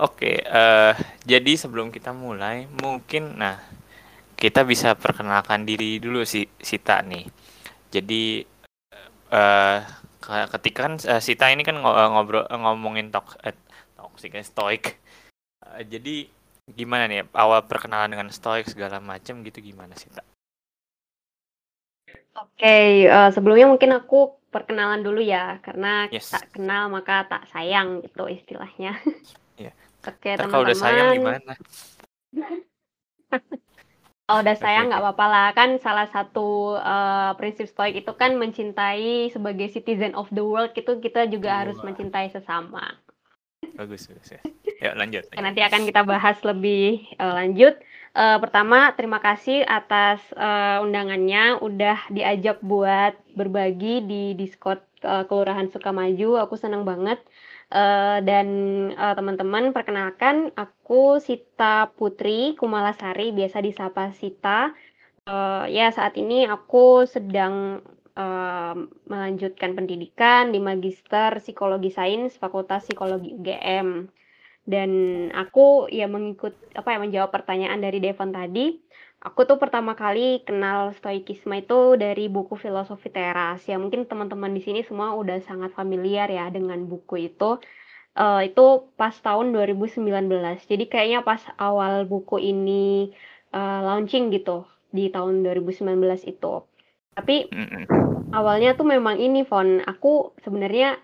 Oke, uh, jadi sebelum kita mulai, mungkin nah kita bisa perkenalkan diri dulu si Sita nih. Jadi uh, ketika kan uh, Sita ini kan ngobrol ngomongin tok eh, toxic stoik. Uh, jadi gimana nih awal perkenalan dengan stoik segala macam gitu gimana Sita? Oke, okay, uh, sebelumnya mungkin aku perkenalan dulu ya, karena yes. tak kenal maka tak sayang gitu istilahnya. Iya. Oke, teman-teman. Kalau udah sayang gimana? Kalau udah sayang nggak apa-apa lah kan salah satu uh, prinsip stoik itu kan mencintai sebagai citizen of the world itu kita juga wow. harus mencintai sesama. Bagus, bagus ya. Ya lanjut. lanjut. Nanti akan kita bahas lebih uh, lanjut. Uh, pertama, terima kasih atas uh, undangannya, udah diajak buat berbagi di Discord uh, Kelurahan Sukamaju. Aku senang banget. Uh, dan uh, teman-teman, perkenalkan, aku Sita Putri Kumalasari, biasa disapa Sita. Uh, ya, saat ini aku sedang uh, melanjutkan pendidikan di Magister Psikologi Sains Fakultas Psikologi UGM dan aku ya mengikut apa ya menjawab pertanyaan dari Devon tadi aku tuh pertama kali kenal stoikisme itu dari buku filosofi teras. Ya mungkin teman-teman di sini semua udah sangat familiar ya dengan buku itu. Uh, itu pas tahun 2019 jadi kayaknya pas awal buku ini uh, launching gitu di tahun 2019 itu. Tapi awalnya tuh memang ini Fon. Aku sebenarnya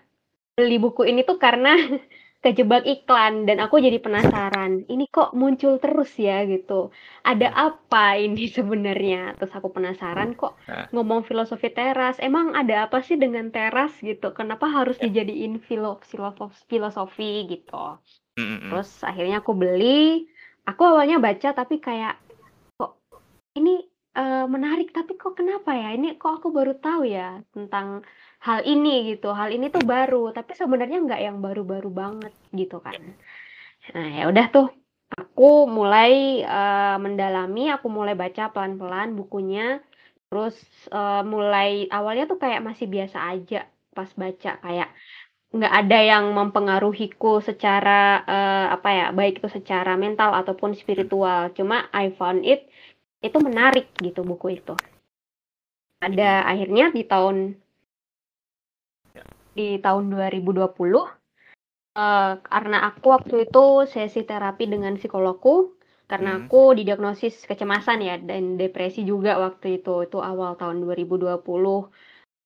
beli buku ini tuh karena kejebak iklan dan aku jadi penasaran ini kok muncul terus ya gitu. Ada apa ini sebenarnya? Terus aku penasaran kok nah. ngomong filosofi teras. Emang ada apa sih dengan teras gitu? Kenapa harus ya. dijadiin filosofi filosofi gitu? Terus akhirnya aku beli. Aku awalnya baca tapi kayak kok ini uh, menarik tapi kok kenapa ya? Ini kok aku baru tahu ya tentang hal ini gitu hal ini tuh baru tapi sebenarnya nggak yang baru-baru banget gitu kan. Nah ya udah tuh aku mulai uh, mendalami aku mulai baca pelan-pelan bukunya terus uh, mulai awalnya tuh kayak masih biasa aja pas baca kayak nggak ada yang mempengaruhiku secara uh, apa ya baik itu secara mental ataupun spiritual. Cuma I found it itu menarik gitu buku itu. Ada akhirnya di tahun di tahun 2020 uh, eh, karena aku waktu itu sesi terapi dengan psikologku karena hmm. aku didiagnosis kecemasan ya dan depresi juga waktu itu itu awal tahun 2020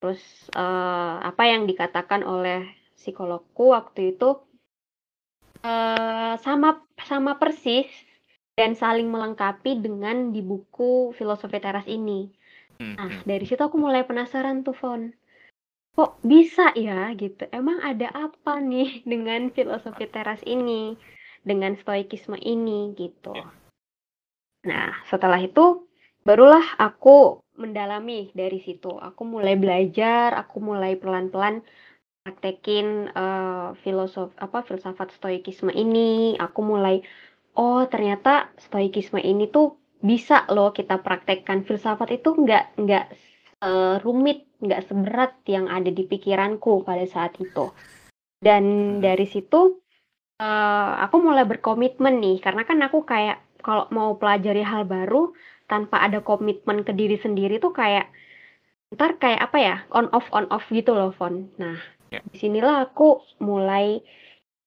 terus uh, apa yang dikatakan oleh psikologku waktu itu uh, sama sama persis dan saling melengkapi dengan di buku filosofi teras ini. Hmm. Nah hmm. dari situ aku mulai penasaran tuh Fon kok bisa ya gitu? Emang ada apa nih dengan filosofi teras ini? Dengan stoikisme ini gitu. Ya. nah setelah itu barulah aku mendalami dari situ. Aku mulai belajar aku mulai pelan-pelan praktekin uh, filosof apa filsafat stoikisme ini. Aku mulai oh ternyata stoikisme ini tuh bisa loh kita praktekkan. Filsafat itu nggak nggak uh, rumit nggak seberat yang ada di pikiranku pada saat itu. Dan hmm. dari situ uh, aku mulai berkomitmen nih karena kan aku kayak kalau mau pelajari hal baru tanpa ada komitmen ke diri sendiri tuh kayak ntar kayak apa ya on off on off gitu loh Fon. Nah yeah. di sinilah aku mulai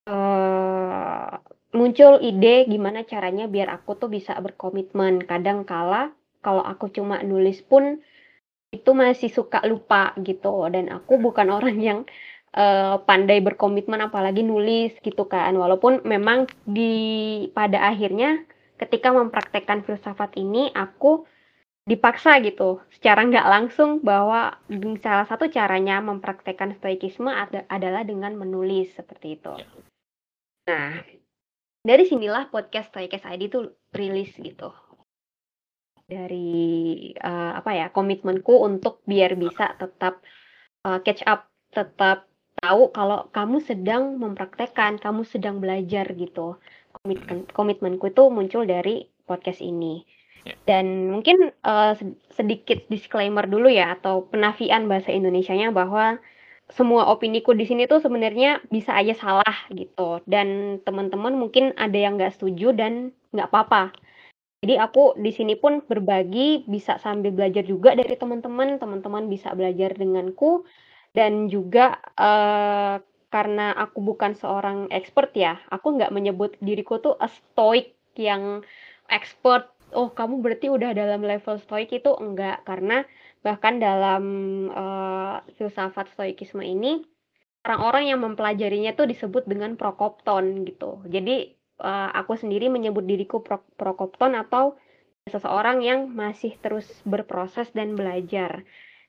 uh, muncul ide gimana caranya biar aku tuh bisa berkomitmen. Kadang kala kalau aku cuma nulis pun itu masih suka lupa gitu dan aku bukan orang yang uh, pandai berkomitmen apalagi nulis gitu kan walaupun memang di pada akhirnya ketika mempraktekkan filsafat ini aku dipaksa gitu secara nggak langsung bahwa salah satu caranya mempraktekkan stoikisme ad adalah dengan menulis seperti itu. Ya. Nah dari sinilah podcast Stoikes ID itu rilis gitu dari uh, apa ya komitmenku untuk biar bisa tetap uh, catch up, tetap tahu kalau kamu sedang mempraktekkan, kamu sedang belajar gitu. Komitmen komitmenku itu muncul dari podcast ini. Ya. Dan mungkin uh, sedikit disclaimer dulu ya atau penafian bahasa Indonesianya bahwa semua opiniku di sini tuh sebenarnya bisa aja salah gitu dan teman-teman mungkin ada yang nggak setuju dan nggak apa-apa. Jadi aku di sini pun berbagi bisa sambil belajar juga dari teman-teman, teman-teman bisa belajar denganku dan juga uh, karena aku bukan seorang expert ya, aku nggak menyebut diriku tuh a stoic yang expert. Oh, kamu berarti udah dalam level stoic itu enggak karena Bahkan dalam uh, filsafat stoikisme ini orang-orang yang mempelajarinya itu disebut dengan prokopton gitu. Jadi uh, aku sendiri menyebut diriku pro prokopton atau seseorang yang masih terus berproses dan belajar.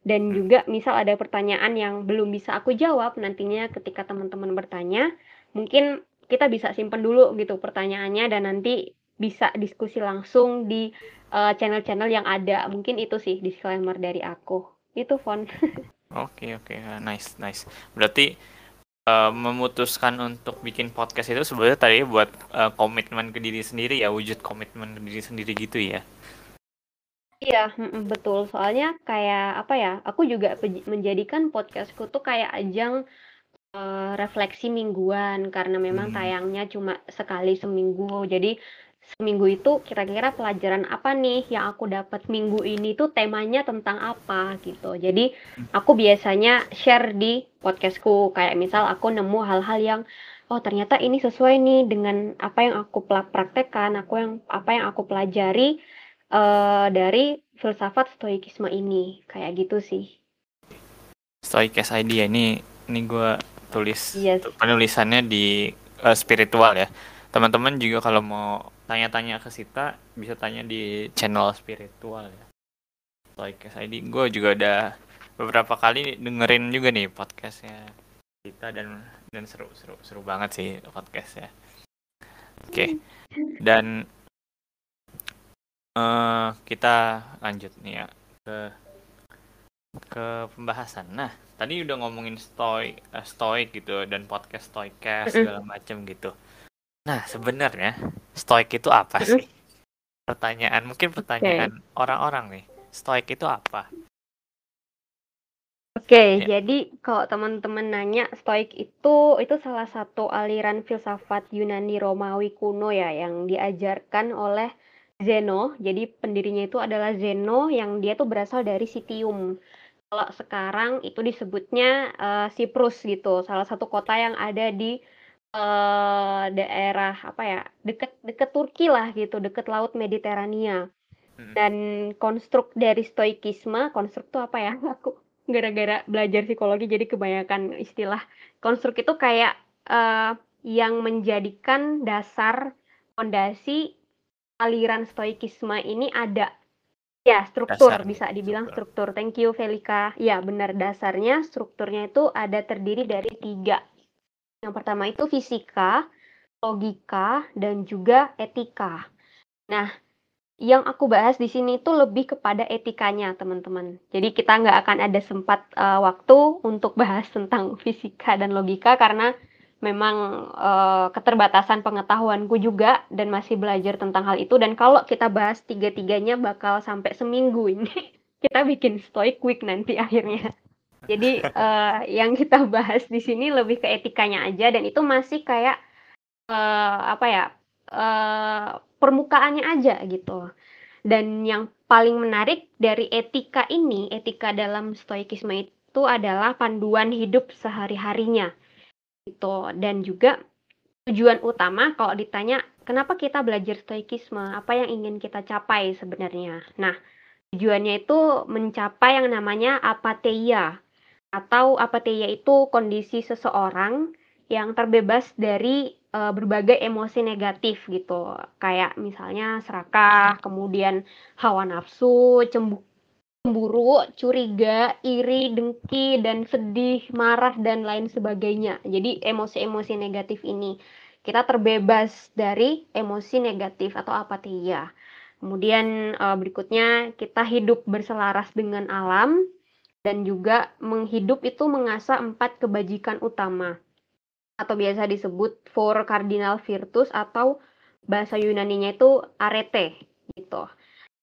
Dan juga misal ada pertanyaan yang belum bisa aku jawab nantinya ketika teman-teman bertanya, mungkin kita bisa simpen dulu gitu pertanyaannya dan nanti bisa diskusi langsung di uh, channel-channel yang ada. Mungkin itu sih disclaimer dari aku. Itu Fon. Oke oke okay. nice nice. Berarti uh, memutuskan untuk bikin podcast itu sebenarnya tadi buat uh, komitmen ke diri sendiri ya wujud komitmen ke diri sendiri gitu ya. Iya, betul. Soalnya kayak apa ya? Aku juga menjadikan podcastku tuh kayak ajang uh, refleksi mingguan karena memang hmm. tayangnya cuma sekali seminggu. Jadi seminggu itu kira-kira pelajaran apa nih yang aku dapat minggu ini tuh temanya tentang apa gitu. Jadi aku biasanya share di podcastku kayak misal aku nemu hal-hal yang oh ternyata ini sesuai nih dengan apa yang aku praktekkan, aku yang apa yang aku pelajari uh, dari filsafat stoikisme ini kayak gitu sih. Stoikes idea ini ini gue tulis yes. penulisannya di uh, spiritual ya. Teman-teman juga kalau mau tanya-tanya ke Sita bisa tanya di channel spiritual ya. Like ID gue juga udah beberapa kali dengerin juga nih podcastnya Sita dan dan seru seru seru banget sih podcastnya. Oke. Okay. dan uh, kita lanjut nih ya ke ke pembahasan. Nah tadi udah ngomongin stoik uh, stoik gitu dan podcast stoikcast segala macam gitu. Nah, sebenarnya stoik itu apa sih? Pertanyaan, mungkin pertanyaan orang-orang okay. nih. Stoik itu apa? Oke, okay, ya. jadi kalau teman-teman nanya, stoik itu itu salah satu aliran filsafat Yunani Romawi kuno ya yang diajarkan oleh Zeno. Jadi pendirinya itu adalah Zeno yang dia tuh berasal dari Sitium. Kalau sekarang itu disebutnya uh, Siprus gitu, salah satu kota yang ada di uh, daerah apa ya, deket deket Turki lah gitu, deket Laut Mediterania. Hmm. Dan konstruk dari stoikisme, konstruk itu apa ya? Aku gara-gara belajar psikologi jadi kebanyakan istilah. Konstruk itu kayak uh, yang menjadikan dasar fondasi aliran stoikisme ini ada. Ya, struktur Dasar, bisa dibilang struktur. struktur. Thank you Velika. Ya, benar dasarnya strukturnya itu ada terdiri dari tiga yang pertama itu fisika, logika, dan juga etika. Nah, yang aku bahas di sini itu lebih kepada etikanya, teman-teman. Jadi kita nggak akan ada sempat uh, waktu untuk bahas tentang fisika dan logika karena memang uh, keterbatasan pengetahuanku juga dan masih belajar tentang hal itu. Dan kalau kita bahas tiga-tiganya bakal sampai seminggu ini. kita bikin stoic week nanti akhirnya. Jadi uh, yang kita bahas di sini lebih ke etikanya aja dan itu masih kayak uh, apa ya uh, permukaannya aja gitu. Dan yang paling menarik dari etika ini, etika dalam stoikisme itu adalah panduan hidup sehari-harinya. Gitu. Dan juga tujuan utama kalau ditanya kenapa kita belajar stoikisme, apa yang ingin kita capai sebenarnya. Nah, tujuannya itu mencapai yang namanya apatheia atau apatheia itu kondisi seseorang yang terbebas dari uh, berbagai emosi negatif gitu. Kayak misalnya serakah, kemudian hawa nafsu, cemburu, curiga, iri, dengki, dan sedih, marah, dan lain sebagainya. Jadi emosi-emosi negatif ini kita terbebas dari emosi negatif atau apatheia. Kemudian uh, berikutnya kita hidup berselaras dengan alam, dan juga menghidup itu mengasah empat kebajikan utama atau biasa disebut four cardinal virtus atau bahasa Yunaninya itu arete gitu.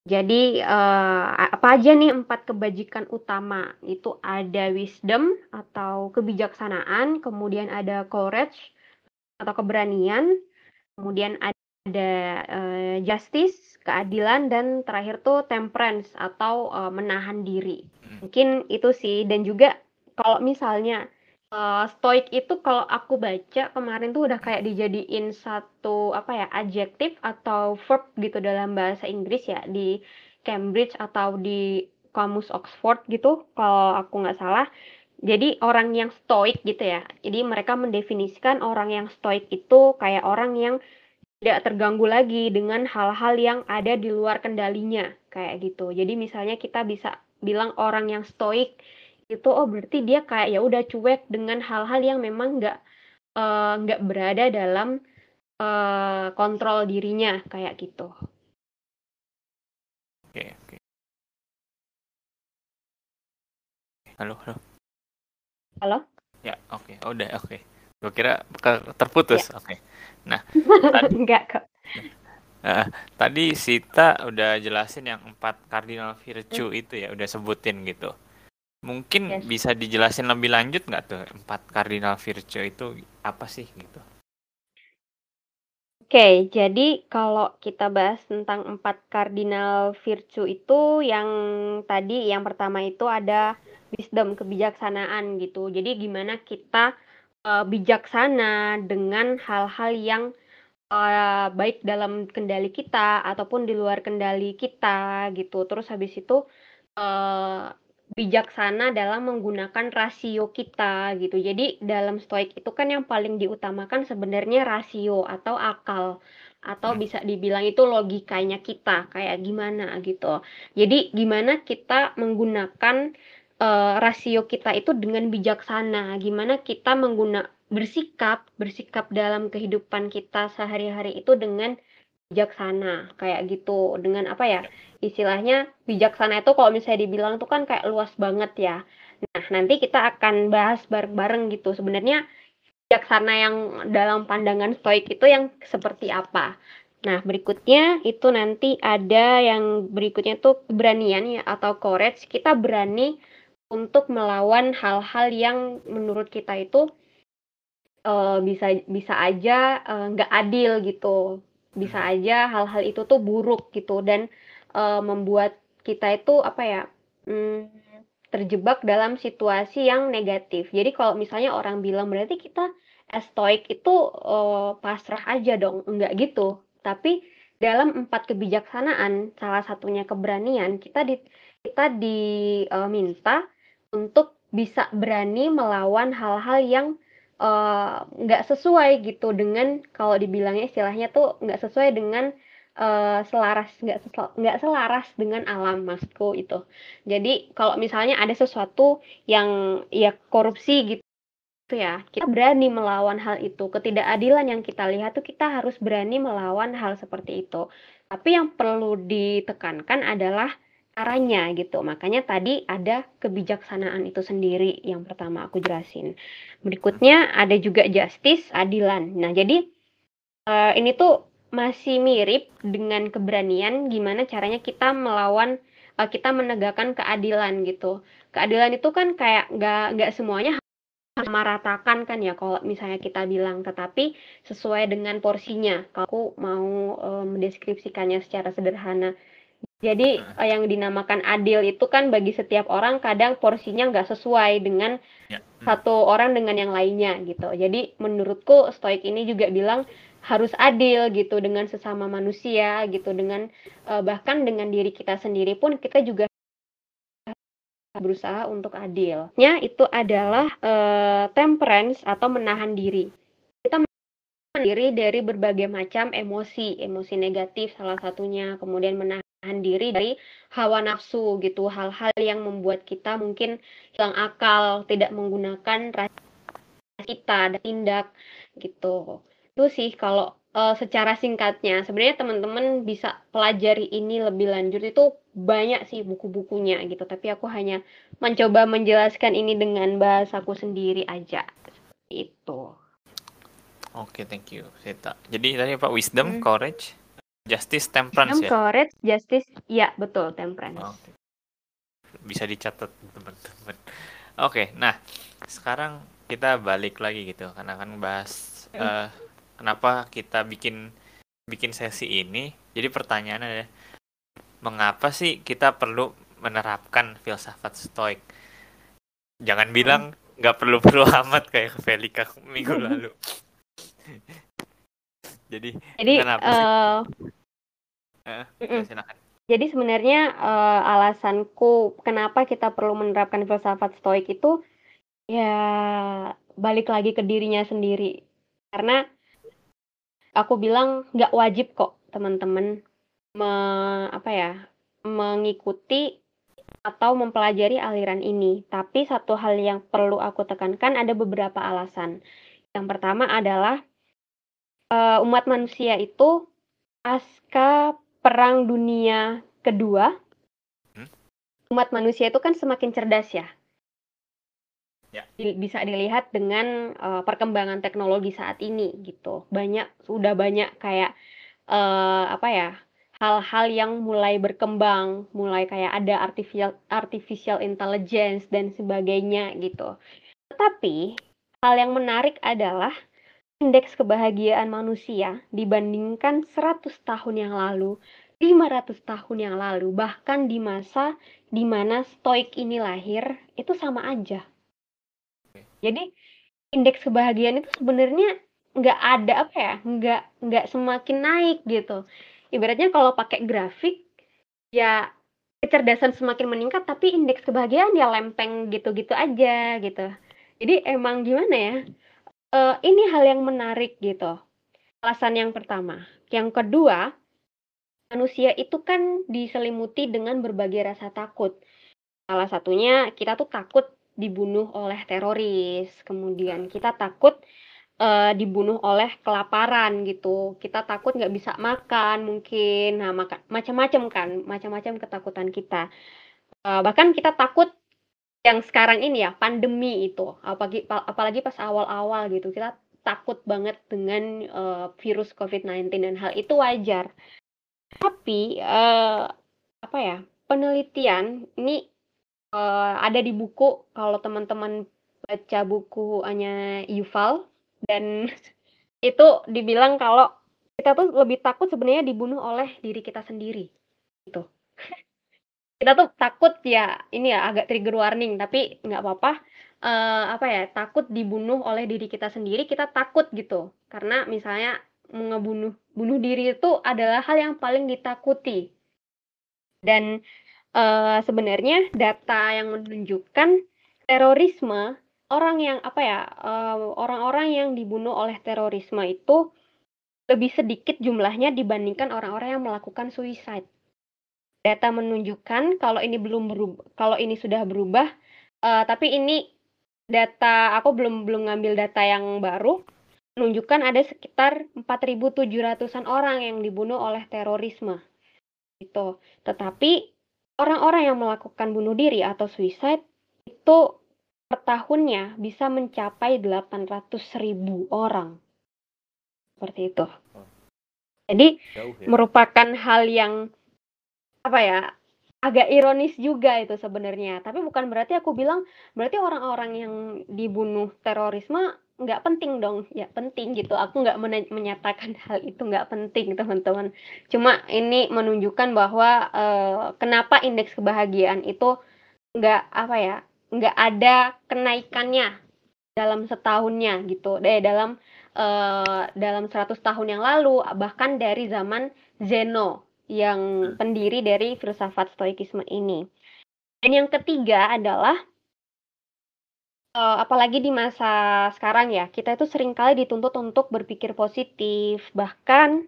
Jadi uh, apa aja nih empat kebajikan utama? Itu ada wisdom atau kebijaksanaan, kemudian ada courage atau keberanian, kemudian ada uh, justice, keadilan, dan terakhir tuh temperance atau uh, menahan diri. Hmm. Mungkin itu sih. Dan juga kalau misalnya uh, stoik itu kalau aku baca kemarin tuh udah kayak dijadiin satu apa ya adjektif atau verb gitu dalam bahasa Inggris ya di Cambridge atau di kamus Oxford gitu kalau aku nggak salah. Jadi orang yang stoik gitu ya. Jadi mereka mendefinisikan orang yang stoik itu kayak orang yang tidak terganggu lagi dengan hal-hal yang ada di luar kendalinya kayak gitu. Jadi misalnya kita bisa bilang orang yang stoik itu oh berarti dia kayak ya udah cuek dengan hal-hal yang memang nggak uh, nggak berada dalam uh, kontrol dirinya kayak gitu. Oke oke. Halo halo. Halo. Ya oke okay. udah oke. Okay. Gue kira terputus. Ya. Oke. Okay. Nah. tadi, Enggak kok. Uh, tadi Sita udah jelasin yang empat kardinal virtue hmm. itu ya, udah sebutin gitu. Mungkin yes. bisa dijelasin lebih lanjut nggak tuh empat kardinal virtue itu apa sih gitu? Oke, jadi kalau kita bahas tentang empat kardinal virtue itu yang tadi yang pertama itu ada wisdom kebijaksanaan gitu. Jadi gimana kita uh, bijaksana dengan hal-hal yang uh, baik dalam kendali kita ataupun di luar kendali kita gitu. Terus habis itu uh, bijaksana dalam menggunakan rasio kita gitu. Jadi dalam stoik itu kan yang paling diutamakan sebenarnya rasio atau akal atau bisa dibilang itu logikanya kita kayak gimana gitu. Jadi gimana kita menggunakan uh, rasio kita itu dengan bijaksana, gimana kita mengguna bersikap bersikap dalam kehidupan kita sehari-hari itu dengan bijaksana. Kayak gitu. Dengan apa ya? Istilahnya bijaksana itu kalau misalnya dibilang tuh kan kayak luas banget ya. Nah nanti kita akan bahas bareng-bareng gitu. Sebenarnya bijaksana yang dalam pandangan stoik itu yang seperti apa? Nah berikutnya itu nanti ada yang berikutnya tuh keberanian ya atau courage. Kita berani untuk melawan hal-hal yang menurut kita itu uh, bisa bisa aja eh, nggak uh, adil gitu bisa hmm. aja hal-hal itu tuh buruk gitu dan uh, membuat kita itu apa ya hmm, terjebak dalam situasi yang negatif. Jadi kalau misalnya orang bilang berarti kita stoik itu uh, pasrah aja dong, enggak gitu. Tapi dalam empat kebijaksanaan, salah satunya keberanian, kita di kita diminta uh, untuk bisa berani melawan hal-hal yang nggak uh, sesuai gitu dengan kalau dibilangnya istilahnya tuh nggak sesuai dengan uh, selaras nggak nggak selaras dengan alam maksudku itu jadi kalau misalnya ada sesuatu yang ya korupsi gitu ya kita berani melawan hal itu. Ketidakadilan yang kita lihat tuh kita harus berani melawan hal seperti itu. Tapi yang perlu ditekankan adalah caranya gitu. Makanya tadi ada kebijaksanaan itu sendiri yang pertama aku jelasin. Berikutnya ada juga justice, adilan. Nah, jadi uh, ini tuh masih mirip dengan keberanian gimana caranya kita melawan uh, kita menegakkan keadilan gitu. Keadilan itu kan kayak nggak nggak semuanya meratakan kan ya kalau misalnya kita bilang tetapi sesuai dengan porsinya. Kalau aku mau uh, mendeskripsikannya secara sederhana jadi uh, yang dinamakan adil itu kan bagi setiap orang kadang porsinya nggak sesuai dengan ya. hmm. satu orang dengan yang lainnya gitu. Jadi menurutku stoik ini juga bilang harus adil gitu dengan sesama manusia gitu dengan uh, bahkan dengan diri kita sendiri pun kita juga berusaha untuk adil. Ya itu adalah uh, temperance atau menahan diri. Kita menahan diri dari berbagai macam emosi, emosi negatif salah satunya, kemudian menahan menahan diri dari hawa nafsu gitu. Hal-hal yang membuat kita mungkin hilang akal tidak menggunakan rasa kita dan tindak gitu. Itu sih kalau uh, secara singkatnya. Sebenarnya teman-teman bisa pelajari ini lebih lanjut. Itu banyak sih buku-bukunya gitu. Tapi aku hanya mencoba menjelaskan ini dengan bahasaku sendiri aja. Itu. Oke, okay, thank you, Seta. Jadi tadi Pak wisdom, hmm. courage, Justice Temperance ya. courage, justice, ya betul temperance. Oke. Bisa dicatat teman-teman. Oke, nah sekarang kita balik lagi gitu karena kan bahas eh, kenapa kita bikin bikin sesi ini. Jadi pertanyaannya adalah mengapa sih kita perlu menerapkan filsafat stoik? Jangan bilang nggak perlu perlu amat kayak Velika minggu lalu. Jadi Jadi kenapa sih? Eh, silakan. Jadi sebenarnya eh, alasanku kenapa kita perlu menerapkan filsafat stoik itu ya balik lagi ke dirinya sendiri. Karena aku bilang nggak wajib kok teman-teman me- apa ya mengikuti atau mempelajari aliran ini. Tapi satu hal yang perlu aku tekankan ada beberapa alasan. Yang pertama adalah eh, umat manusia itu pasca Perang Dunia Kedua, Hmm. umat manusia itu kan semakin cerdas ya. Ya. Bisa dilihat dengan eh, perkembangan teknologi saat ini gitu. Banyak sudah banyak kayak eh, apa ya hal-hal yang mulai berkembang, mulai kayak ada artificial artificial intelligence dan sebagainya gitu. Tetapi hal yang menarik adalah indeks kebahagiaan manusia dibandingkan 100 tahun yang lalu, 500 tahun yang lalu, bahkan di masa di mana stoik ini lahir, itu sama aja. Jadi indeks kebahagiaan itu sebenarnya nggak ada apa ya, nggak nggak semakin naik gitu. Ibaratnya kalau pakai grafik, ya kecerdasan semakin meningkat, tapi indeks kebahagiaan ya lempeng gitu-gitu aja gitu. Jadi emang gimana ya? Eh, ini hal yang menarik gitu. Alasan yang pertama. Yang kedua, manusia itu kan diselimuti dengan berbagai rasa takut. Salah satunya kita tuh takut dibunuh oleh teroris, kemudian kita takut eh, dibunuh oleh kelaparan gitu. Kita takut nggak bisa makan mungkin, nah macam-macam kan, macam-macam ketakutan kita. Eh, bahkan kita takut yang sekarang ini ya pandemi itu. Apalagi apalagi pas awal-awal gitu. Kita takut banget dengan eh, virus COVID-19 dan hal itu wajar. Tapi eh, apa ya penelitian ini eh, ada di buku. Kalau teman-teman baca buku hanya Yuval dan itu dibilang kalau kita tuh lebih takut sebenarnya dibunuh oleh diri kita sendiri gitu kita tuh takut ya ini ya agak trigger warning tapi nggak apa-apa. Eh, apa ya takut dibunuh oleh diri kita sendiri kita takut gitu. Karena misalnya ngebunuh bunuh diri itu adalah hal yang paling ditakuti. Dan eh, sebenarnya data yang menunjukkan terorisme orang yang apa ya eh, orang-orang yang dibunuh oleh terorisme itu lebih sedikit jumlahnya dibandingkan orang-orang yang melakukan suicide data menunjukkan kalau ini belum berubah, kalau ini sudah berubah, eh, tapi ini data aku belum belum ngambil data yang baru menunjukkan ada sekitar 4.700-an orang yang dibunuh oleh terorisme. Gitu. Tetapi orang-orang yang melakukan bunuh diri atau suicide itu per tahunnya bisa mencapai 800.000 orang. Seperti itu. Jadi Jauh ya. merupakan hal yang apa ya agak ironis juga itu sebenarnya. Tapi bukan berarti aku bilang berarti orang-orang yang dibunuh terorisme nggak penting dong. Ya penting gitu. Aku nggak mena- menyatakan hal itu nggak penting teman-teman. Cuma ini menunjukkan bahwa eh, kenapa indeks kebahagiaan itu nggak apa ya nggak ada kenaikannya dalam setahunnya gitu. Eh dalam eh, dalam 100 tahun yang lalu bahkan dari zaman Zeno yang pendiri dari filsafat stoikisme ini. Dan yang ketiga adalah eh, apalagi di masa sekarang ya, kita itu sering kali dituntut untuk berpikir positif. Bahkan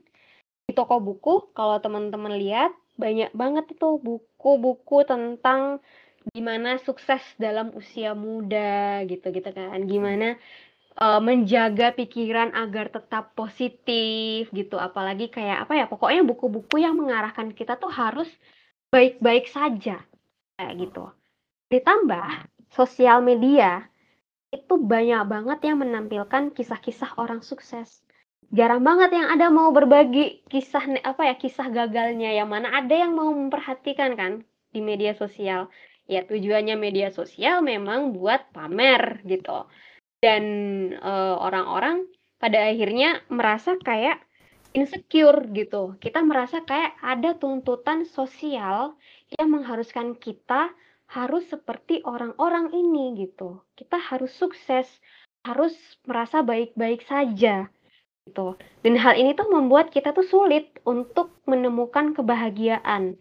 di toko buku, kalau teman-teman lihat, banyak banget itu buku-buku tentang gimana sukses dalam usia muda gitu-gitu kan. Gimana eh, menjaga pikiran agar tetap positif gitu. Apalagi kayak apa ya, pokoknya buku-buku yang mengarahkan kita tuh harus baik-baik saja kayak gitu. Ditambah sosial media itu banyak banget yang menampilkan kisah-kisah orang sukses. jarang banget yang ada mau berbagi kisah apa ya kisah gagalnya yang mana ada yang mau memperhatikan kan di media sosial ya tujuannya media sosial memang buat pamer gitu dan uh, orang-orang pada akhirnya merasa kayak insecure gitu. Kita merasa kayak ada tuntutan sosial yang mengharuskan kita harus seperti orang-orang ini gitu. Kita harus sukses harus merasa baik-baik saja gitu. Dan hal ini tuh membuat kita tuh sulit untuk menemukan kebahagiaan.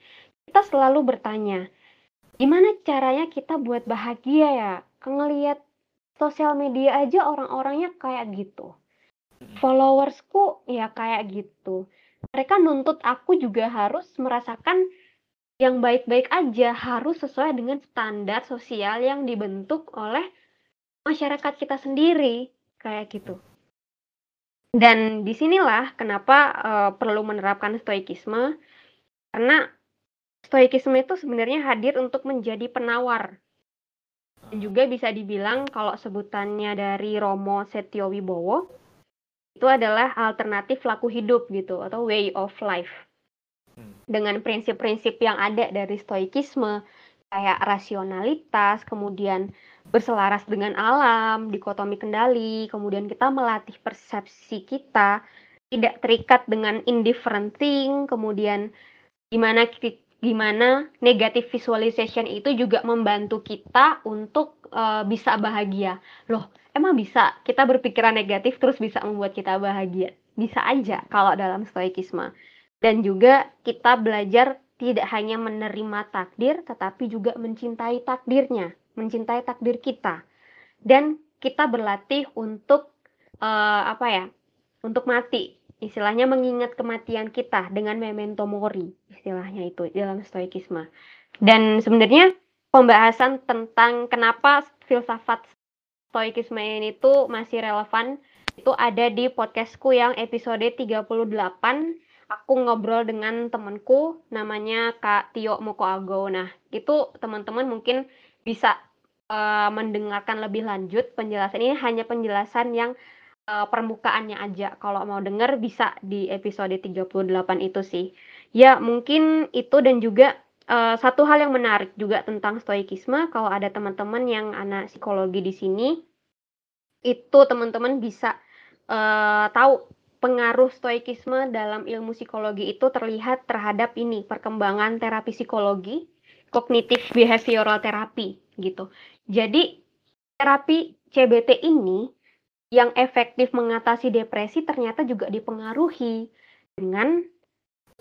Kita selalu bertanya gimana caranya kita buat bahagia ya? Ngelihat sosial media aja orang-orangnya kayak gitu. Followersku ya kayak gitu. Mereka nuntut aku juga harus merasakan yang baik-baik aja harus sesuai dengan standar sosial yang dibentuk oleh masyarakat kita sendiri kayak gitu. Dan di sinilah kenapa uh, perlu menerapkan stoikisme. Karena Stoikisme itu sebenarnya hadir untuk menjadi penawar. Dan juga bisa dibilang kalau sebutannya dari Romo Setio Wibowo itu adalah alternatif laku hidup gitu atau way of life. Hmm. Dengan prinsip-prinsip yang ada dari stoikisme kayak rasionalitas, kemudian berselaras dengan alam, dikotomi kendali, kemudian kita melatih persepsi kita tidak terikat dengan indifferent thing, kemudian gimana gimana negative visualization itu juga membantu kita untuk uh, bisa bahagia. Loh, emang bisa kita berpikiran negatif terus bisa membuat kita bahagia? Bisa aja kalau dalam stoikisme. Dan juga kita belajar tidak hanya menerima takdir tetapi juga mencintai takdirnya, mencintai takdir kita. Dan kita berlatih untuk uh, apa ya? Untuk mati istilahnya mengingat kematian kita dengan memento mori istilahnya itu dalam stoikisme. Dan sebenarnya pembahasan tentang kenapa filsafat stoikisme ini tuh masih relevan itu ada di podcastku yang episode 38 aku ngobrol dengan temanku namanya Kak Tio Mokoago. Nah itu teman-teman mungkin bisa uh, mendengarkan lebih lanjut penjelasan ini. Hanya penjelasan yang uh, permukaannya aja. Kalau mau denger bisa di episode 38 itu sih. Ya, mungkin itu dan juga uh, satu hal yang menarik juga tentang stoikisme kalau ada teman-teman yang anak psikologi di sini itu teman-teman bisa uh, tahu pengaruh stoikisme dalam ilmu psikologi itu terlihat terhadap ini perkembangan terapi psikologi kognitif behavioral therapy gitu. Jadi terapi CBT ini yang efektif mengatasi depresi ternyata juga dipengaruhi dengan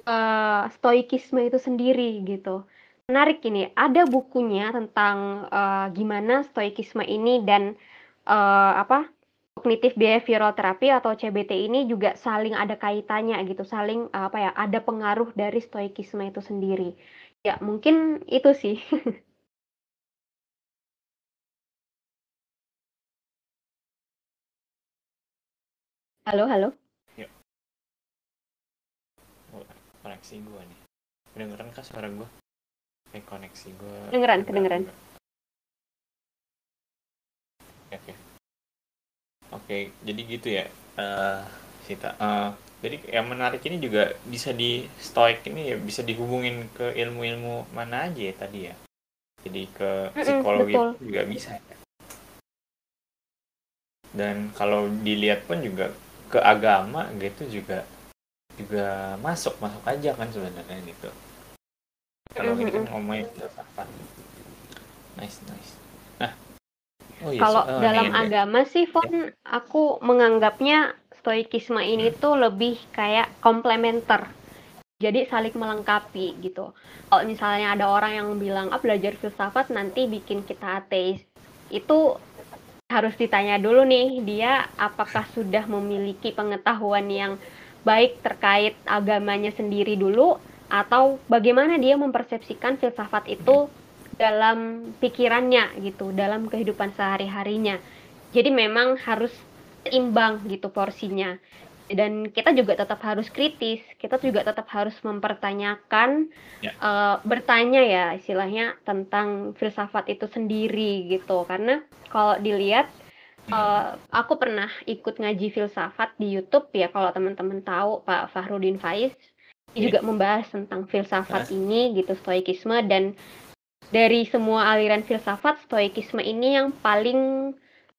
uh, stoikisme itu sendiri gitu. Menarik ini, ada bukunya tentang uh, gimana stoikisme ini dan uh, apa kognitif behavioral therapy atau CBT ini juga saling ada kaitannya gitu, saling apa ya, ada pengaruh dari stoikisme itu sendiri. Ya, mungkin itu sih. Halo, halo. Yuk. Oh, koneksi gue nih. Kedengeran kah suara gue? Eh, koneksi gue. Kedengeran, kedengeran. Oke, oke. Oke, jadi gitu ya, uh, Sita. Uh, jadi yang menarik ini juga bisa di stoik ini ya bisa dihubungin ke ilmu-ilmu mana aja ya tadi ya. Jadi ke psikologi mm -mm, juga bisa. Dan kalau dilihat pun juga ke agama gitu juga juga masuk masuk aja kan sebenarnya gitu kalau mm-hmm. kita ngomongin filsafat nice nice nah oh iya, kalau oh, dalam ini, agama ini. sih Fon ya. aku menganggapnya stoikisme ini hmm. tuh lebih kayak komplementer jadi saling melengkapi gitu. Kalau misalnya ada orang yang bilang ah belajar filsafat nanti bikin kita ateis, itu harus ditanya dulu nih dia apakah sudah memiliki pengetahuan yang baik terkait agamanya sendiri dulu atau bagaimana dia mempersepsikan filsafat itu dalam pikirannya gitu dalam kehidupan sehari-harinya. Jadi memang harus seimbang gitu porsinya dan kita juga tetap harus kritis. Kita juga tetap harus mempertanyakan ya. uh, bertanya ya istilahnya tentang filsafat itu sendiri gitu. Karena kalau dilihat uh, aku pernah ikut ngaji filsafat di YouTube ya kalau teman-teman tahu Pak Fahrudin Faiz. Yeah. juga membahas tentang filsafat ini gitu stoikisme. Dan dari semua aliran filsafat stoikisme ini yang paling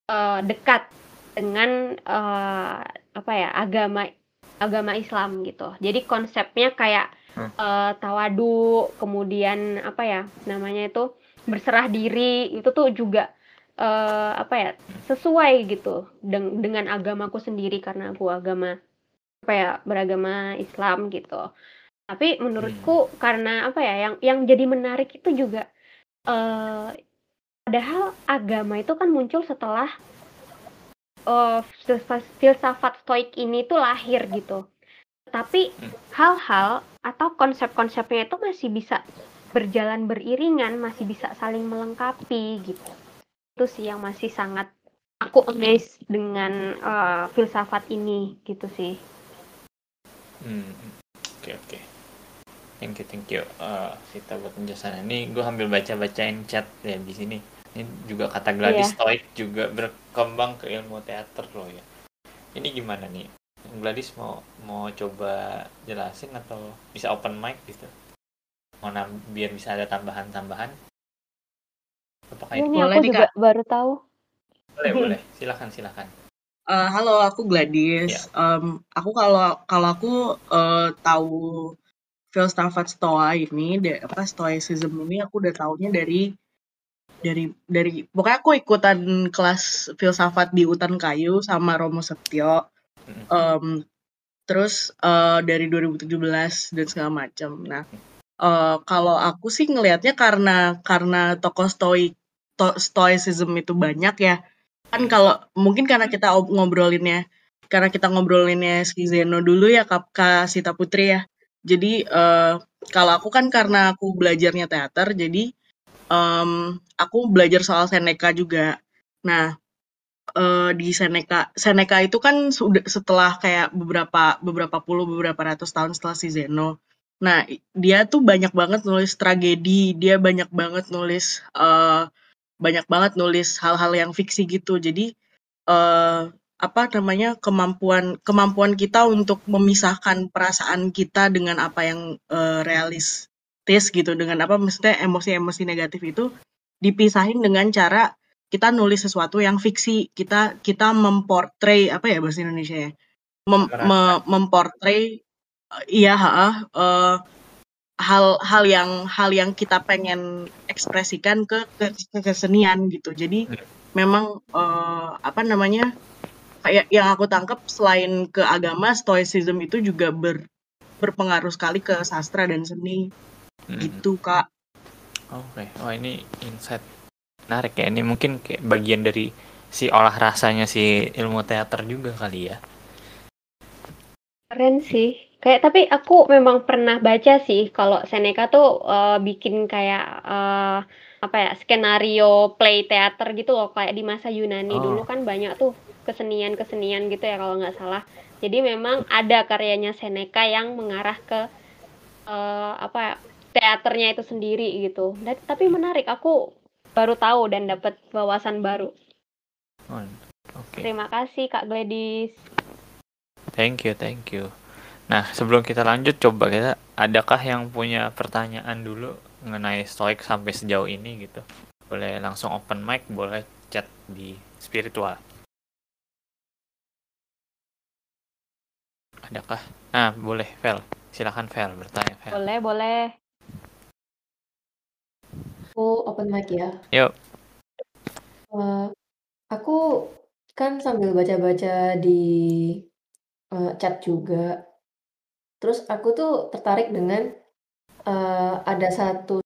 uh, dekat dengan uh, apa ya agama agama Islam gitu. Jadi konsepnya kayak hmm. uh, tawadu, kemudian apa ya namanya itu berserah diri itu tuh juga uh, apa ya sesuai gitu deng dengan agamaku sendiri karena aku agama apa ya beragama Islam gitu. Tapi menurutku hmm. karena apa ya yang yang jadi menarik itu juga uh, padahal agama itu kan muncul setelah uh, filsafat stoik ini tuh lahir gitu. Tapi hmm. hal-hal atau konsep-konsepnya itu masih bisa berjalan beriringan, masih bisa saling melengkapi gitu. Itu sih yang masih sangat aku amazed dengan uh, filsafat ini gitu sih. Hmm, oke okay, oke. Okay. Thank you thank you. Uh, Sita buat penjelasan ini. Gue ambil baca-bacain chat ya di sini ini juga kata Gladys yeah. Stoik juga berkembang ke ilmu teater loh ya. Ini gimana nih? Gladys mau mau coba jelasin atau bisa open mic gitu? Mau biar bisa ada tambahan-tambahan? Apakah ini aku nih, juga Kak. baru tahu. Boleh boleh. Silakan silakan. Uh, halo aku Gladys. Yeah. um, aku kalau kalau aku uh, tahu filsafat stoa ini apa stoicism ini aku udah tahunya dari dari dari pokoknya aku ikutan kelas filsafat di Utan Kayu sama Romo Setio. Um, terus uh, dari 2017 dan segala macam nah uh, kalau aku sih ngelihatnya karena karena tokoh stoik to, stoicism itu banyak ya. Kan kalau mungkin karena kita ngobrolinnya karena kita ngobrolinnya Skizeno dulu ya Kak, Kak Sita Putri ya. Jadi uh, kalau aku kan karena aku belajarnya teater jadi um, aku belajar soal Seneca juga. Nah, uh, di Seneca Seneca itu kan sudah setelah kayak beberapa beberapa puluh beberapa ratus tahun setelah si Zeno. Nah, dia tuh banyak banget nulis tragedi, dia banyak banget nulis uh, banyak banget nulis hal-hal yang fiksi gitu. Jadi uh, apa namanya kemampuan kemampuan kita untuk memisahkan perasaan kita dengan apa yang uh, realis tes gitu dengan apa maksudnya emosi-emosi negatif itu dipisahin dengan cara kita nulis sesuatu yang fiksi. Kita kita memportray apa ya bahasa Indonesia ya? Mem, me, memportray iya uh, hal hal yang hal yang kita pengen ekspresikan ke, ke, ke kesenian gitu. Jadi hmm. memang uh, apa namanya kayak yang aku tangkap selain ke agama stoicism itu juga ber, berpengaruh sekali ke sastra dan seni Hmm. Gitu, Kak. Oke. Okay. Oh, ini insight menarik ya. Ini mungkin kayak bagian dari si olah rasanya si ilmu teater juga kali ya. Keren sih. Kayak tapi aku memang pernah baca sih kalau Seneca tuh uh, bikin kayak uh, apa ya skenario play teater gitu loh kayak di masa Yunani oh. dulu kan banyak tuh kesenian-kesenian gitu ya kalau nggak salah. Jadi memang ada karyanya Seneca yang mengarah ke uh, apa teaternya itu sendiri gitu. Dan, tapi menarik, aku baru tahu dan dapat wawasan baru. Oh, okay. Terima kasih Kak Gladys. Thank you, thank you. Nah, sebelum kita lanjut, coba kita adakah yang punya pertanyaan dulu mengenai stoik sampai sejauh ini gitu? Boleh langsung open mic, boleh chat di spiritual. Adakah? Nah, boleh, Vel. Silakan Vel bertanya. Vel. Boleh, boleh. Aku open mic ya. Yuk. Uh, aku kan sambil baca-baca di, uh, chat juga. Terus aku tuh tertarik dengan, uh, ada satu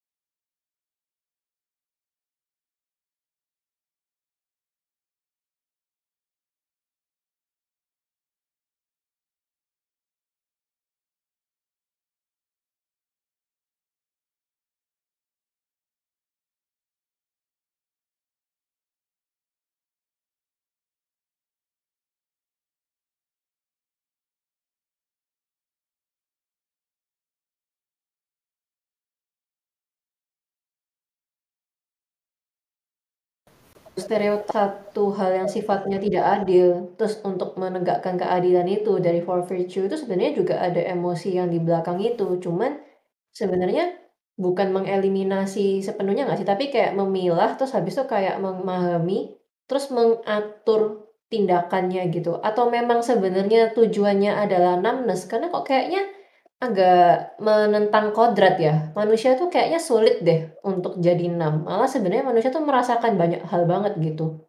stereotip satu hal yang sifatnya tidak adil, terus untuk menegakkan keadilan itu dari for virtue itu sebenarnya juga ada emosi yang di belakang itu. Cuman sebenarnya bukan mengeliminasi sepenuhnya nggak sih, tapi kayak memilah terus habis itu kayak memahami, terus mengatur tindakannya gitu. Atau memang sebenarnya tujuannya adalah numbness karena kok kayaknya Agak menentang kodrat ya. Manusia tuh kayaknya sulit deh untuk jadi enam. Malah sebenarnya manusia tuh merasakan banyak hal banget gitu.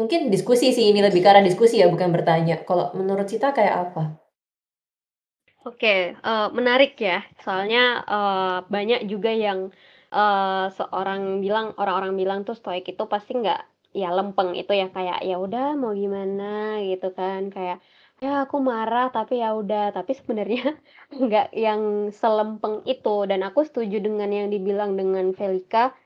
Mungkin diskusi sih ini lebih karena diskusi ya bukan bertanya. Kalau menurut Cita kayak apa? Oke, uh, menarik ya. Soalnya uh, banyak juga yang uh, seorang bilang, orang-orang bilang tuh stoik itu pasti nggak ya lempeng itu ya kayak ya udah mau gimana gitu kan kayak Ya aku marah tapi ya udah, tapi sebenarnya nggak yang selempeng itu dan aku setuju dengan yang dibilang dengan Velika,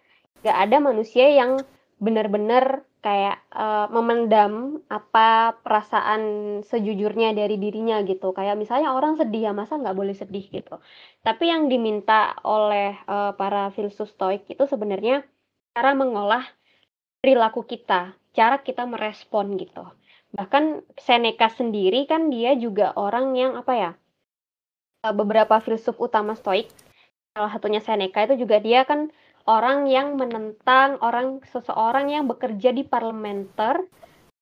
nggak ada manusia yang benar-benar kayak, uh, memendam apa perasaan sejujurnya dari dirinya gitu. Kayak misalnya orang sedih ya masa nggak boleh sedih gitu. Tapi yang diminta oleh, uh, para filsuf stoik itu sebenarnya cara mengolah perilaku kita, cara kita merespon gitu. Bahkan Seneca sendiri kan dia juga orang yang apa ya? Eh, beberapa filsuf utama Stoik, salah satunya Seneca itu juga dia kan orang yang menentang orang seseorang yang bekerja di parlementer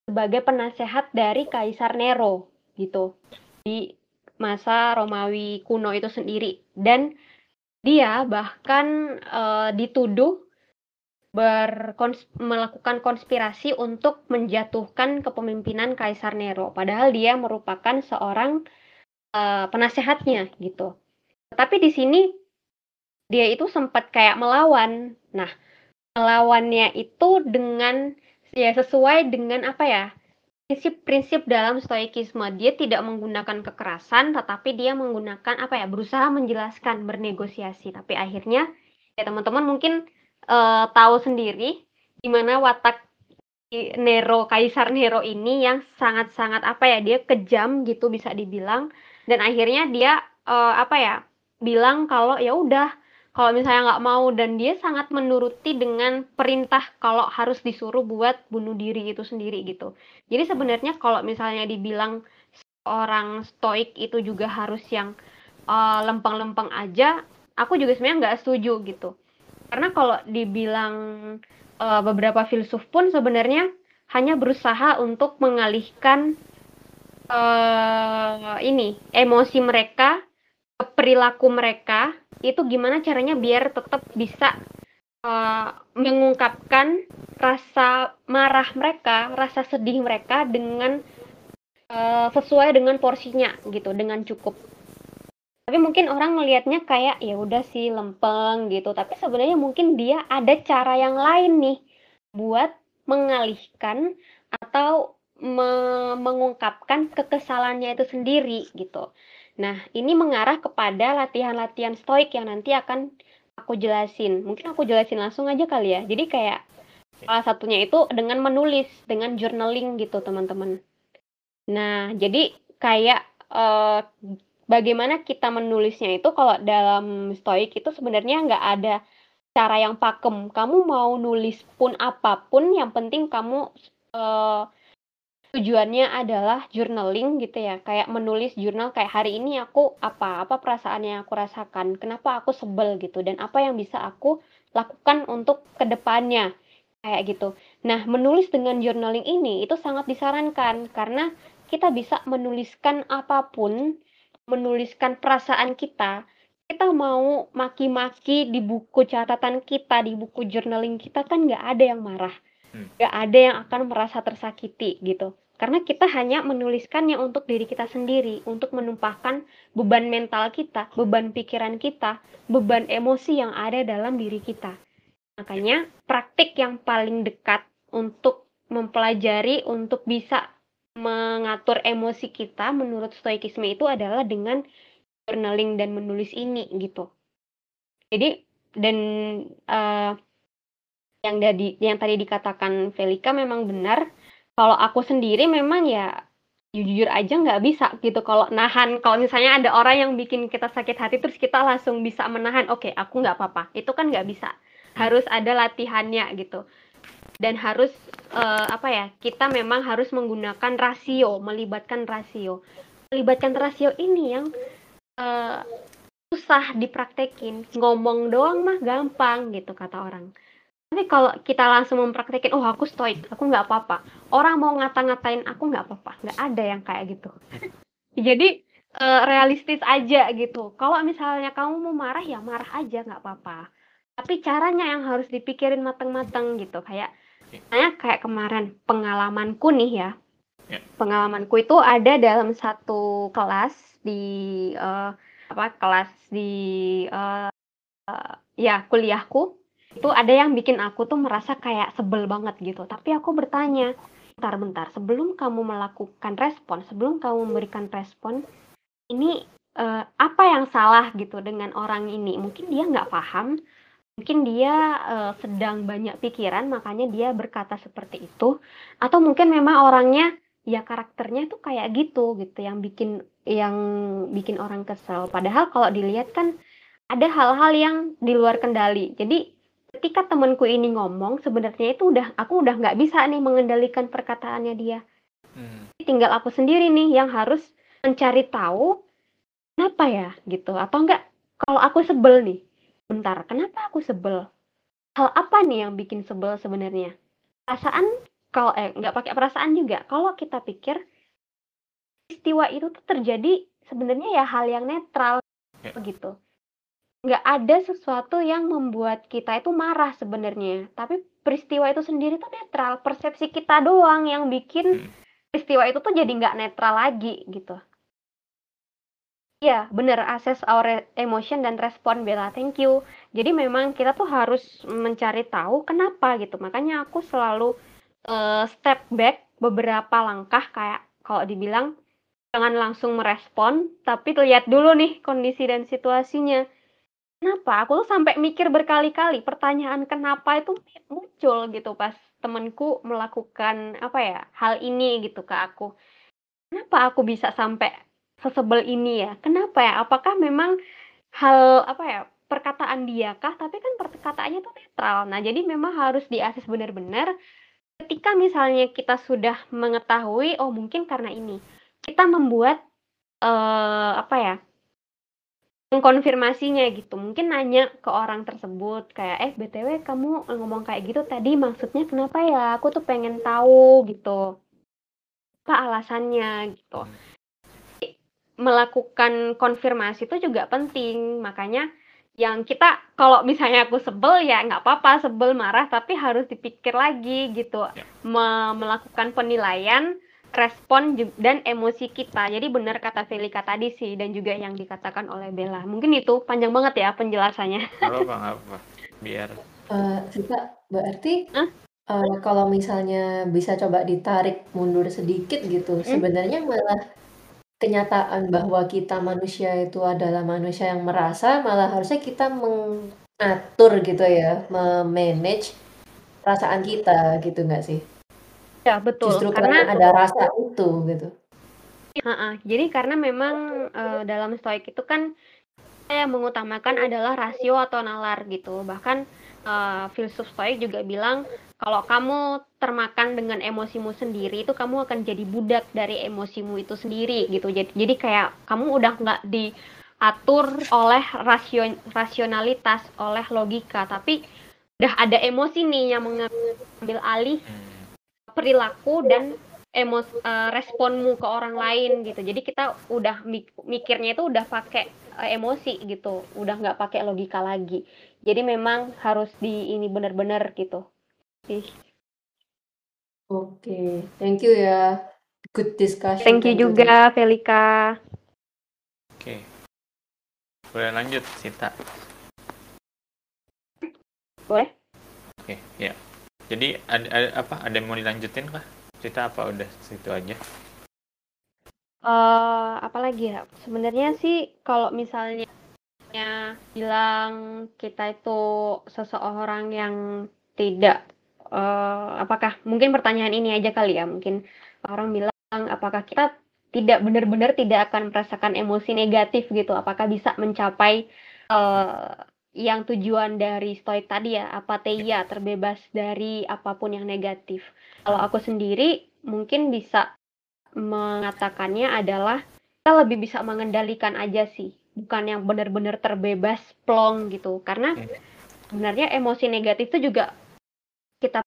sebagai penasehat dari Kaisar Nero gitu di masa Romawi kuno itu sendiri dan dia bahkan uh, dituduh berkons melakukan konspirasi untuk menjatuhkan kepemimpinan Kaisar Nero, padahal dia merupakan seorang uh, penasehatnya gitu. Tapi di sini dia itu sempat kayak melawan. Nah, melawannya itu dengan ya sesuai dengan apa ya? prinsip-prinsip dalam stoikisme. Dia tidak menggunakan kekerasan, tetapi dia menggunakan apa ya? berusaha menjelaskan, bernegosiasi. Tapi akhirnya ya teman-teman mungkin uh, tahu sendiri gimana watak Nero Kaisar Nero ini yang sangat-sangat apa ya dia kejam gitu bisa dibilang. Dan akhirnya dia uh, apa ya bilang kalau ya udah kalau misalnya nggak mau. Dan dia sangat menuruti dengan perintah kalau harus disuruh buat bunuh diri itu sendiri gitu. Jadi sebenarnya kalau misalnya dibilang orang stoik itu juga harus yang uh, lempeng-lempeng aja aku juga sebenarnya nggak setuju gitu karena kalau dibilang uh, beberapa filsuf pun sebenarnya hanya berusaha untuk mengalihkan uh, ini emosi mereka perilaku mereka itu gimana caranya biar tetap bisa uh, mengungkapkan rasa marah mereka, rasa sedih mereka dengan uh, sesuai dengan porsinya gitu, dengan cukup tapi mungkin orang melihatnya kayak ya udah sih lempeng gitu. Tapi sebenarnya mungkin dia ada cara yang lain nih buat mengalihkan atau me mengungkapkan kekesalannya itu sendiri gitu. Nah ini mengarah kepada latihan-latihan stoik yang nanti akan aku jelasin. Mungkin aku jelasin langsung aja kali ya. Jadi kayak salah satunya itu dengan menulis dengan journaling gitu teman-teman. Nah jadi kayak uh, bagaimana kita menulisnya itu kalau dalam stoik itu sebenarnya nggak ada cara yang pakem. Kamu mau nulis pun apa pun, yang penting kamu uh, tujuannya adalah journaling gitu ya, kayak menulis jurnal kayak hari ini aku apa, apa perasaan yang aku rasakan, kenapa aku sebel? gitu, dan apa yang bisa aku lakukan untuk ke depannya kayak gitu. Nah, menulis dengan journaling ini itu sangat disarankan karena kita bisa menuliskan apa pun menuliskan perasaan kita, kita mau maki-maki di buku catatan kita, di buku journaling kita kan nggak ada yang marah, hmm. nggak ada yang akan merasa tersakiti gitu. Karena kita hanya menuliskannya untuk diri kita sendiri, untuk menumpahkan beban mental kita, beban pikiran kita, beban emosi yang ada dalam diri kita. Makanya praktik yang paling dekat untuk mempelajari, untuk bisa mengatur emosi kita menurut stoikisme itu adalah dengan journaling dan menulis ini gitu. Jadi dan uh, yang tadi yang tadi dikatakan Velika memang benar. Kalau aku sendiri memang ya jujur aja nggak bisa gitu kalau nahan kalau misalnya ada orang yang bikin kita sakit hati terus kita langsung bisa menahan oke okay, aku nggak apa-apa itu kan nggak bisa harus ada latihannya gitu dan harus uh, apa ya kita memang harus menggunakan rasio melibatkan rasio. Melibatkan rasio ini yang uh, susah dipraktekin. Ngomong doang mah gampang gitu kata orang. Tapi kalau kita langsung mempraktekin oh aku stoik aku nggak apa-apa. Orang mau ngata-ngatain aku nggak apa-apa. Nggak ada yang kayak gitu. Jadi uh, realistis aja gitu. Kalau misalnya kamu mau marah ya marah aja nggak apa-apa tapi caranya yang harus dipikirin matang-matang gitu kayak Misalnya kayak kemarin pengalamanku nih ya. Yeah. Pengalamanku itu ada dalam satu kelas di uh, apa kelas di uh, uh, ya kuliahku itu ada yang bikin aku tuh merasa kayak sebel banget gitu. Tapi aku bertanya, bentar-bentar, sebelum kamu melakukan respon, sebelum kamu memberikan respon, ini uh, apa yang salah gitu dengan orang ini? Mungkin dia nggak paham Mungkin dia, uh, sedang banyak pikiran makanya dia berkata seperti itu, atau mungkin memang orangnya, ya karakternya tuh kayak gitu gitu yang bikin yang bikin orang kesel. Padahal kalau dilihat kan ada hal-hal yang di luar kendali. Jadi ketika temanku ini ngomong sebenarnya itu udah aku udah nggak bisa nih mengendalikan perkataannya dia. Hmm. Tinggal aku sendiri nih yang harus mencari tahu, kenapa ya gitu atau enggak kalau aku sebel nih Bentar, kenapa aku sebel? Hal apa nih yang bikin sebel sebenarnya? Perasaan kalau eh nggak pakai perasaan juga. Kalau kita pikir peristiwa itu tuh terjadi sebenarnya ya hal yang netral ya. begitu. Nggak ada sesuatu yang membuat kita itu marah sebenarnya. Tapi peristiwa itu sendiri tuh netral. Persepsi kita doang yang bikin hmm. peristiwa itu tuh jadi nggak netral lagi gitu. Iya, bener, assess our emotion dan respon, Bella, thank you. Jadi memang kita tuh harus mencari tahu kenapa gitu, makanya aku selalu, uh, step back beberapa langkah kayak kalau dibilang, jangan langsung merespon, tapi lihat dulu nih kondisi dan situasinya. Kenapa? Aku tuh sampai mikir berkali-kali, pertanyaan kenapa itu muncul gitu pas temenku melakukan, apa ya, hal ini gitu ke aku. Kenapa aku bisa sampai sesebel ini ya? Kenapa ya? Apakah memang hal apa ya perkataan dia kah? Tapi kan perkataannya tuh netral. Nah, jadi memang harus diakses benar-benar. Ketika misalnya kita sudah mengetahui, oh mungkin karena ini, kita membuat uh, apa ya? mengkonfirmasinya gitu. Mungkin nanya ke orang tersebut kayak eh BTW kamu ngomong kayak gitu tadi maksudnya kenapa ya? Aku tuh pengen tahu gitu. Apa alasannya gitu. Hmm melakukan konfirmasi itu juga penting. Makanya yang kita kalau misalnya aku sebel ya nggak apa-apa sebel marah tapi harus dipikir lagi gitu ya. Me melakukan penilaian respon dan emosi kita jadi benar kata Felika tadi sih dan juga yang dikatakan oleh Bella mungkin itu panjang banget ya penjelasannya apa apa biar uh, berarti huh? uh, kalau misalnya bisa coba ditarik mundur sedikit gitu hmm? sebenarnya malah kenyataan bahwa kita manusia itu adalah manusia yang merasa, malah harusnya kita mengatur gitu ya, memanage perasaan kita gitu nggak sih? Ya betul, Justru karena karena ada rasa itu gitu. uh jadi karena memang, uh, dalam stoik itu kan yang mengutamakan adalah rasio atau nalar gitu. Bahkan, uh, filsuf stoik juga bilang kalau kamu termakan dengan emosimu sendiri itu kamu akan jadi budak dari emosimu itu sendiri gitu. Jadi jadi kayak kamu udah nggak diatur oleh rasio, rasionalitas oleh logika. Tapi udah ada emosi nih yang mengambil alih perilaku dan emos uh, responmu ke orang lain gitu. Jadi kita udah mikirnya itu udah pakai uh, emosi gitu. Udah nggak pakai logika lagi jadi memang harus di ini benar-benar gitu sih. Oke, thank you ya. Good discussion. Thank you juga, Felika. Oke. Boleh lanjut, Sita. Boleh? Oke, ya. Jadi ada, ada apa? Ada yang mau dilanjutin kah? Sita apa udah situ aja? Uh, apalagi ya? Sebenarnya sih kalau misalnya bilang kita itu seseorang yang tidak uh, apakah mungkin pertanyaan ini aja kali ya mungkin orang bilang apakah kita tidak benar-benar tidak akan merasakan emosi negatif gitu apakah bisa mencapai uh, yang tujuan dari stoik tadi ya, apatheia, terbebas dari apa pun yang negatif. Kalau aku sendiri mungkin bisa mengatakannya adalah kita lebih bisa mengendalikan aja sih, bukan yang benar-benar terbebas plong gitu. Karena sebenarnya emosi negatif itu juga kita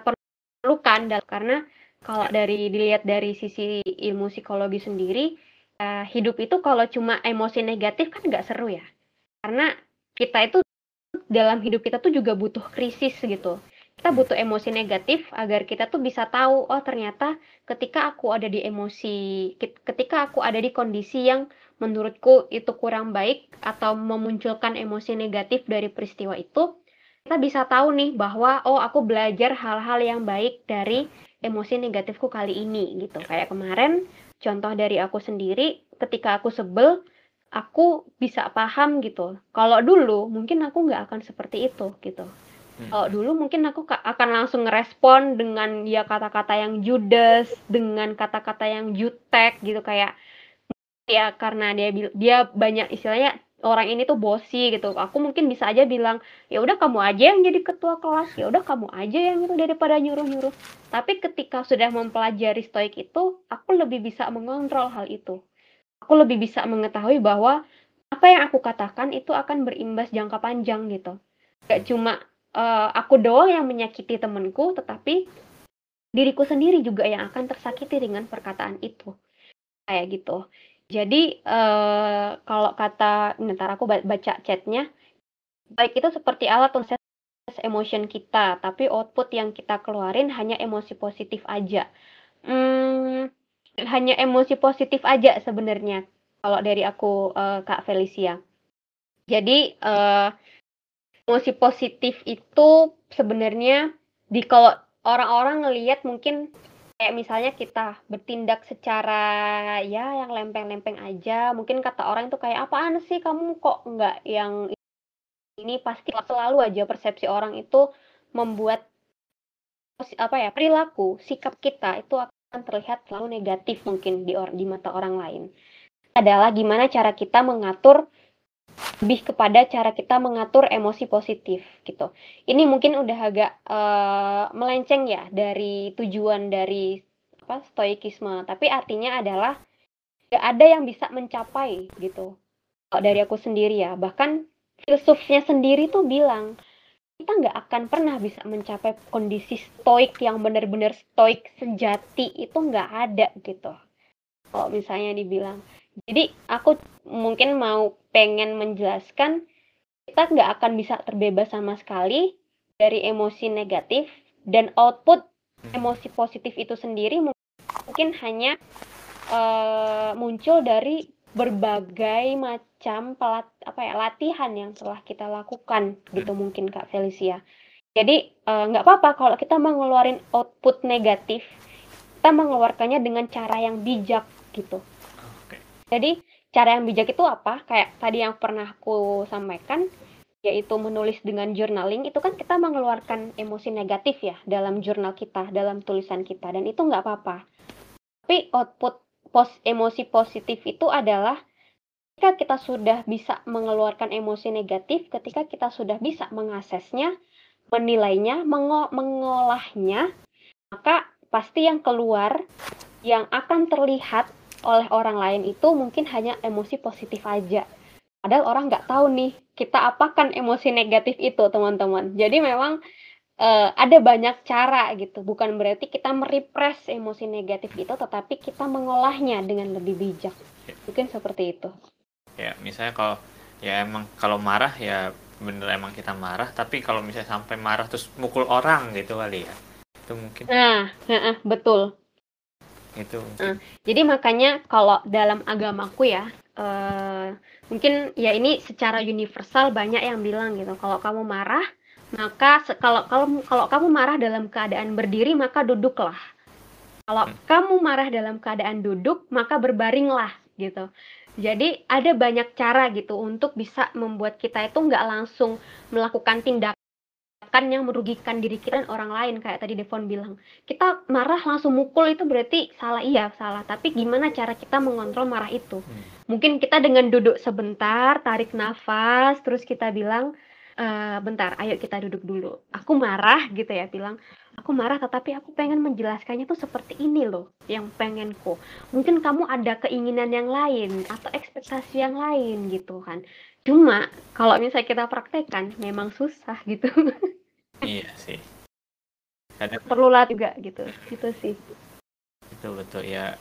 perlukan dan karena kalau dari dilihat dari sisi ilmu psikologi sendiri eh, hidup itu kalau cuma emosi negatif kan nggak seru ya. Karena kita itu dalam hidup kita tuh juga butuh krisis gitu. Kita butuh emosi negatif agar kita tuh bisa tahu oh ternyata ketika aku ada di emosi ketika aku ada di kondisi yang menurutku itu kurang baik atau memunculkan emosi negatif dari peristiwa itu kita bisa tahu nih bahwa oh aku belajar hal-hal yang baik dari emosi negatifku kali ini gitu. Kayak kemarin contoh dari aku sendiri ketika aku sebel aku bisa paham gitu. Kalau dulu mungkin aku nggak akan seperti itu gitu. Hmm. kalau dulu mungkin aku ka- akan langsung ngerespon dengan ya kata-kata yang judes dengan kata-kata yang jutek gitu. Kayak ya karena dia dia banyak istilahnya orang ini tuh bosi gitu. Aku mungkin bisa aja bilang ya udah kamu aja yang jadi ketua kelas ya udah kamu aja yang itu daripada nyuruh-nyuruh. Tapi ketika sudah mempelajari stoik itu aku lebih bisa mengontrol hal itu. Aku lebih bisa mengetahui bahwa apa yang aku katakan itu akan berimbas jangka panjang gitu. Gak cuma eh, aku doang yang menyakiti temenku tetapi diriku sendiri juga yang akan tersakiti dengan perkataan itu. Kayak gitu jadi eh, kalau kata ntar aku ba- baca chatnya baik itu seperti alat untuk emotion kita tapi output yang kita keluarin hanya emosi positif aja. Hmm, hanya emosi positif aja sebenarnya kalau dari aku eh, Kak Felicia. Jadi eh, emosi positif itu sebenarnya di kalau orang-orang ngelihat mungkin kayak misalnya kita bertindak secara ya yang lempeng-lempeng aja mungkin kata orang itu kayak apaan sih kamu kok nggak yang ini? Pasti selalu aja persepsi orang itu membuat apa ya perilaku sikap kita itu akan terlihat selalu negatif mungkin di di mata orang lain. Adalah gimana cara kita mengatur lebih kepada cara kita mengatur emosi positif gitu. Ini mungkin udah agak eh, melenceng ya dari tujuan dari apa stoikisme, tapi artinya adalah gak ada yang bisa mencapai gitu. Kalau dari aku sendiri ya, bahkan filsufnya sendiri tuh bilang kita nggak akan pernah bisa mencapai kondisi stoik yang benar-benar stoik sejati itu nggak ada gitu. Kalau misalnya dibilang jadi aku mungkin mau pengen menjelaskan kita nggak akan bisa terbebas sama sekali dari emosi negatif dan output emosi positif itu sendiri mungkin hanya eh, muncul dari berbagai macam pelat apa ya latihan yang telah kita lakukan gitu mungkin Kak Felicia. Jadi eh, nggak apa-apa kalau kita mau ngeluarin output negatif, kita mengeluarkannya dengan cara yang bijak gitu. Jadi cara yang bijak itu apa? Kayak tadi yang pernah aku sampaikan, yaitu menulis dengan journaling itu kan kita mengeluarkan emosi negatif ya dalam jurnal kita, dalam tulisan kita, dan itu nggak apa-apa. Tapi output pos emosi positif itu adalah ketika kita sudah bisa mengeluarkan emosi negatif, ketika kita sudah bisa mengaksesnya, menilainya, mengo- mengolahnya, maka pasti yang keluar yang akan terlihat oleh orang lain itu mungkin hanya emosi positif aja. Padahal orang nggak tahu nih kita apakan emosi negatif itu teman-teman. Jadi memang eh, ada banyak cara gitu. Bukan berarti kita merepress emosi negatif itu, tetapi kita mengolahnya dengan lebih bijak. Mungkin seperti itu. ya misalnya kalau ya emang kalau marah ya bener emang kita marah tapi kalau misalnya sampai marah terus mukul orang gitu kali ya itu mungkin Nah, heeh, betul. Itu Hmm. Jadi makanya kalau dalam agamaku ya, eh, mungkin ya ini secara universal banyak yang bilang gitu. Kalau kamu marah, maka kalau kalau kalau kamu marah dalam keadaan berdiri, maka duduklah. Kalau kamu marah dalam keadaan duduk, maka berbaringlah gitu. Jadi ada banyak cara gitu untuk bisa membuat kita itu nggak langsung melakukan tindakan tindakan yang merugikan diri kita dan orang lain kayak tadi Devon bilang. Kita marah langsung mukul itu berarti salah iya salah. Tapi gimana cara kita mengontrol marah itu? Hmm. mungkin kita dengan duduk sebentar tarik nafas terus kita bilang e, bentar ayo kita duduk dulu. Aku marah gitu ya bilang aku marah tetapi aku pengen menjelaskannya tuh seperti ini loh yang pengenku. Mungkin kamu ada keinginan yang lain atau ekspektasi yang lain gitu kan Cuma kalau misalnya kita praktekkan memang susah gitu. Iya sih. Kadang perlu lah juga gitu. Gitu sih. Itu betul ya.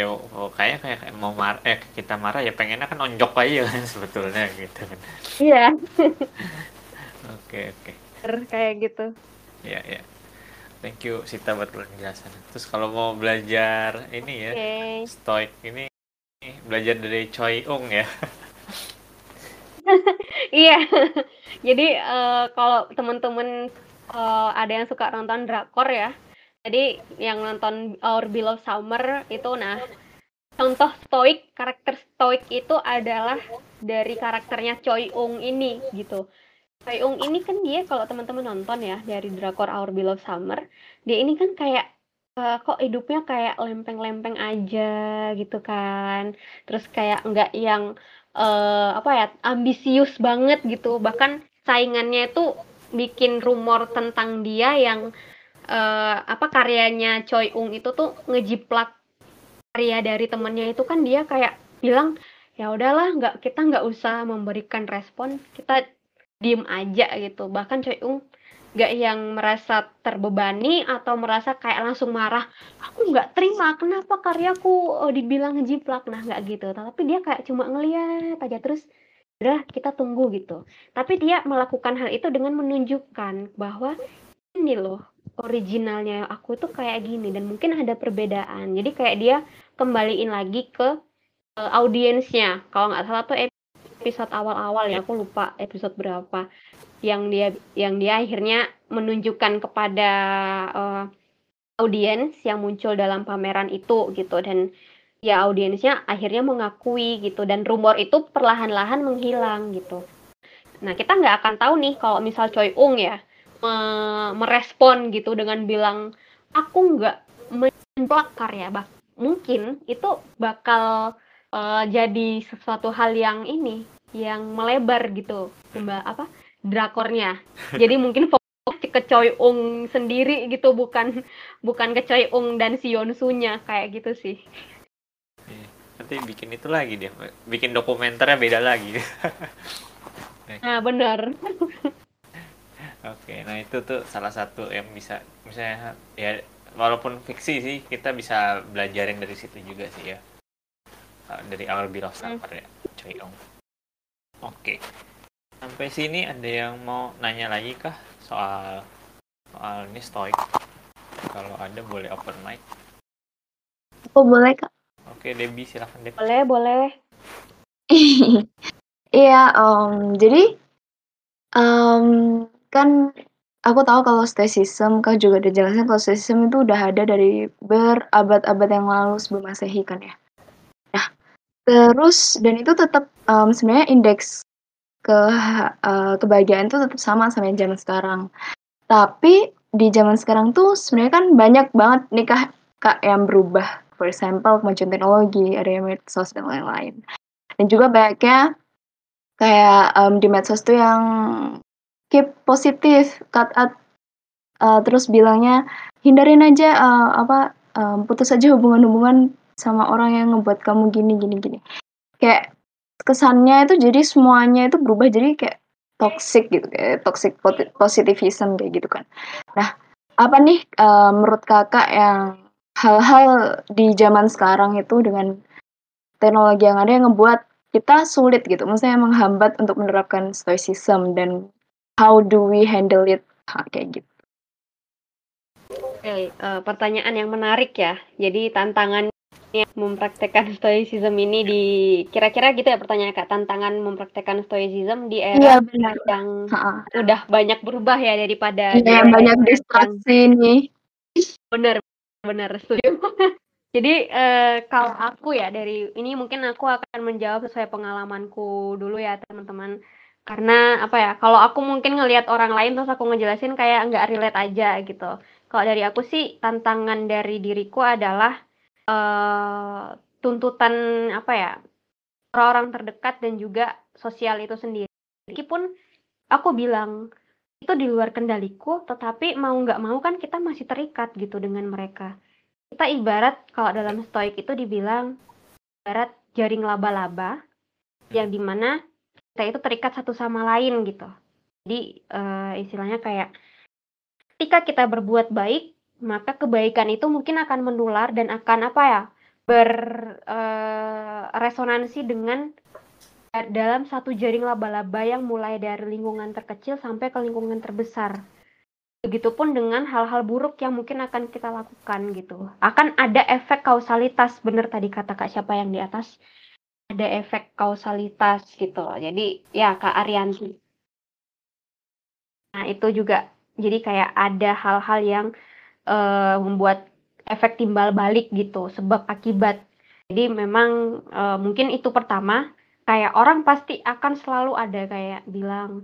Ya oh, kayak kayak mau marah eh kita marah ya pengennya kan onjok aja kan sebetulnya gitu kan. Iya. Oke oke. Kayak gitu. Iya iya. Thank you Sita buat penjelasan. Terus kalau mau belajar ini ya, okay. stoik ini belajar dari Choi Ung ya. Iya. Jadi uh, kalau teman-teman uh, ada yang suka nonton drakor ya. Jadi yang nonton Our Beloved Summer itu nah contoh stoik karakter stoik itu adalah dari karakternya Choi Ung ini gitu. Choi Ung ini kan dia kalau teman-teman nonton ya dari drakor Our Beloved Summer, dia ini kan kayak uh, kok hidupnya kayak lempeng-lempeng aja gitu kan. Terus kayak enggak yang uh, apa ya ambisius banget gitu. Bahkan saingannya itu bikin rumor tentang dia yang uh, apa karyanya Choi Ung itu tuh ngejiplak karya dari temennya itu kan dia kayak bilang ya udahlah nggak kita nggak usah memberikan respon kita diem aja gitu. Bahkan Choi Ung nggak yang merasa terbebani atau merasa kayak langsung marah aku nggak terima kenapa karyaku oh, dibilang ngejiplak nah nggak gitu. Tapi dia kayak cuma ngeliat aja terus udah kita tunggu gitu. Tapi dia melakukan hal itu dengan menunjukkan bahwa ini loh originalnya aku tuh kayak gini dan mungkin ada perbedaan. Jadi kayak dia kembaliin lagi ke uh, audiensnya. Kalau nggak salah tuh episode awal-awal ya aku lupa episode berapa yang dia yang dia akhirnya menunjukkan kepada uh, audiens yang muncul dalam pameran itu gitu. Dan ya audiensnya akhirnya mengakui gitu. Dan rumor itu perlahan-lahan menghilang gitu. Nah kita nggak akan tahu nih kalau misal Choi Ung ya me merespon gitu dengan bilang aku nggak menplak karya. Bah mungkin itu bakal uh, jadi sesuatu hal yang ini yang melebar gitu. Mbak apa drakornya. Jadi mungkin fokus ke Choi Ung sendiri gitu bukan bukan ke Choi Ung dan si Yonsunya kayak gitu sih. Iya, nanti bikin itu lagi dia, bikin dokumenternya beda lagi. nah benar. Oke, nah itu tuh salah satu yang bisa misalnya ya walaupun fiksi sih kita bisa belajarin dari situ juga sih ya dari Our Beloved Summer hmm. ya Choi Ung. Oke, Sampai sini ada yang mau nanya lagi kah soal soal ini stoik? Kalau ada boleh open mic. Oh boleh kak. Oke Debbie silahkan Debbie. Boleh boleh. Iya um, jadi um, kan aku tahu kalau stoicism kak juga udah jelasin kalau stoicism itu udah ada dari berabad-abad yang lalu sebelum masehi kan ya. Nah terus dan itu tetap um, sebenarnya indeks ke uh, kebahagiaan tuh tetap sama sama yang zaman sekarang. Tapi di zaman sekarang tuh sebenarnya kan banyak banget nikah kak yang berubah. For example, kemajuan teknologi, ada yang medsos dan lain-lain. Dan juga banyaknya kayak um, di medsos tuh yang keep positif, cut out, uh, terus bilangnya hindarin aja uh, apa um, putus aja hubungan-hubungan sama orang yang ngebuat kamu gini gini gini. Kayak kesannya itu jadi semuanya itu berubah jadi kayak toxic gitu kayak toxic positivism kayak gitu kan nah apa nih uh, menurut kakak yang hal-hal di zaman sekarang itu dengan teknologi yang ada yang ngebuat kita sulit gitu maksudnya menghambat untuk menerapkan stoicism dan how do we handle it ha, kayak gitu Oke, uh, pertanyaan yang menarik ya. Jadi tantangan mempraktekkan stoicism ini di kira-kira gitu ya pertanyaan kak tantangan mempraktekkan stoicism di era ya, yang ha. udah banyak berubah ya daripada ya, banyak distraksi nih bener bener setuju jadi eh, kalau aku ya dari ini mungkin aku akan menjawab sesuai pengalamanku dulu ya teman-teman Karena apa ya, kalau aku mungkin ngelihat orang lain terus aku ngejelasin kayak nggak relate aja gitu. Kalau dari aku sih tantangan dari diriku adalah uh, tuntutan apa ya orang-orang terdekat dan juga sosial itu sendiri. Meskipun aku bilang itu di luar kendaliku, tetapi mau nggak mau kan kita masih terikat gitu dengan mereka. Kita ibarat kalau dalam stoik itu dibilang ibarat jaring laba-laba yang di mana kita itu terikat satu sama lain gitu. Jadi uh, istilahnya kayak ketika kita berbuat baik, maka kebaikan itu mungkin akan menular dan akan apa ya berresonansi uh, dengan dalam satu jaring laba-laba yang mulai dari lingkungan terkecil sampai ke lingkungan terbesar. Begitupun dengan hal-hal buruk yang mungkin akan kita lakukan gitu. Akan ada efek kausalitas, benar tadi kata Kak siapa yang di atas. Ada efek kausalitas gitu Jadi ya Kak Arianti. Nah itu juga jadi kayak ada hal-hal yang uh, membuat efek timbal balik gitu, sebab akibat. Jadi memang uh, mungkin itu pertama, kayak orang pasti akan selalu ada kayak bilang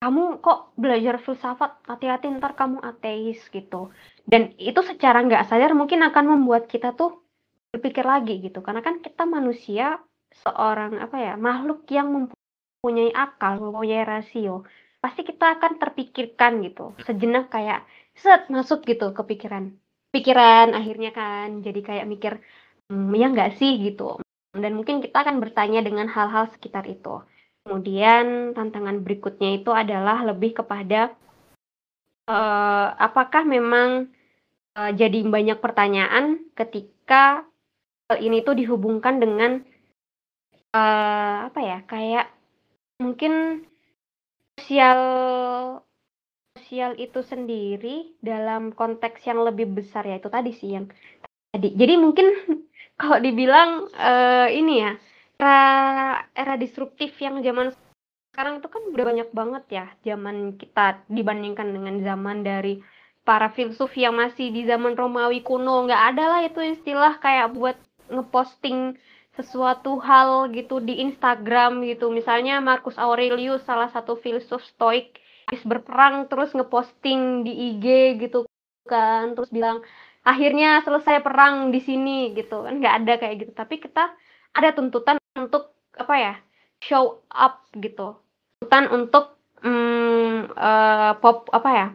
kamu kok belajar filsafat? Hati-hati ntar kamu ateis gitu. Dan itu secara nggak sadar mungkin akan membuat kita tuh berpikir lagi gitu. Karena kan kita manusia seorang apa ya makhluk yang mempunyai akal mempunyai rasio. Pasti kita akan terpikirkan gitu. Sejenak kayak set masuk gitu ke pikiran. Pikiran akhirnya kan jadi kayak mikir hmm, ya nggak sih? gitu. Dan mungkin kita akan bertanya dengan hal-hal sekitar itu. Kemudian tantangan berikutnya itu adalah lebih kepada uh, apakah memang uh, jadi banyak pertanyaan ketika hal ini tuh dihubungkan dengan uh, apa ya kayak mungkin sosial sosial itu sendiri dalam konteks yang lebih besar ya itu tadi sih yang tadi. Jadi mungkin kalau dibilang uh, ini ya era era disruptif yang zaman sekarang itu kan udah banyak banget ya zaman kita dibandingkan dengan zaman dari para filsuf yang masih di zaman Romawi kuno. Nggak ada lah itu istilah kayak buat ngeposting sesuatu hal gitu di Instagram gitu. Misalnya Marcus Aurelius salah satu filsuf stoik habis berperang terus ngeposting di IG gitu kan terus bilang akhirnya selesai perang di sini gitu kan. Nggak ada kayak gitu. Tapi kita ada tuntutan untuk apa ya show up gitu. Tuntutan untuk hmm, uh, pop apa ya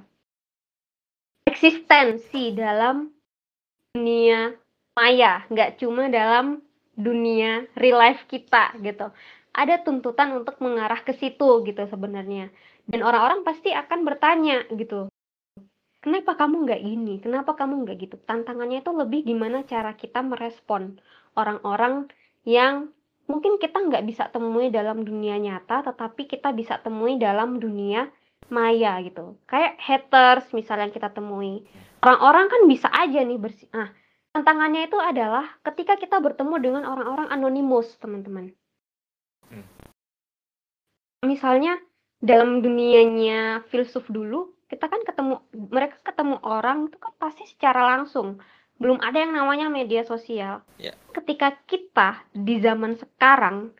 eksistensi dalam dunia maya. Nggak cuma dalam dunia real life kita gitu. Ada tuntutan untuk mengarah ke situ gitu sebenarnya dan orang-orang pasti akan bertanya gitu kenapa kamu nggak gini kenapa kamu nggak gitu tantangannya itu lebih gimana cara kita merespon orang-orang yang mungkin kita nggak bisa temui dalam dunia nyata, tetapi kita bisa temui dalam dunia maya gitu. Kayak haters misalnya yang kita temui. Orang-orang kan bisa aja nih bersih. Nah, tantangannya itu adalah ketika kita bertemu dengan orang-orang anonimus, teman-teman. Hmm. Misalnya dalam dunianya filsuf dulu, kita kan ketemu mereka ketemu orang itu kan pasti secara langsung belum ada yang namanya media sosial. Yeah. Ketika kita di zaman sekarang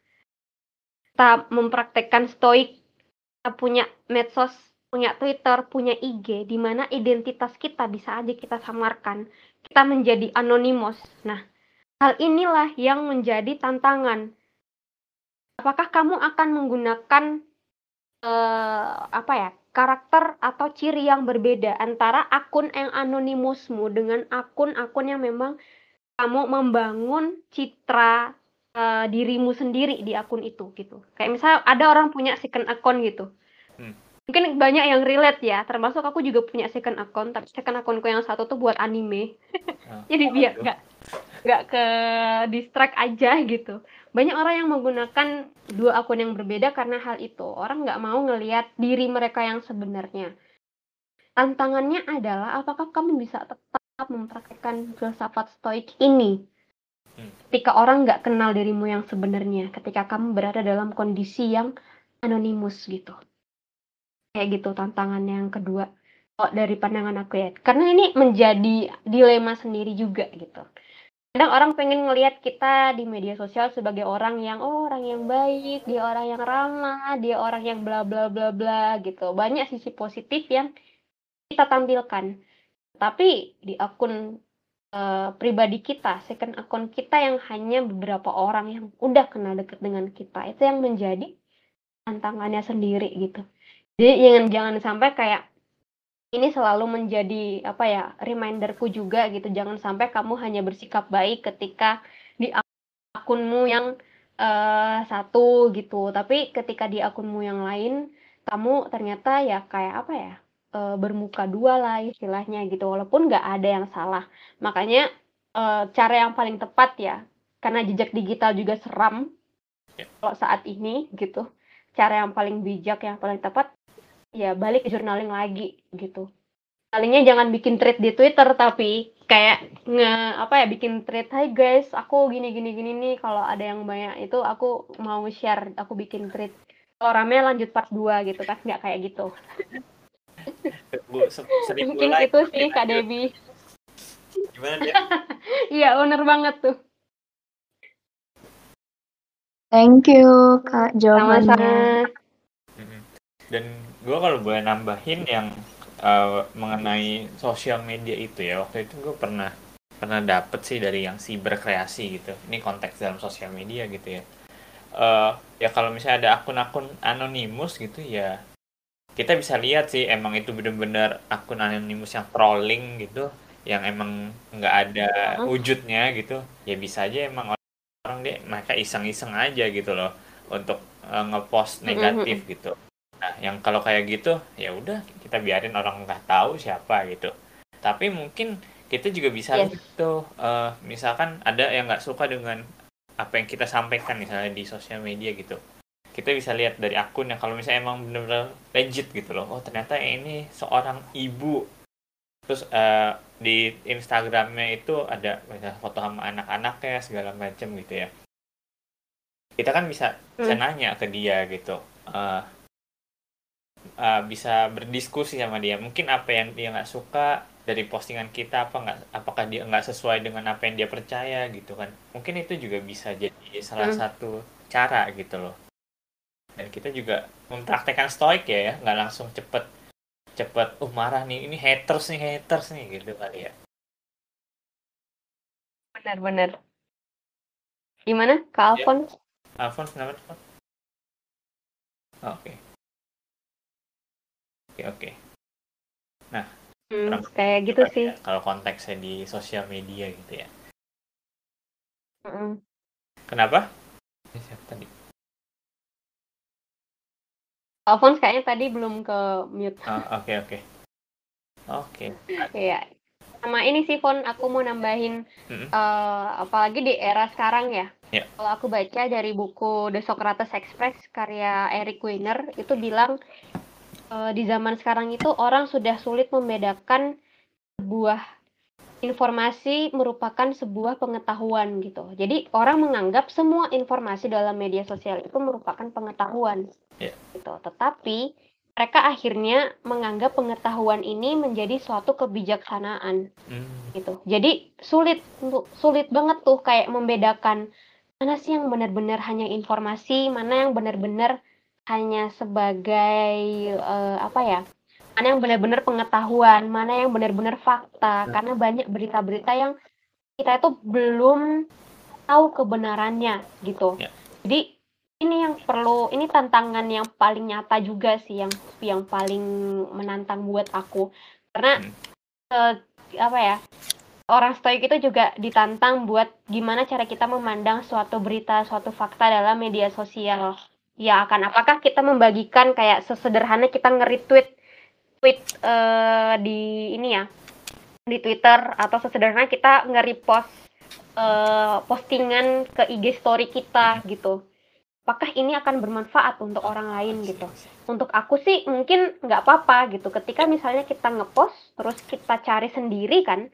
kita mempraktekkan stoik, kita punya medsos, punya Twitter, punya IG, di mana identitas kita bisa aja kita samarkan, kita menjadi anonymous. Nah, hal inilah yang menjadi tantangan. Apakah kamu akan menggunakan uh, apa ya karakter atau ciri yang berbeda antara akun yang anonimusmu dengan akun-akun yang memang kamu membangun citra uh, dirimu sendiri di akun itu gitu. Kayak misalnya ada orang punya second account gitu. Hmm. Mungkin banyak yang relate ya, termasuk aku juga punya second account, tapi second accountku yang satu tuh buat anime. Oh. Jadi biar nggak nggak ke distract aja gitu banyak orang yang menggunakan dua akun yang berbeda karena hal itu. Orang nggak mau ngelihat diri mereka yang sebenarnya. Tantangannya adalah apakah kamu bisa tetap mempraktekkan filsafat stoik ini hmm. ketika orang nggak kenal dirimu yang sebenarnya, ketika kamu berada dalam kondisi yang anonimus gitu. Kayak gitu tantangan yang kedua. Kok dari pandangan aku ya. Karena ini menjadi dilema sendiri juga gitu kadang orang pengen ngelihat kita di media sosial sebagai orang yang oh orang yang baik, dia orang yang ramah, dia orang yang bla bla bla bla gitu. Banyak sisi positif yang kita tampilkan. Tapi di akun uh, pribadi kita, second akun kita yang hanya beberapa orang yang udah kenal deket dengan kita, itu yang menjadi tantangannya sendiri gitu. Jadi jangan jangan sampai kayak ini selalu menjadi apa ya reminderku juga gitu. Jangan sampai kamu hanya bersikap baik ketika di akunmu yang uh, satu gitu. Tapi ketika di akunmu yang lain kamu ternyata ya kayak apa ya uh, bermuka dua lah istilahnya gitu. Walaupun nggak ada yang salah. Makanya uh, cara yang paling tepat ya karena jejak digital juga seram ya. kalau saat ini gitu. Cara yang paling bijak yang paling tepat ya balik ke journaling lagi gitu. Kalinya jangan bikin thread di Twitter tapi kayak nge apa ya bikin thread Hai guys aku gini gini gini nih kalau ada yang banyak itu aku mau share aku bikin thread. Kalau rame lanjut part 2 gitu kan nggak kayak gitu. Bu, mungkin itu sih Kak Debi gimana dia? Iya bener banget tuh. Thank you Kak jawabannya sama-sama dan gue kalau boleh nambahin yang uh, mengenai sosial media itu ya waktu itu gue pernah pernah dapet sih dari yang si berkreasi gitu. Ini konteks dalam sosial media gitu ya. Uh, ya kalau misalnya ada akun-akun anonimus gitu ya kita bisa lihat sih emang itu bener-bener akun anonimus yang trolling gitu yang emang nggak ada wujudnya gitu. Ya bisa aja emang orang dia mereka iseng-iseng aja gitu loh untuk uh, ngepost negatif gitu Nah, yang kalau kayak gitu, ya udah kita biarin orang nggak tahu siapa gitu. Tapi mungkin kita juga bisa yes. gitu, uh, misalkan ada yang nggak suka dengan apa yang kita sampaikan misalnya di sosial media gitu. Kita bisa lihat dari akun yang kalau misalnya emang benar-benar legit gitu loh. Oh ternyata ini seorang ibu. Terus uh, di Instagramnya itu ada misalnya foto sama anak-anaknya segala macam gitu ya. Kita kan bisa, hmm. bisa nanya ke dia gitu. Uh, uh, bisa berdiskusi sama dia mungkin apa yang dia nggak suka dari postingan kita apa nggak apakah dia nggak sesuai dengan apa yang dia percaya gitu kan mungkin itu juga bisa jadi salah hmm. satu cara gitu loh dan kita juga mempraktekkan stoik ya ya nggak langsung cepet cepet uh marah nih ini haters nih haters nih gitu kali ya benar-benar gimana Kak Alfon? Ya. Alfon kenapa? Oke. Okay oke oke. Nah hmm, kayak gitu sih. ya, kalau konteksnya di sosial media gitu ya. Mm. kenapa? Siapa tadi? Alphonse kayaknya tadi belum ke mute. Oh, oke oke. Oke. Iya. Sama ini sih Fon aku mau nambahin mm-hmm. uh, apalagi di era sekarang ya. Yeah. kalau aku baca dari buku The Socrates Express karya Eric Weiner itu bilang uh, di zaman sekarang itu orang sudah sulit membedakan sebuah informasi merupakan sebuah pengetahuan gitu. Jadi orang menganggap semua informasi dalam media sosial itu merupakan pengetahuan. Yeah. Gitu. Tetapi mereka akhirnya menganggap pengetahuan ini menjadi suatu kebijaksanaan. Mm. Gitu. Jadi sulit sulit banget tuh kayak membedakan mana sih yang benar-benar hanya informasi, mana yang benar-benar hanya sebagai uh, apa ya mana yang benar-benar pengetahuan mana yang benar-benar fakta ya. karena banyak berita-berita yang kita itu belum tahu kebenarannya gitu ya. jadi ini yang perlu ini tantangan yang paling nyata juga sih yang yang paling menantang buat aku karena hmm. uh, apa ya orang stoik itu juga ditantang buat gimana cara kita memandang suatu berita suatu fakta dalam media sosial ya akan apakah kita membagikan kayak sesederhana kita nge-retweet tweet uh, di ini ya di Twitter atau sesederhana kita nge-repost uh, postingan ke IG story kita gitu. Apakah ini akan bermanfaat untuk orang lain gitu? Untuk aku sih mungkin nggak apa-apa gitu. Ketika misalnya kita ngepost terus kita cari sendiri kan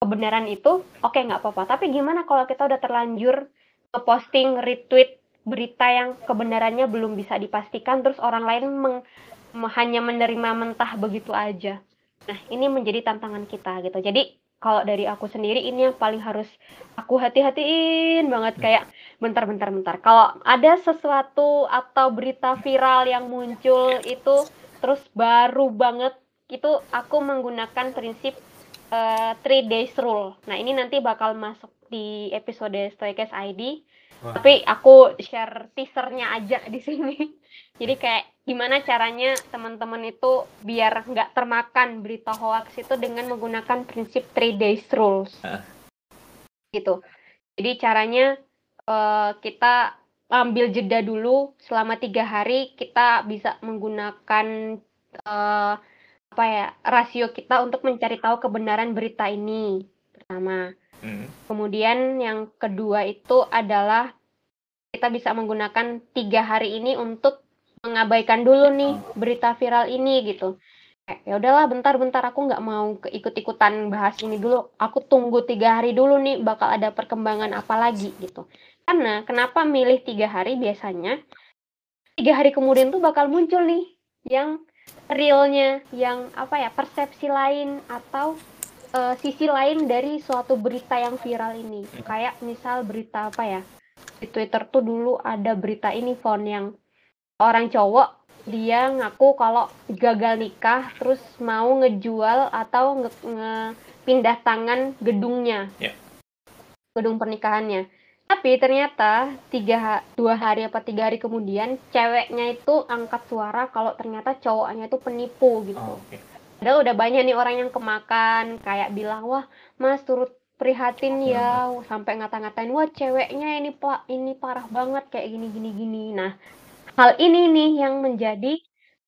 kebenaran itu, oke okay, nggak apa-apa. Tapi gimana kalau kita udah terlanjur ngeposting, retweet berita yang kebenarannya belum bisa dipastikan terus orang lain meng, hanya menerima mentah begitu aja. Nah, ini menjadi tantangan kita gitu. Jadi kalau dari aku sendiri ini yang paling harus aku hati-hatiin banget kayak bentar bentar bentar. Kalau ada sesuatu atau berita viral yang muncul itu terus baru banget itu aku menggunakan prinsip uh, three days rule. Nah, ini nanti bakal masuk di episode Stoikes ID. Wah. Tapi aku share teasernya aja di sini. Jadi kayak gimana caranya teman-teman itu biar nggak termakan berita hoax itu dengan menggunakan prinsip three days rules. Uh. Gitu. Jadi caranya uh, kita ambil jeda dulu selama tiga hari kita bisa menggunakan uh, apa ya rasio kita untuk mencari tahu kebenaran berita ini pertama. Hmm. Kemudian yang kedua itu adalah kita bisa menggunakan tiga hari ini untuk mengabaikan dulu nih berita viral ini gitu. Ya udahlah bentar-bentar aku nggak mau ikut-ikutan bahas ini dulu. Aku tunggu tiga hari dulu nih bakal ada perkembangan apa lagi gitu. Karena kenapa milih tiga hari? Biasanya tiga hari kemudian tuh bakal muncul nih yang realnya yang apa ya persepsi lain atau uh, sisi lain dari suatu berita yang viral ini. Kayak misal berita apa ya? Di Twitter tuh dulu ada berita ini font yang orang cowok dia ngaku kalau gagal nikah terus mau ngejual atau nge, nge pindah tangan gedungnya. Yeah. gedung pernikahannya. Tapi ternyata tiga dua hari apa tiga hari kemudian ceweknya itu angkat suara kalau ternyata cowoknya itu penipu gitu. Oh, okay. Padahal udah banyak nih orang yang kemakan kayak bilang wah mas turut prihatin ya sampai ngata-ngatain wah ceweknya ini pak ini parah banget kayak gini gini gini nah hal ini nih yang menjadi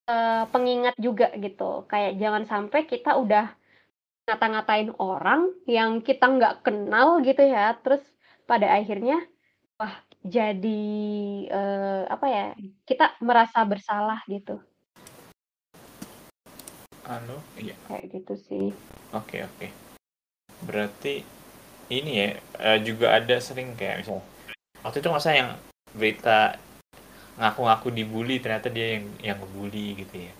uh, pengingat juga gitu. Kayak jangan sampai kita udah ngata-ngatain orang yang kita nggak kenal gitu ya, terus pada akhirnya wah jadi uh, apa ya kita merasa bersalah gitu. Anu, iya. Kayak gitu sih. Oke oke. Berarti ini ya uh, juga ada sering kayak misalnya waktu itu masa yang berita ngaku-ngaku dibully ternyata dia yang yang ngebully gitu ya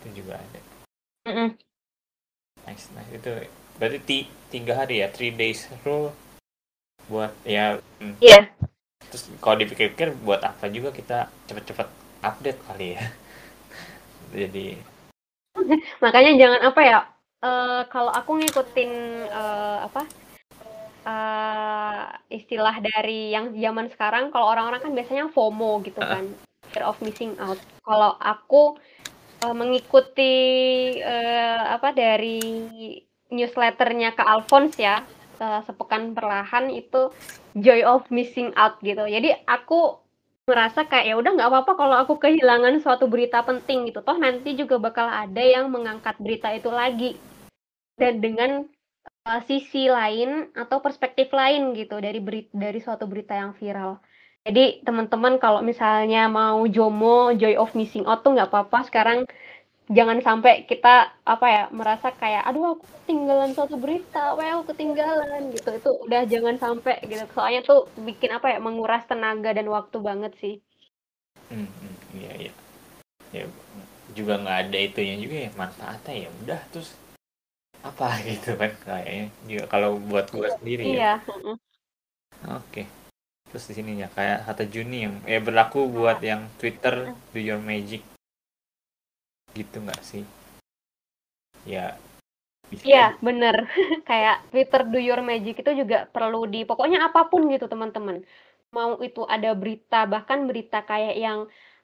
itu juga ada mm -mm. nice nice itu berarti tiga hari ya three days rule buat ya mm. iya yeah. terus kalau dipikir-pikir buat apa juga kita cepet-cepet update kali ya jadi makanya jangan apa ya uh, kalau aku ngikutin uh, apa uh, istilah dari yang zaman sekarang kalau orang-orang kan biasanya FOMO gitu kan fear of missing out. Kalau aku uh, mengikuti uh, apa dari newsletternya ke Alphonse ya uh, sepekan perlahan itu joy of missing out gitu. Jadi aku merasa kayak ya udah nggak apa-apa kalau aku kehilangan suatu berita penting gitu toh nanti juga bakal ada yang mengangkat berita itu lagi dan dengan uh, sisi lain atau perspektif lain gitu dari beri dari suatu berita yang viral. Jadi teman-teman kalau misalnya mau JOMO, joy of missing out tuh nggak apa-apa. Sekarang jangan sampai kita apa ya merasa kayak aduh aku ketinggalan suatu berita, well ketinggalan gitu. Itu udah jangan sampai gitu. Soalnya tuh bikin apa ya menguras tenaga dan waktu banget sih. Hmm, hmm iya iya. Ya juga nggak ada itunya juga ya manfaatnya ya udah terus apa gitu kan kayaknya juga kalau buat gue sendiri ya. iya. ya oke terus di sini ya kayak kata Juni yang ya berlaku buat yang Twitter do your magic gitu nggak sih ya Iya, bener. Kayak Twitter Do Your Magic itu juga perlu di, pokoknya apa pun gitu teman-teman. Mau itu ada berita, bahkan berita kayak yang,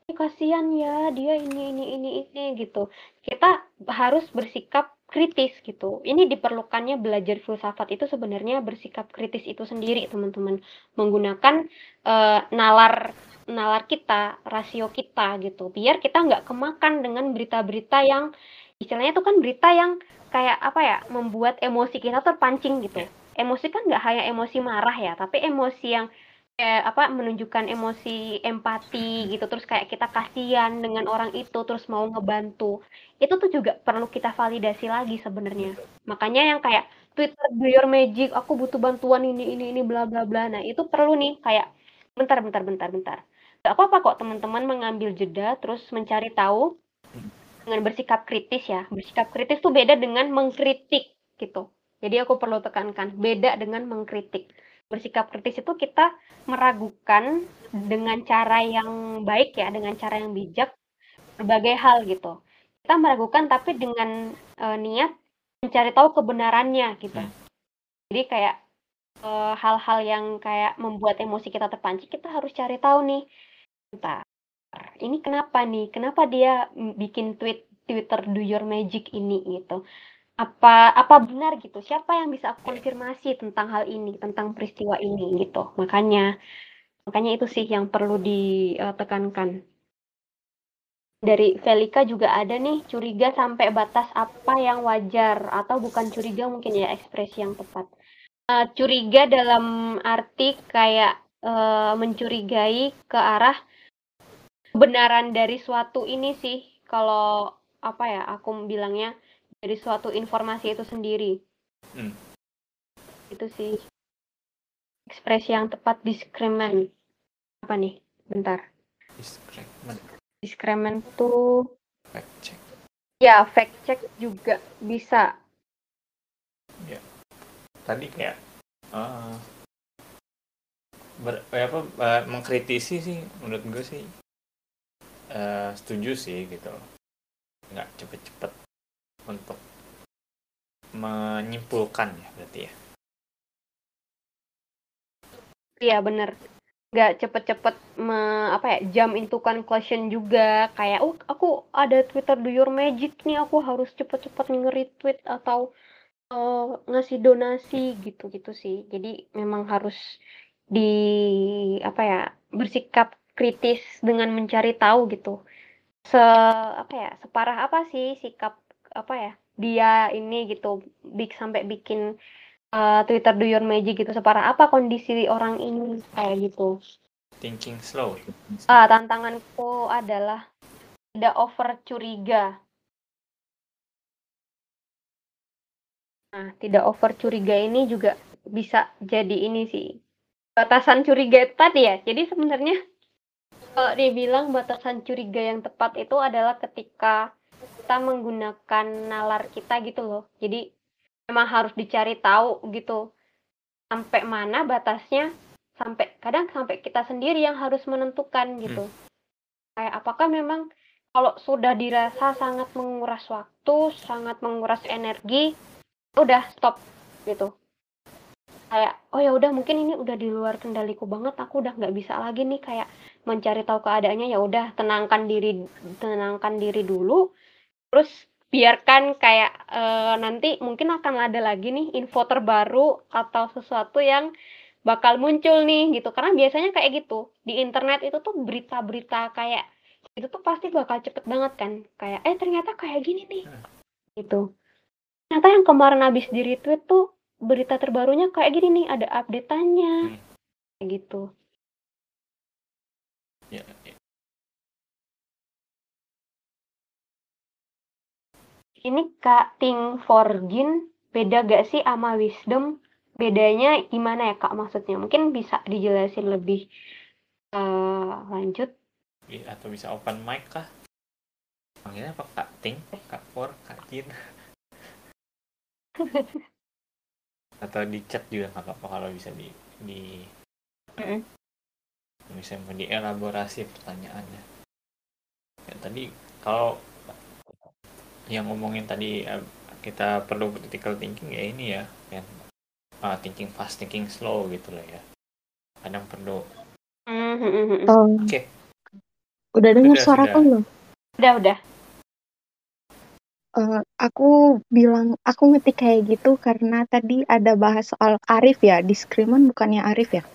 kasihan ya dia ini, ini, ini, ini gitu. Kita harus bersikap kritis gitu. Ini diperlukannya belajar filsafat itu sebenarnya bersikap kritis itu sendiri teman-teman menggunakan uh, nalar nalar kita, rasio kita gitu. Biar kita nggak kemakan dengan berita-berita yang istilahnya itu kan berita yang kayak apa ya membuat emosi kita terpancing gitu. Emosi kan nggak hanya emosi marah ya, tapi emosi yang kayak apa menunjukkan emosi empati gitu. Terus kayak kita kasihan dengan orang itu terus mau ngebantu. Itu tuh juga perlu kita validasi lagi sebenarnya. Makanya yang kayak Twitter do your magic aku butuh bantuan ini ini ini bla bla bla. Nah itu perlu nih kayak bentar bentar bentar bentar gak apa apa kok teman-teman mengambil jeda terus mencari tahu dengan bersikap kritis ya bersikap kritis tuh beda dengan mengkritik gitu Jadi aku perlu tekankan, beda dengan mengkritik. Bersikap kritis itu kita meragukan dengan cara yang baik ya, dengan cara yang bijak berbagai hal gitu. Kita meragukan tapi dengan uh, niat mencari tahu kebenarannya gitu. Hmm. Jadi kayak eh, hal-hal uh, yang kayak membuat emosi kita terpancing, kita harus cari tahu nih. Entah ini kenapa nih? Kenapa dia bikin tweet Twitter Do Your Magic ini gitu? apa apa benar gitu? Siapa yang bisa aku konfirmasi tentang hal ini tentang peristiwa ini gitu? Makanya makanya itu sih yang perlu ditekankan dari Velika juga ada nih curiga sampai batas apa yang wajar atau bukan curiga mungkin ya ekspresi yang tepat. Uh, curiga dalam arti kayak uh, mencurigai ke arah kebenaran dari suatu ini sih kalau apa ya aku bilangnya dari suatu informasi itu sendiri. Hmm. Itu sih ekspresi yang tepat diskrimen. Apa nih? Bentar. Diskrimen. Diskrimen tuh fact check. Ya, fact check juga bisa. Ya. Tadi kayak uh, ber, apa uh, mengkritisi sih menurut gue sih uh, setuju sih gitu nggak cepet-cepet untuk menyimpulkan ya berarti ya. Iya bener. Nggak cepet-cepet me, apa ya jam into conclusion juga. Kayak oh aku ada Twitter do your magic nih aku harus cepet-cepet nge-retweet atau uh, ngasih donasi gitu-gitu sih. Jadi memang harus di apa ya bersikap kritis dengan mencari tahu gitu. Se apa ya separah apa sih sikap apa ya dia ini gitu big sampai bikin uh, Twitter do your magic gitu separah apa kondisi orang ini kayak gitu. Thinking slow. Ah tantanganku adalah tidak over curiga nah tidak over curiga ini juga bisa jadi ini sih. Batasan curiga tadi ya jadi sebenarnya kalau dibilang batasan curiga yang tepat itu adalah ketika kita menggunakan nalar kita gitu loh. Jadi memang harus dicari tahu gitu sampai mana batasnya sampai kadang sampai kita sendiri yang harus menentukan gitu. Hmm. Kayak apakah memang kalau sudah dirasa sangat menguras waktu, sangat menguras energi, udah stop gitu. Kayak oh ya udah mungkin ini udah di luar kendaliku banget, aku udah nggak bisa lagi nih kayak mencari tahu keadaannya ya udah tenangkan diri tenangkan diri dulu. Terus biarkan kayak uh, nanti mungkin akan ada lagi nih info terbaru atau sesuatu yang bakal muncul nih gitu. Karena biasanya kayak gitu di internet itu tuh berita-berita kayak itu tuh pasti bakal cepet banget kan. Kayak eh ternyata kayak gini nih gitu. Ternyata yang kemarin habis di retweet tuh berita terbarunya kayak gini nih ada update-nya hmm. kayak gitu ya, Ini Kak Ting Forgin beda gak sih sama wisdom? Bedanya gimana ya Kak maksudnya? Mungkin bisa dijelasin lebih uh, lanjut. Atau bisa open mic kah? Panggilnya apa Kak Ting? Kak For? Kak Jin? Atau di chat juga nggak apa-apa kalau bisa di di mm -hmm. Bisa dielaborasi pertanyaannya. Ya, tadi kalau yang ngomongin tadi uh, kita perlu critical thinking ya ini ya kan uh, thinking fast thinking slow gitu lah ya kadang perlu mm-hmm. oh. oke okay. udah dengar suara aku belum udah udah uh, aku bilang aku ngetik kayak gitu karena tadi ada bahas soal Arif ya diskrimen bukannya Arif ya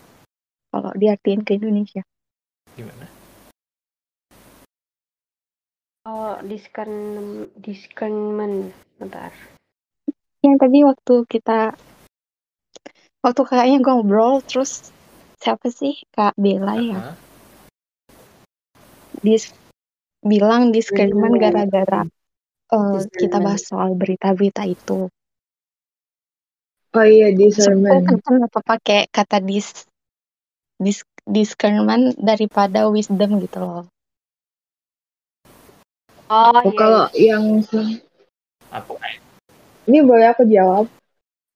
kalau diartiin ke Indonesia gimana Oh, discern discernment. Bentar. Yang tadi waktu kita waktu kakaknya ngobrol terus siapa sih Kak Bella ya? Uh -huh. Dis bilang discernment gara-gara uh, kita bahas soal berita-berita itu. Oh iya, discernment. Kenapa pakai kata dis dis discernment daripada wisdom gitu loh. Oh, oh iya. kalau yang apa? Ini boleh aku jawab?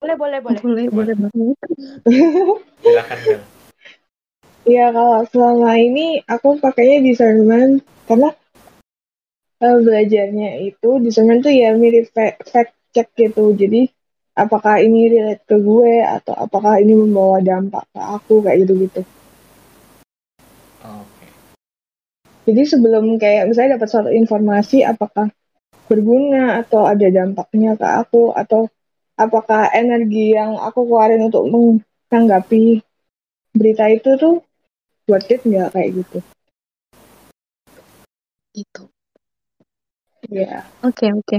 Boleh, boleh, boleh. Boleh, boleh banget. Silakan. Iya, kalau selama ini aku pakainya discernment karena uh, belajarnya itu discernment tuh ya mirip fa- fact check gitu. Jadi apakah ini relate ke gue atau apakah ini membawa dampak ke aku kayak gitu-gitu. Oh, Oke. Jadi sebelum kayak misalnya dapat suatu informasi apakah berguna atau ada dampaknya ke aku atau apakah energi yang aku keluarin untuk menanggapi berita itu tuh worth it nggak kayak gitu. Itu. Iya. Oke, oke.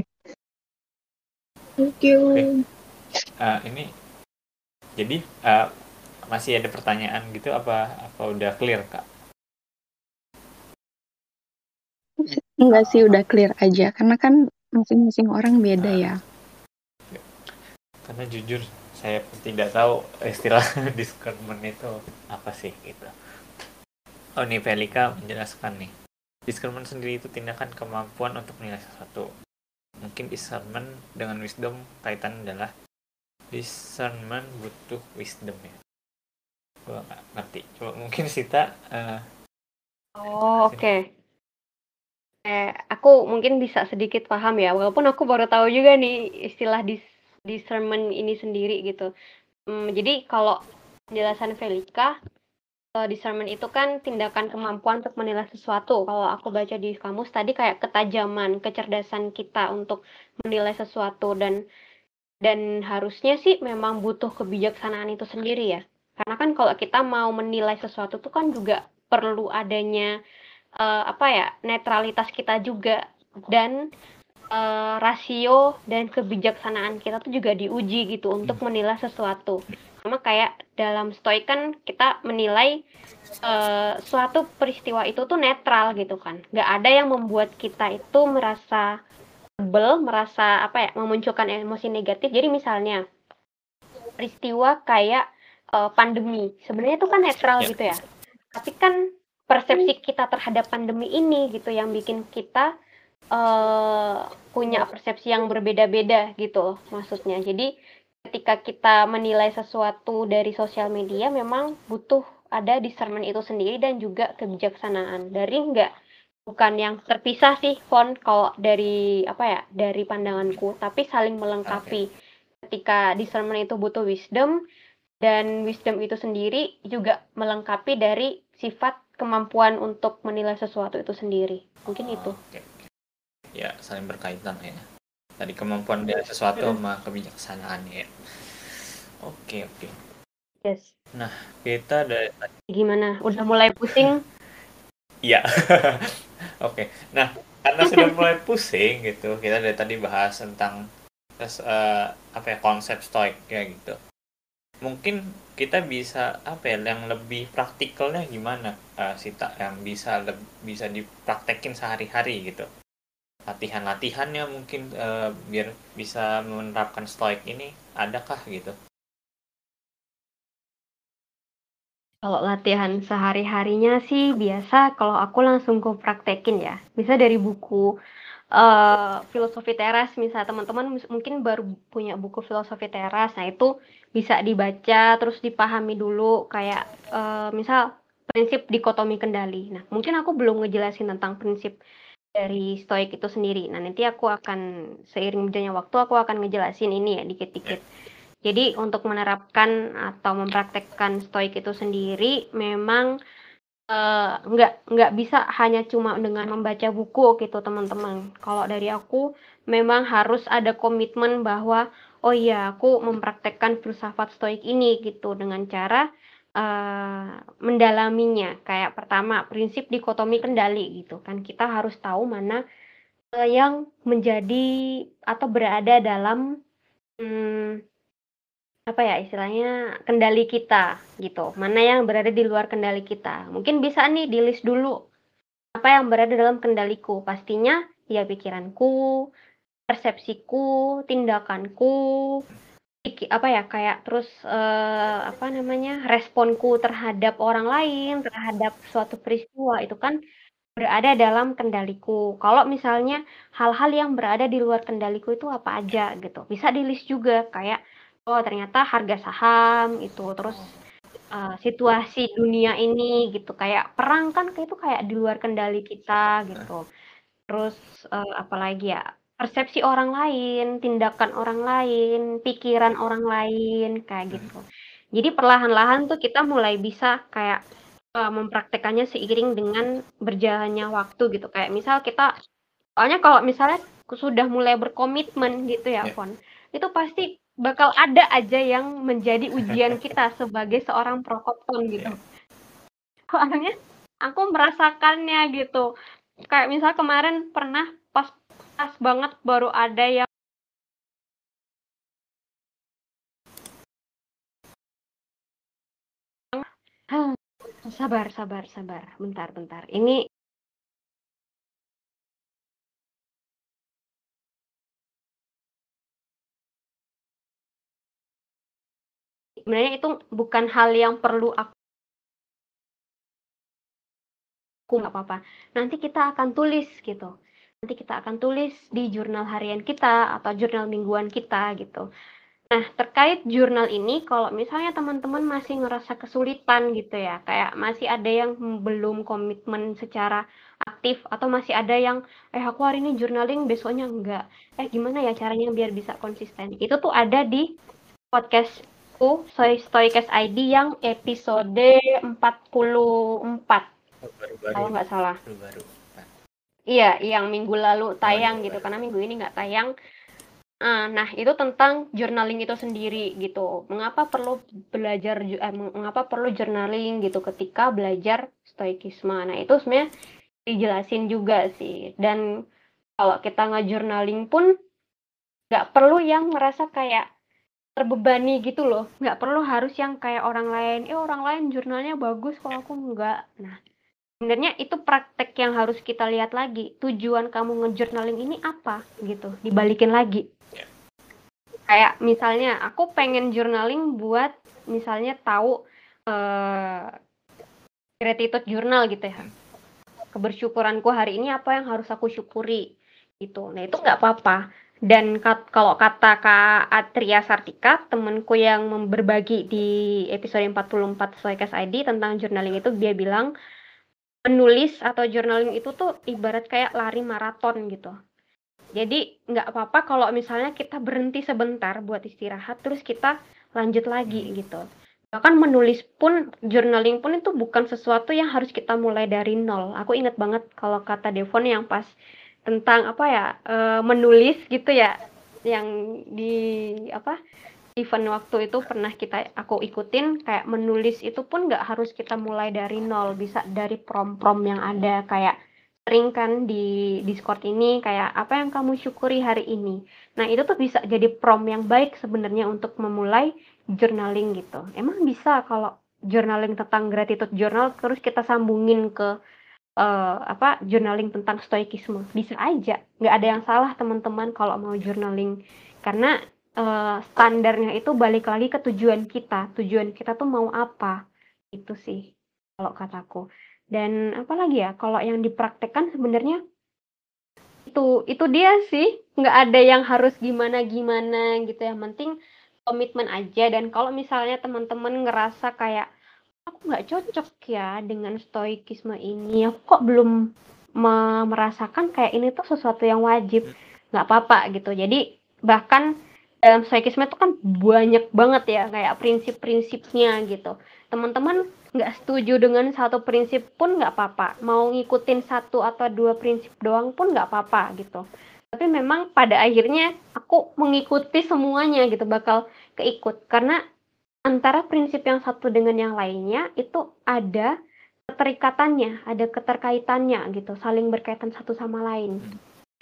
Thank you. Oke. Eh, ini jadi eh, masih ada pertanyaan gitu apa apa udah clear kak? Enggak sih, udah clear aja. Karena kan masing-masing orang beda ya. Karena jujur saya pun tidak tahu istilah discernment itu apa sih gitu. Oh nih Velika menjelaskan nih. Discernment sendiri itu tindakan kemampuan untuk menilai sesuatu. Mungkin discernment dengan wisdom kaitan adalah discernment butuh wisdom ya. Gua nggak ngerti. Coba mungkin Sita eh, Oh, oke. Eh, aku mungkin bisa sedikit paham ya, walaupun aku baru tahu juga nih istilah dis discernment ini sendiri gitu. Hmm, jadi kalau penjelasan Velika, eh, discernment itu kan tindakan kemampuan untuk menilai sesuatu. Kalau aku baca di kamus tadi kayak ketajaman, kecerdasan kita untuk menilai sesuatu dan dan harusnya sih memang butuh kebijaksanaan itu sendiri ya. Karena kan kalau kita mau menilai sesuatu tuh kan juga perlu adanya eh, apa ya netralitas kita juga dan eh, rasio dan kebijaksanaan kita tuh juga diuji gitu untuk menilai sesuatu. Sama kayak dalam stoik kan kita menilai eh, suatu peristiwa itu tuh netral gitu kan. Nggak ada yang membuat kita itu merasa sebel, merasa apa ya memunculkan emosi negatif. Jadi misalnya peristiwa kayak eh, pandemi, sebenarnya itu kan netral Ya. gitu ya. Tapi kan persepsi kita terhadap pandemi ini gitu yang bikin kita eh punya persepsi yang berbeda-beda gitu loh maksudnya. Jadi ketika kita menilai sesuatu dari sosial media memang butuh ada discernment itu sendiri dan juga kebijaksanaan. Dari enggak bukan yang terpisah sih Fon kalau dari apa ya dari pandanganku tapi saling melengkapi. Ketika discernment itu butuh wisdom dan wisdom itu sendiri juga melengkapi dari sifat kemampuan untuk menilai sesuatu itu sendiri. Mungkin itu. Oke, oke. Ya, saling berkaitan ya. Tadi kemampuan dari sesuatu sama kebijaksanaan ya. Oke, oke. Yes. Kita dari Gimana? Udah mulai pusing? Iya. Oke. Nah, karena sudah mulai pusing gitu, kita dari tadi bahas tentang eh, apa ya konsep stoik ya gitu. Mungkin kita bisa apa ya yang lebih praktikalnya gimana eh, Sita yang bisa leb- bisa dipraktekin sehari-hari gitu. Latihan-latihannya mungkin eh, biar bisa menerapkan stoik ini adakah gitu? Kalau latihan sehari-harinya sih biasa kalau aku langsung ku praktekin ya. Bisa dari buku eh filosofi teras misal teman-teman mungkin baru punya buku filosofi teras. Nah, itu bisa dibaca terus dipahami dulu kayak eh, misal prinsip dikotomi kendali. Nah, mungkin aku belum ngejelasin tentang prinsip dari stoik itu sendiri. Nah, nanti aku akan seiring berjalannya waktu aku akan ngejelasin ini ya dikit-dikit. Jadi untuk menerapkan atau mempraktekkan stoik itu sendiri memang eh, nggak nggak bisa hanya cuma dengan membaca buku gitu teman-teman. Kalau dari aku memang harus ada komitmen bahwa oh iya aku mempraktekkan filsafat stoik ini gitu dengan cara eh, mendalaminya. Kayak pertama prinsip dikotomi kendali gitu kan kita harus tahu mana eh, yang menjadi atau berada dalam hmm, apa ya istilahnya kendali kita gitu. Mana yang berada di luar kendali kita. Mungkin bisa nih di list dulu apa yang berada dalam kendaliku. Pastinya ya pikiranku, persepsiku, tindakanku, apa ya kayak terus eh, apa namanya responku terhadap orang lain, terhadap suatu peristiwa itu kan berada dalam kendaliku. Kalau misalnya hal-hal yang berada di luar kendaliku itu apa aja gitu. Bisa di list juga kayak oh ternyata harga saham itu terus uh, situasi dunia ini gitu. Kayak perang kan kayak itu kayak di luar kendali kita gitu. Terus uh, apalagi ya persepsi orang lain tindakan orang lain pikiran orang lain kayak gitu. Jadi perlahan-lahan tuh kita mulai bisa kayak uh, mempraktekannya seiring dengan berjalannya waktu gitu. Kayak misal kita soalnya kalau misalnya sudah mulai berkomitmen gitu ya, yeah. Fon itu pasti bakal ada aja yang menjadi ujian kita sebagai seorang prokopton gitu. Soalnya aku merasakannya gitu. Kayak misal kemarin pernah pas pas banget baru ada yang sabar sabar sabar bentar bentar ini sebenarnya itu bukan hal yang perlu aku nggak apa-apa. Nanti kita akan tulis gitu. Nanti kita akan tulis di jurnal harian kita atau jurnal mingguan kita gitu. Nah, terkait jurnal ini, kalau misalnya teman-teman masih ngerasa kesulitan gitu ya, kayak masih ada yang belum komitmen secara aktif, atau masih ada yang, eh aku hari ini journaling, besoknya enggak. Eh gimana ya caranya biar bisa konsisten? Itu tuh ada di podcast aku Soy Stoikes ID yang episode 44 oh, kalau nggak salah. Baru, baru. iya yang minggu lalu tayang baru, gitu. baru. karena minggu ini nggak tayang. Ah, nah itu tentang journaling itu sendiri gitu. Mengapa perlu belajar eh, mengapa perlu journaling gitu ketika belajar stoikisme? Nah itu sebenarnya dijelasin juga sih. Dan kalau kita nge-journaling pun nggak perlu yang merasa kayak terbebani gitu loh. Nggak perlu harus yang kayak orang lain. Eh orang lain jurnalnya bagus kalau aku enggak nah sebenarnya itu praktek yang harus kita lihat lagi. Tujuan kamu ngejurnaling ini apa? Gitu dibalikin lagi. Ya. kayak misalnya aku pengen journaling buat misalnya tahu uh, gratitude journal gitu ya. Kebersyukuranku hari ini apa yang harus aku syukuri? Gitu. Nah itu nggak apa-apa dan kat, kalau kata Kak Atria Sartika, temanku yang berbagi di episode 44 Soikas ID tentang journaling itu, dia bilang menulis atau journaling itu tuh ibarat kayak lari maraton gitu. Jadi nggak apa-apa kalau misalnya kita berhenti sebentar buat istirahat, terus kita lanjut lagi gitu. Bahkan menulis pun, journaling pun itu bukan sesuatu yang harus kita mulai dari nol. Aku ingat banget kalau kata Devon yang pas tentang apa ya uh, menulis gitu ya yang di apa event waktu itu pernah kita aku ikutin kayak menulis itu pun nggak harus kita mulai dari nol bisa dari prom-prom yang ada kayak sering kan di Discord ini kayak apa yang kamu syukuri hari ini. Nah itu tuh bisa jadi prom yang baik sebenarnya untuk memulai journaling gitu. Emang bisa kalau journaling tentang gratitude journal terus kita sambungin ke uh, apa journaling tentang stoikisme. Bisa aja. Nggak ada yang salah teman-teman kalau mau journaling. Karena uh, standarnya itu balik lagi ke tujuan kita. Tujuan kita tuh mau apa? Itu sih kalau kataku. Dan apalagi ya kalau yang dipraktekkan sebenarnya itu itu dia sih. Nggak ada yang harus gimana gimana gitu yang penting komitmen aja. Dan kalau misalnya teman-teman ngerasa kayak aku nggak cocok ya dengan stoikisme ini. Aku kok belum merasakan kayak ini tuh sesuatu yang wajib. Nggak apa-apa gitu. Jadi bahkan dalam stoikisme itu kan banyak banget ya kayak prinsip-prinsipnya gitu. Teman-teman nggak setuju dengan satu prinsip pun nggak apa-apa. Mau ngikutin satu atau dua prinsip doang pun nggak apa-apa gitu. Tapi memang pada akhirnya aku mengikuti semuanya gitu. Bakal keikut. Karena antara prinsip yang satu dengan yang lainnya itu ada keterikatannya, ada keterkaitannya gitu, saling berkaitan satu sama lain.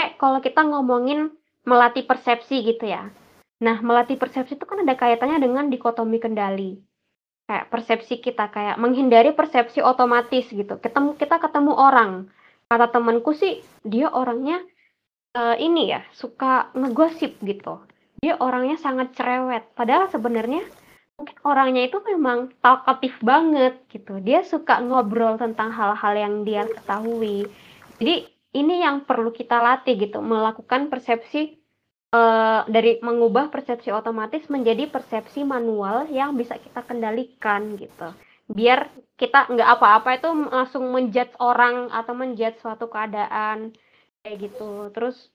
Kayak kalau kita ngomongin melatih persepsi gitu ya. Nah, melatih persepsi itu kan ada kaitannya dengan dikotomi kendali. Kayak persepsi kita kayak menghindari persepsi otomatis gitu. Ketemu kita ketemu orang. Kata temanku sih dia orangnya uh, ini ya, suka ngegosip gitu. Dia orangnya sangat cerewet. Padahal sebenarnya orangnya itu memang talkatif banget gitu. Dia suka ngobrol tentang hal-hal yang dia ketahui. Jadi ini yang perlu kita latih gitu, melakukan persepsi uh, dari mengubah persepsi otomatis menjadi persepsi manual yang bisa kita kendalikan gitu. Biar kita nggak apa-apa itu langsung menjudge orang atau menjudge suatu keadaan kayak gitu. Terus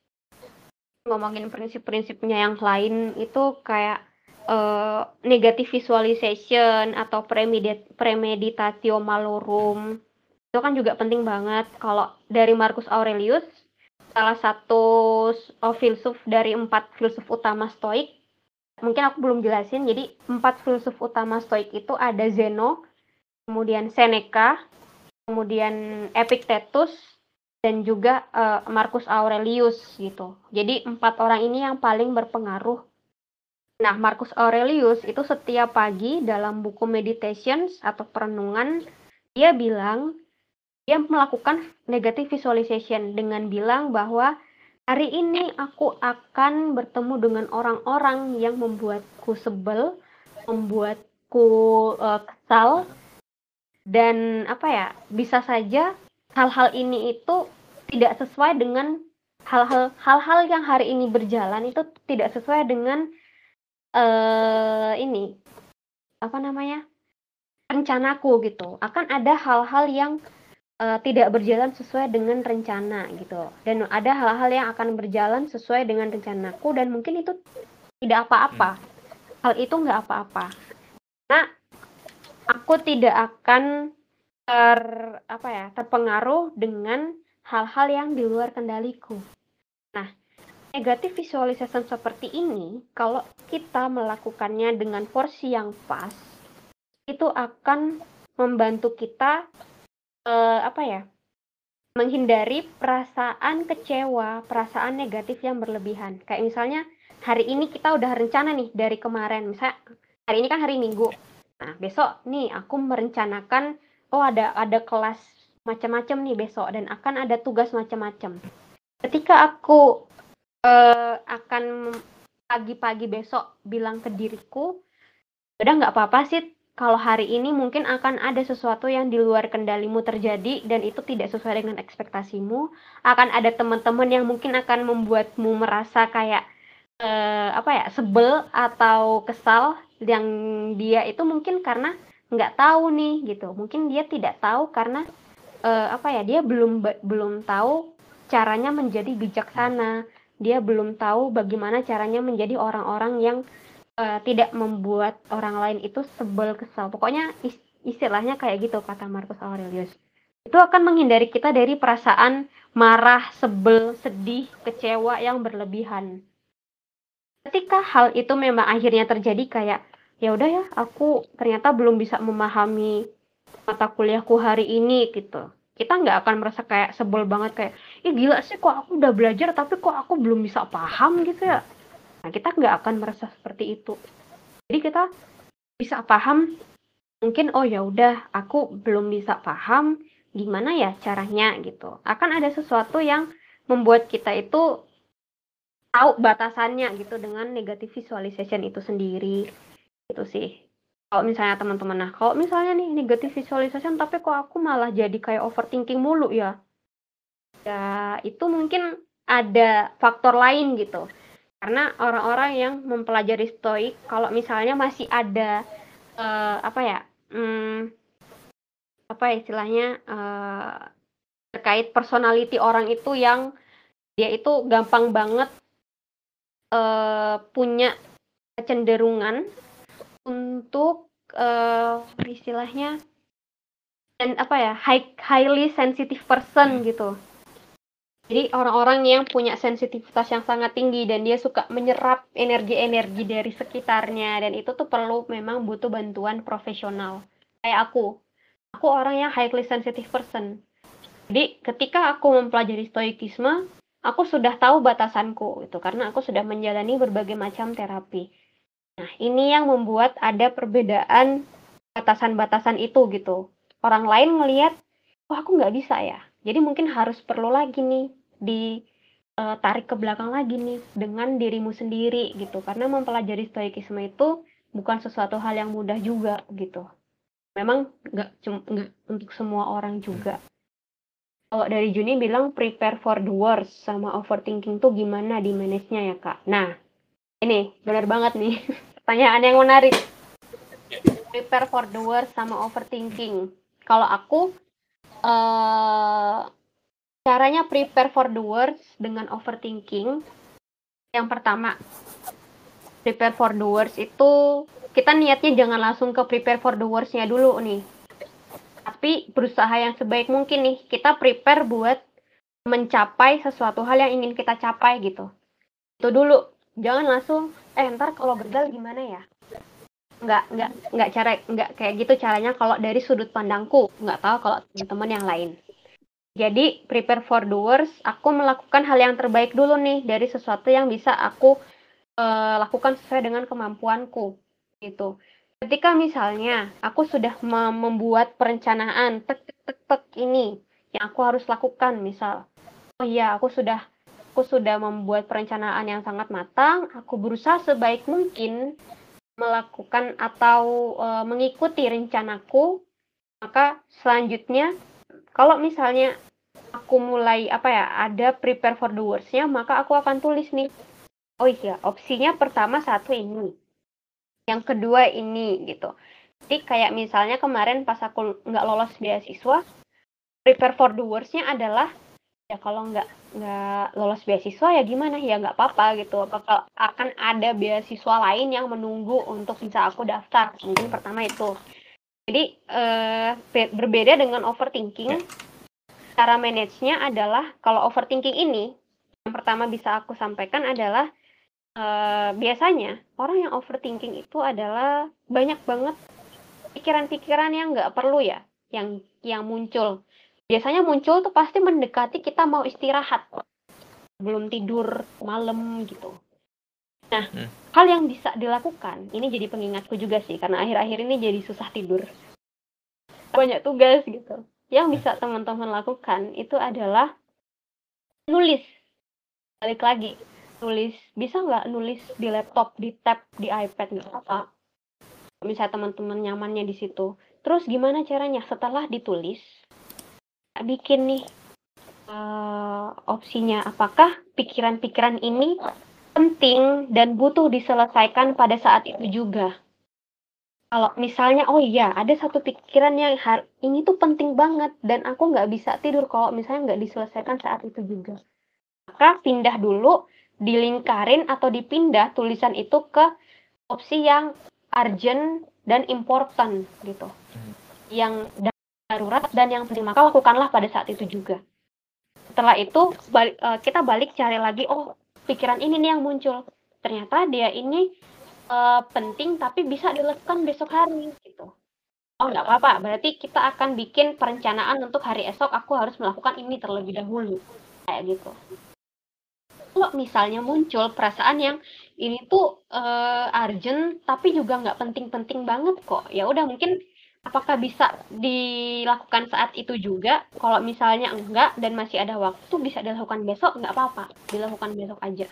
ngomongin prinsip-prinsipnya yang lain itu kayak uh, negative visualization atau premedit premeditatio malorum itu kan juga penting banget kalau dari Marcus Aurelius salah satu oh, filsuf dari empat filsuf utama Stoik. Mungkin aku belum jelasin. Jadi empat filsuf utama Stoik itu ada Zeno, kemudian Seneca, kemudian Epictetus, dan juga uh, Marcus Aurelius gitu. Jadi empat orang ini yang paling berpengaruh. Nah, Marcus Aurelius itu setiap pagi dalam buku Meditations atau perenungan dia bilang dia melakukan negative visualization dengan bilang bahwa hari ini aku akan bertemu dengan orang-orang yang membuatku sebel, membuatku uh, kesal dan apa ya bisa saja hal-hal ini itu tidak sesuai dengan hal-hal hal-hal yang hari ini berjalan itu tidak sesuai dengan uh, ini apa namanya rencanaku gitu. Akan ada hal-hal yang uh, tidak berjalan sesuai dengan rencana gitu. Dan ada hal-hal yang akan berjalan sesuai dengan rencanaku dan mungkin itu tidak apa-apa. Hmm. hal itu nggak apa-apa. Nah aku tidak akan ter apa ya terpengaruh dengan hal-hal yang di luar kendaliku negatif visualisasi seperti ini kalau kita melakukannya dengan porsi yang pas itu akan membantu kita uh, apa ya menghindari perasaan kecewa, perasaan negatif yang berlebihan. Kayak misalnya hari ini kita udah rencana nih dari kemarin, misalnya hari ini kan hari Minggu. Nah besok nih aku merencanakan oh ada ada kelas macam-macam nih besok dan akan ada tugas macam-macam. Ketika aku uh, akan pagi-pagi besok bilang ke diriku, udah nggak apa-apa sih kalau hari ini mungkin akan ada sesuatu yang di luar kendalimu terjadi dan itu tidak sesuai dengan ekspektasimu. Akan ada teman-teman yang mungkin akan membuatmu merasa kayak eh, apa ya sebel atau kesal yang dia itu mungkin karena nggak tahu nih gitu. Mungkin dia tidak tahu karena eh, apa ya dia belum belum tahu caranya menjadi bijaksana dia belum tahu bagaimana caranya menjadi orang-orang yang uh, tidak membuat orang lain itu sebel kesal. Pokoknya istilahnya kayak gitu kata Marcus Aurelius. Itu akan menghindari kita dari perasaan marah, sebel, sedih, kecewa yang berlebihan. Ketika hal itu memang akhirnya terjadi kayak ya udah ya, aku ternyata belum bisa memahami mata kuliahku hari ini gitu. Kita nggak akan merasa kayak sebel banget kayak, ih gila sih kok aku udah belajar tapi kok aku belum bisa paham gitu ya Nah, kita nggak akan merasa seperti itu. Jadi kita bisa paham mungkin oh ya udah aku belum bisa paham gimana ya caranya gitu. Akan ada sesuatu yang membuat kita itu tahu batasannya gitu dengan negatif visualization itu sendiri. Itu sih. Kalau misalnya teman-teman nah, kalau misalnya nih negatif visualization tapi kok aku malah jadi kayak overthinking mulu ya. Ya, itu mungkin ada faktor lain gitu karena orang-orang yang mempelajari stoik kalau misalnya masih ada uh, apa ya hmm, apa istilahnya uh, terkait personality orang itu yang dia itu gampang banget uh, punya kecenderungan untuk uh, istilahnya dan apa ya high, highly sensitive person gitu jadi orang-orang yang punya sensitivitas yang sangat tinggi dan dia suka menyerap energi-energi dari sekitarnya dan itu tuh perlu memang butuh bantuan profesional. Kayak aku. Aku orang yang highly sensitive person. Jadi ketika aku mempelajari stoikisme, aku sudah tahu batasanku itu karena aku sudah menjalani berbagai macam terapi. Nah, ini yang membuat ada perbedaan batasan-batasan itu gitu. Orang lain melihat, wah aku nggak bisa ya. Jadi mungkin harus perlu lagi nih ditarik ke belakang lagi nih dengan dirimu sendiri gitu karena mempelajari stoikisme itu bukan sesuatu hal yang mudah juga gitu memang nggak nggak untuk semua orang juga kalau dari Juni bilang prepare for the worst sama overthinking tuh gimana di manage-nya ya kak? Nah, ini benar banget nih pertanyaan yang menarik. Prepare for the worst sama overthinking. Kalau aku, uh, caranya prepare for the worst dengan overthinking. Yang pertama, prepare for the worst itu kita niatnya jangan langsung ke prepare for the worst-nya dulu nih tapi berusaha yang sebaik mungkin nih kita prepare buat mencapai sesuatu hal yang ingin kita capai gitu itu dulu jangan langsung eh ntar kalau gagal gimana ya? Nggak nggak nggak cara nggak kayak gitu caranya kalau dari sudut pandangku. Nggak tahu kalau teman-teman yang lain. Jadi prepare for worst. Aku melakukan hal yang terbaik dulu nih dari sesuatu yang bisa aku uh, lakukan sesuai dengan kemampuanku gitu. Ketika misalnya aku sudah membuat perencanaan tek tek tek ini yang aku harus lakukan, misal, oh iya aku sudah aku sudah membuat perencanaan yang sangat matang, aku berusaha sebaik mungkin melakukan atau e, mengikuti rencanaku, maka selanjutnya kalau misalnya aku mulai apa ya ada prepare for the worst-nya, maka aku akan tulis nih. Oh iya, opsinya pertama satu ini yang kedua ini gitu jadi kayak misalnya kemarin pas aku nggak lolos beasiswa prepare for the worst-nya adalah ya kalau nggak nggak lolos beasiswa ya gimana? Ya nggak apa-apa gitu. Apakah akan ada beasiswa lain yang menunggu untuk bisa aku daftar. Mungkin pertama itu. Jadi eh, berbeda dengan overthinking. Cara manage-nya adalah kalau overthinking ini yang pertama bisa aku sampaikan adalah uh, biasanya orang yang overthinking itu adalah banyak banget pikiran-pikiran yang nggak perlu ya, yang yang muncul. Biasanya muncul tuh pasti mendekati kita mau istirahat, belum tidur malam gitu. Nah, hmm. hal yang bisa dilakukan, ini jadi pengingatku juga sih, karena akhir-akhir ini jadi susah tidur. Banyak tugas gitu. Yang bisa teman-teman lakukan itu adalah nulis. Balik lagi, nulis bisa nggak nulis di laptop di tab di iPad nggak apa misalnya teman-teman nyamannya di situ terus gimana caranya setelah ditulis bikin nih uh, opsinya apakah pikiran-pikiran ini penting dan butuh diselesaikan pada saat itu juga kalau misalnya oh iya ada satu pikiran yang ini tuh penting banget dan aku nggak bisa tidur kalau misalnya nggak diselesaikan saat itu juga maka pindah dulu dilingkarin atau dipindah tulisan itu ke opsi yang urgent dan important gitu. Hmm. Yang darurat dan yang penting maka lakukanlah pada saat itu juga. Setelah itu balik, uh, kita balik cari lagi oh pikiran ini nih yang muncul. Ternyata dia ini uh, penting tapi bisa dilakukan besok hari gitu. Oh nggak apa-apa, berarti kita akan bikin perencanaan untuk hari esok aku harus melakukan ini terlebih dahulu kayak gitu kalau misalnya muncul perasaan yang ini tuh uh, urgent tapi juga nggak penting-penting banget kok ya udah mungkin apakah bisa dilakukan saat itu juga? Kalau misalnya enggak dan masih ada waktu bisa dilakukan besok? Nggak apa-apa. Dilakukan besok aja.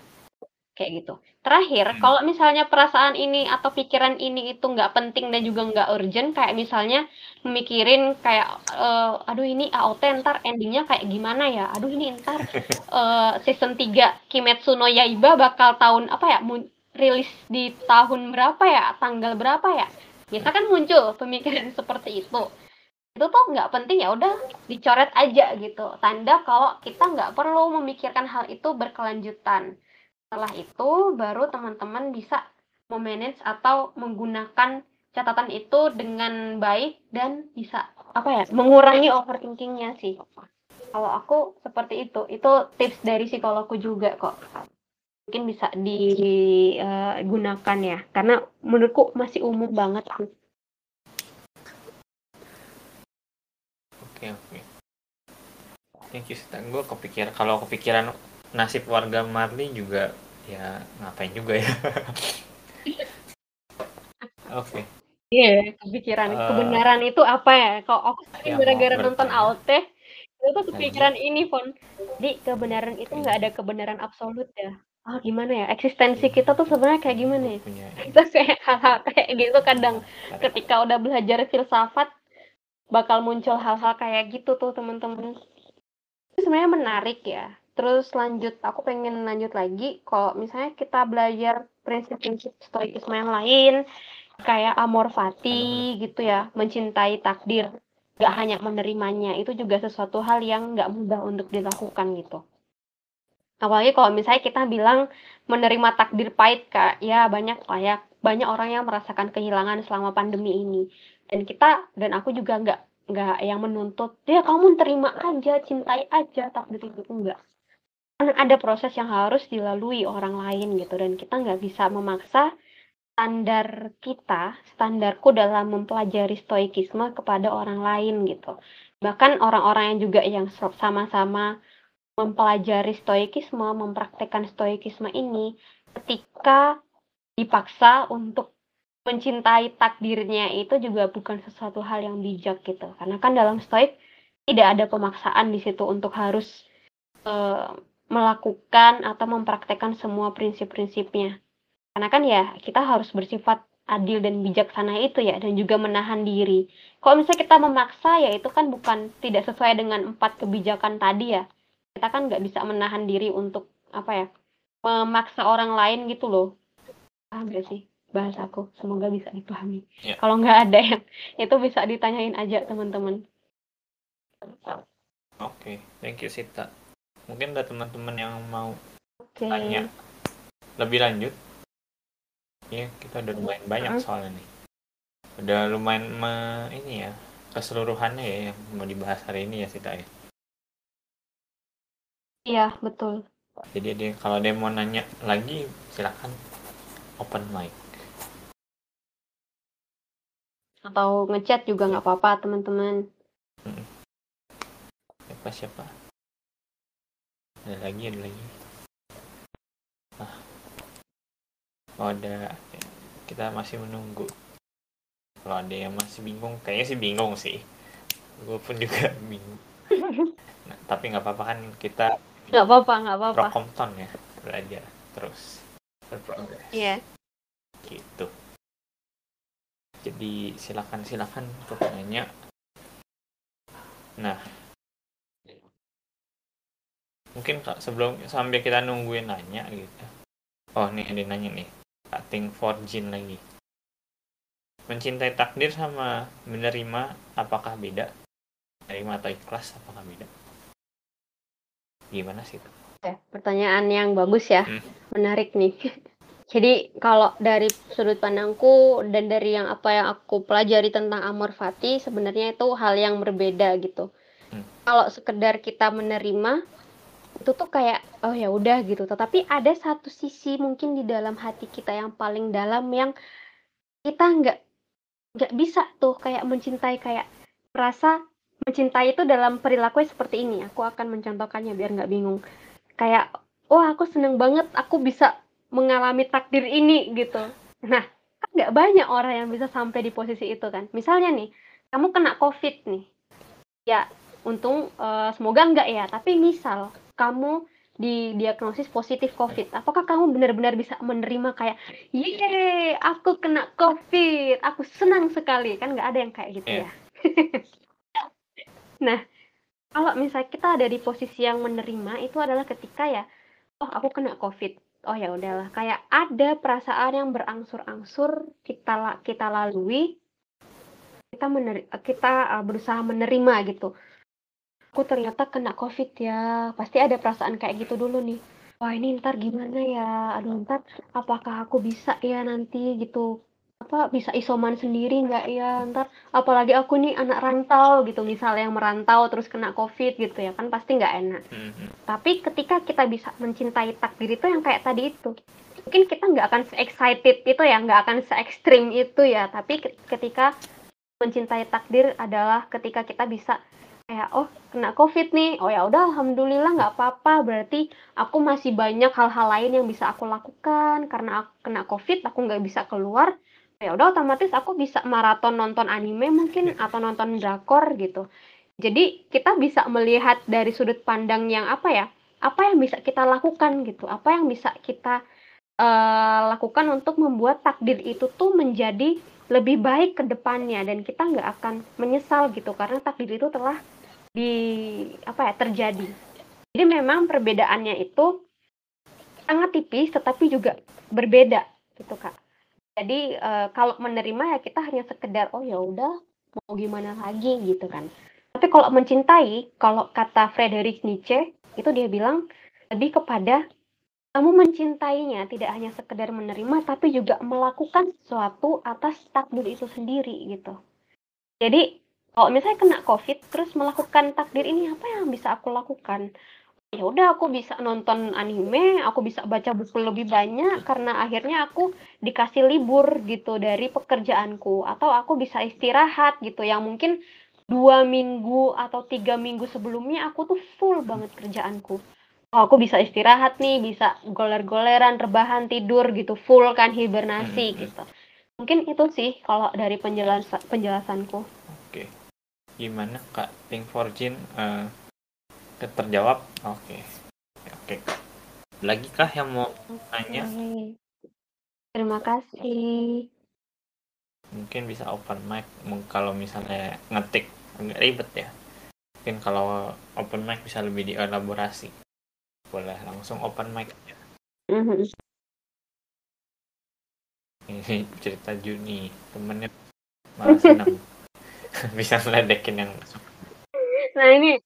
Kayak gitu. Terakhir, hmm. kalau misalnya perasaan ini atau pikiran ini itu nggak penting dan juga nggak urgent, kayak misalnya memikirin kayak, uh, aduh ini AOT ntar endingnya kayak gimana ya, aduh ini ntar uh, season 3 Kimetsu no Yaiba bakal tahun apa ya, rilis di tahun berapa ya, tanggal berapa ya, biasa kan muncul pemikiran seperti itu. Itu tuh nggak penting ya udah dicoret aja gitu, tanda kalau kita nggak perlu memikirkan hal itu berkelanjutan. Setelah itu baru teman-teman bisa memanage atau menggunakan catatan itu dengan baik dan bisa apa ya mengurangi overthinkingnya sih. Kalau aku seperti itu. Itu tips dari psikologku juga kok mungkin bisa digunakan ya. Karena menurutku masih umum banget. Oke oke. Thank you Stan gue kepikiran kalau kepikiran nasib warga Marley juga ya ngapain juga ya? Oke. Okay. iya yeah, kepikiran. Uh, kebenaran itu apa ya? Kalau aku ya, gara-gara nonton AOT itu tuh kepikiran ini pun jadi kebenaran itu nggak ada kebenaran absolut ya oh, gimana ya eksistensi kita tuh sebenarnya kayak gimana ya kita kayak hal-hal kayak gitu kadang ketika udah belajar filsafat bakal muncul hal-hal kayak gitu tuh teman-teman sebenarnya menarik ya. Terus lanjut, aku pengen lanjut lagi. Kalau misalnya kita belajar prinsip-prinsip stoikisme yang lain, kayak amor fati gitu ya, mencintai takdir, gak hanya menerimanya, itu juga sesuatu hal yang gak mudah untuk dilakukan gitu. Apalagi kalau misalnya kita bilang menerima takdir pahit, kak, ya banyak lah ya, banyak orang yang merasakan kehilangan selama pandemi ini. Dan kita, dan aku juga nggak nggak yang menuntut, ya kamu terima aja, cintai aja takdir itu, enggak kan ada proses yang harus dilalui orang lain gitu dan kita nggak bisa memaksa standar kita, standarku dalam mempelajari stoikisme kepada orang lain gitu. Bahkan orang-orang yang juga yang sama-sama mempelajari stoikisme, mempraktekkan stoikisme ini, ketika dipaksa untuk mencintai takdirnya itu juga bukan sesuatu hal yang bijak gitu. Karena kan dalam stoik tidak ada pemaksaan di situ untuk harus uh, melakukan atau mempraktekkan semua prinsip-prinsipnya. Karena kan ya kita harus bersifat adil dan bijaksana itu ya dan juga menahan diri. Kalau misalnya kita memaksa ya itu kan bukan tidak sesuai dengan empat kebijakan tadi ya. Kita kan nggak bisa menahan diri untuk apa ya memaksa orang lain gitu loh. Paham gak sih bahasaku? Semoga bisa dipahami. Ya. Kalau nggak ada yang itu bisa ditanyain aja teman-teman. Oke, okay. thank you Sita mungkin ada teman-teman yang mau okay. tanya lebih lanjut ya kita udah lumayan banyak uh -huh. soalnya nih udah lumayan me, ini ya keseluruhannya ya yang mau dibahas hari ini ya Sita ya iya betul. Jadi dia kalau dia mau nanya lagi silakan open mic. Atau ngechat juga nggak apa-apa teman-teman. Siapa siapa? Ada lagi ada lagi. Ah. Oh ada. Kita masih menunggu. Kalau ada yang masih bingung kayaknya sih bingung sih. Gue pun juga bingung. Nah, tapi nggak apa-apa kan kita nggak apa-apa nggak apa-apa. Prokomton ya belajar terus. Berprogres iya. Yeah. gitu. Jadi silakan silakan nanya nah. Mungkin sebelum sambil kita nungguin nanya gitu. Oh nih ada nanya nih. Cutting for Jin lagi. Mencintai takdir sama menerima apakah beda? Menerima atau ikhlas apakah beda gimana sih itu? Ya, pertanyaan yang bagus ya. Hmm. menarik nih. Jadi kalau dari sudut pandangku dan dari yang apa yang aku pelajari tentang amor fati sebenarnya itu hal yang berbeda gitu. Hmm. kalau sekedar kita menerima itu tuh kayak oh ya udah gitu. Tetapi ada satu sisi mungkin di dalam hati kita yang paling dalam yang kita nggak nggak bisa tuh kayak mencintai kayak merasa mencintai itu dalam perilaku seperti ini. Aku akan mencontohkannya biar nggak bingung. Kayak oh aku seneng banget aku bisa mengalami takdir ini gitu. Nah kan nggak banyak orang yang bisa sampai di posisi itu kan. Misalnya nih kamu kena covid nih. Ya untung uh, semoga enggak ya. Tapi misal kamu didiagnosis positif COVID, apakah kamu benar-benar bisa menerima kayak, ye, aku kena COVID, aku senang sekali, kan nggak ada yang kayak gitu yeah. ya. nah, kalau misalnya kita ada di posisi yang menerima itu adalah ketika ya, oh aku kena COVID, oh ya udahlah, kayak ada perasaan yang berangsur-angsur kita kita lalui, kita mener kita uh, berusaha menerima gitu. Aku ternyata kena covid ya pasti ada perasaan kayak gitu dulu nih. Wah ini ntar gimana ya? Aduh ntar apakah aku bisa ya nanti? Gitu apa bisa isoman sendiri nggak? Ya ntar. Apalagi aku nih anak rantau gitu misalnya yang merantau terus kena covid gitu ya kan pasti nggak enak. Mm-hmm. tapi ketika kita bisa mencintai takdir itu yang kayak tadi itu mungkin kita nggak akan se excited itu ya nggak akan se ekstrim itu ya. Tapi ketika mencintai takdir adalah ketika kita bisa kayak oh kena covid nih. Oh ya udah alhamdulillah nggak apa-apa. Berarti aku masih banyak hal-hal lain yang bisa aku lakukan. Karena aku kena covid aku nggak bisa keluar ya udah otomatis aku bisa maraton nonton anime mungkin atau nonton drakor gitu. Jadi kita bisa melihat dari sudut pandang yang apa ya? Apa yang bisa kita lakukan gitu? Apa yang bisa kita uh, lakukan untuk membuat takdir itu tuh menjadi lebih baik ke depannya dan kita nggak akan menyesal gitu karena takdir itu telah di apa ya terjadi. Jadi memang perbedaannya itu sangat tipis tetapi juga berbeda gitu Kak. Jadi uh, kalau menerima ya kita hanya sekedar oh ya udah mau gimana lagi gitu kan. Tapi kalau mencintai, kalau kata Friedrich Nietzsche itu dia bilang lebih kepada kamu mencintainya tidak hanya sekedar menerima tapi juga melakukan sesuatu atas takdir itu sendiri gitu. Jadi kalau misalnya kena covid terus melakukan takdir ini apa yang bisa aku lakukan? Ya udah aku bisa nonton anime, aku bisa baca buku lebih banyak karena akhirnya aku dikasih libur gitu dari pekerjaanku atau aku bisa istirahat gitu yang mungkin dua minggu atau tiga minggu sebelumnya aku tuh full banget kerjaanku. Oh, aku bisa istirahat nih, bisa goler-goleran, rebahan, tidur gitu, full kan hibernasi hmm. gitu. Mungkin itu sih kalau dari penjelasan penjelasanku. Oke. Gimana Kak Pink Fortune uh, terjawab? Oke. Okay. oke. Okay. lagi kah yang mau tanya terima kasih. Mungkin bisa open mic. Kalau misalnya ngetik agak ribet ya. Mungkin kalau open mic bisa lebih dielaborasi. Boleh langsung open mic ya. ini cerita Juni. Temennya malah senang bisa ngeledekin yang nah ini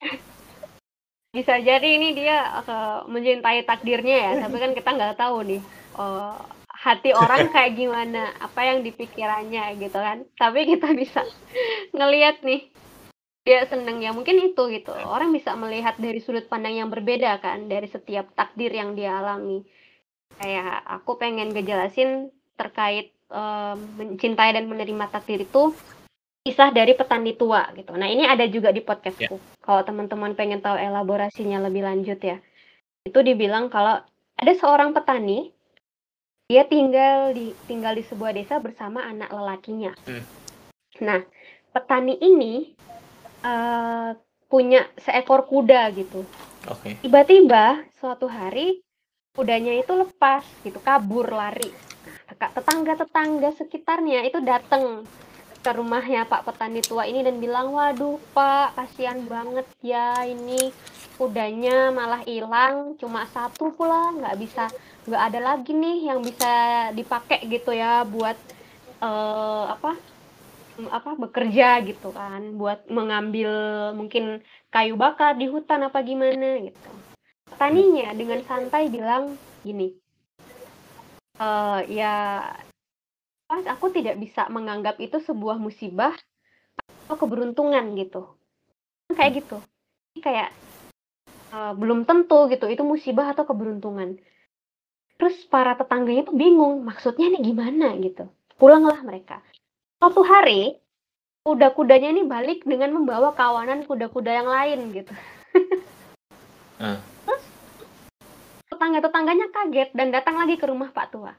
bisa jadi ini dia uh, mencintai takdirnya ya tapi kan kita nggak tahu nih uh, hati orang kayak gimana apa yang dipikirannya gitu kan tapi kita bisa ngelihat nih dia seneng ya mungkin itu gitu orang bisa melihat dari sudut pandang yang berbeda kan dari setiap takdir yang dia alami kayak aku pengen ngejelasin terkait um, mencintai dan menerima takdir itu kisah dari petani tua gitu. Nah ini ada juga di podcastku. Yeah. Kalau teman-teman pengen tahu elaborasinya lebih lanjut ya, itu dibilang kalau ada seorang petani, dia tinggal di tinggal di sebuah desa bersama anak lelakinya. Mm. Nah petani ini uh, punya seekor kuda gitu. Okay. Tiba-tiba suatu hari kudanya itu lepas gitu, kabur lari. Tetangga-tetangga sekitarnya itu datang ke rumahnya Pak petani tua ini dan bilang waduh Pak kasihan banget ya ini kudanya malah hilang cuma satu pula nggak bisa nggak ada lagi nih yang bisa dipakai gitu ya buat uh, apa apa bekerja gitu kan buat mengambil mungkin kayu bakar di hutan apa gimana gitu. Petaninya dengan santai bilang gini uh, ya aku tidak bisa menganggap itu sebuah musibah atau keberuntungan gitu. Kayak gitu. Kayak uh, belum tentu gitu itu musibah atau keberuntungan. Terus para tetangganya tuh bingung maksudnya ini gimana? gitu. Pulanglah mereka. Suatu hari kuda-kudanya ini balik dengan membawa kawanan kuda-kuda yang lain gitu. Uh. terus tetangga-tetangganya kaget dan datang lagi ke rumah Pak Tua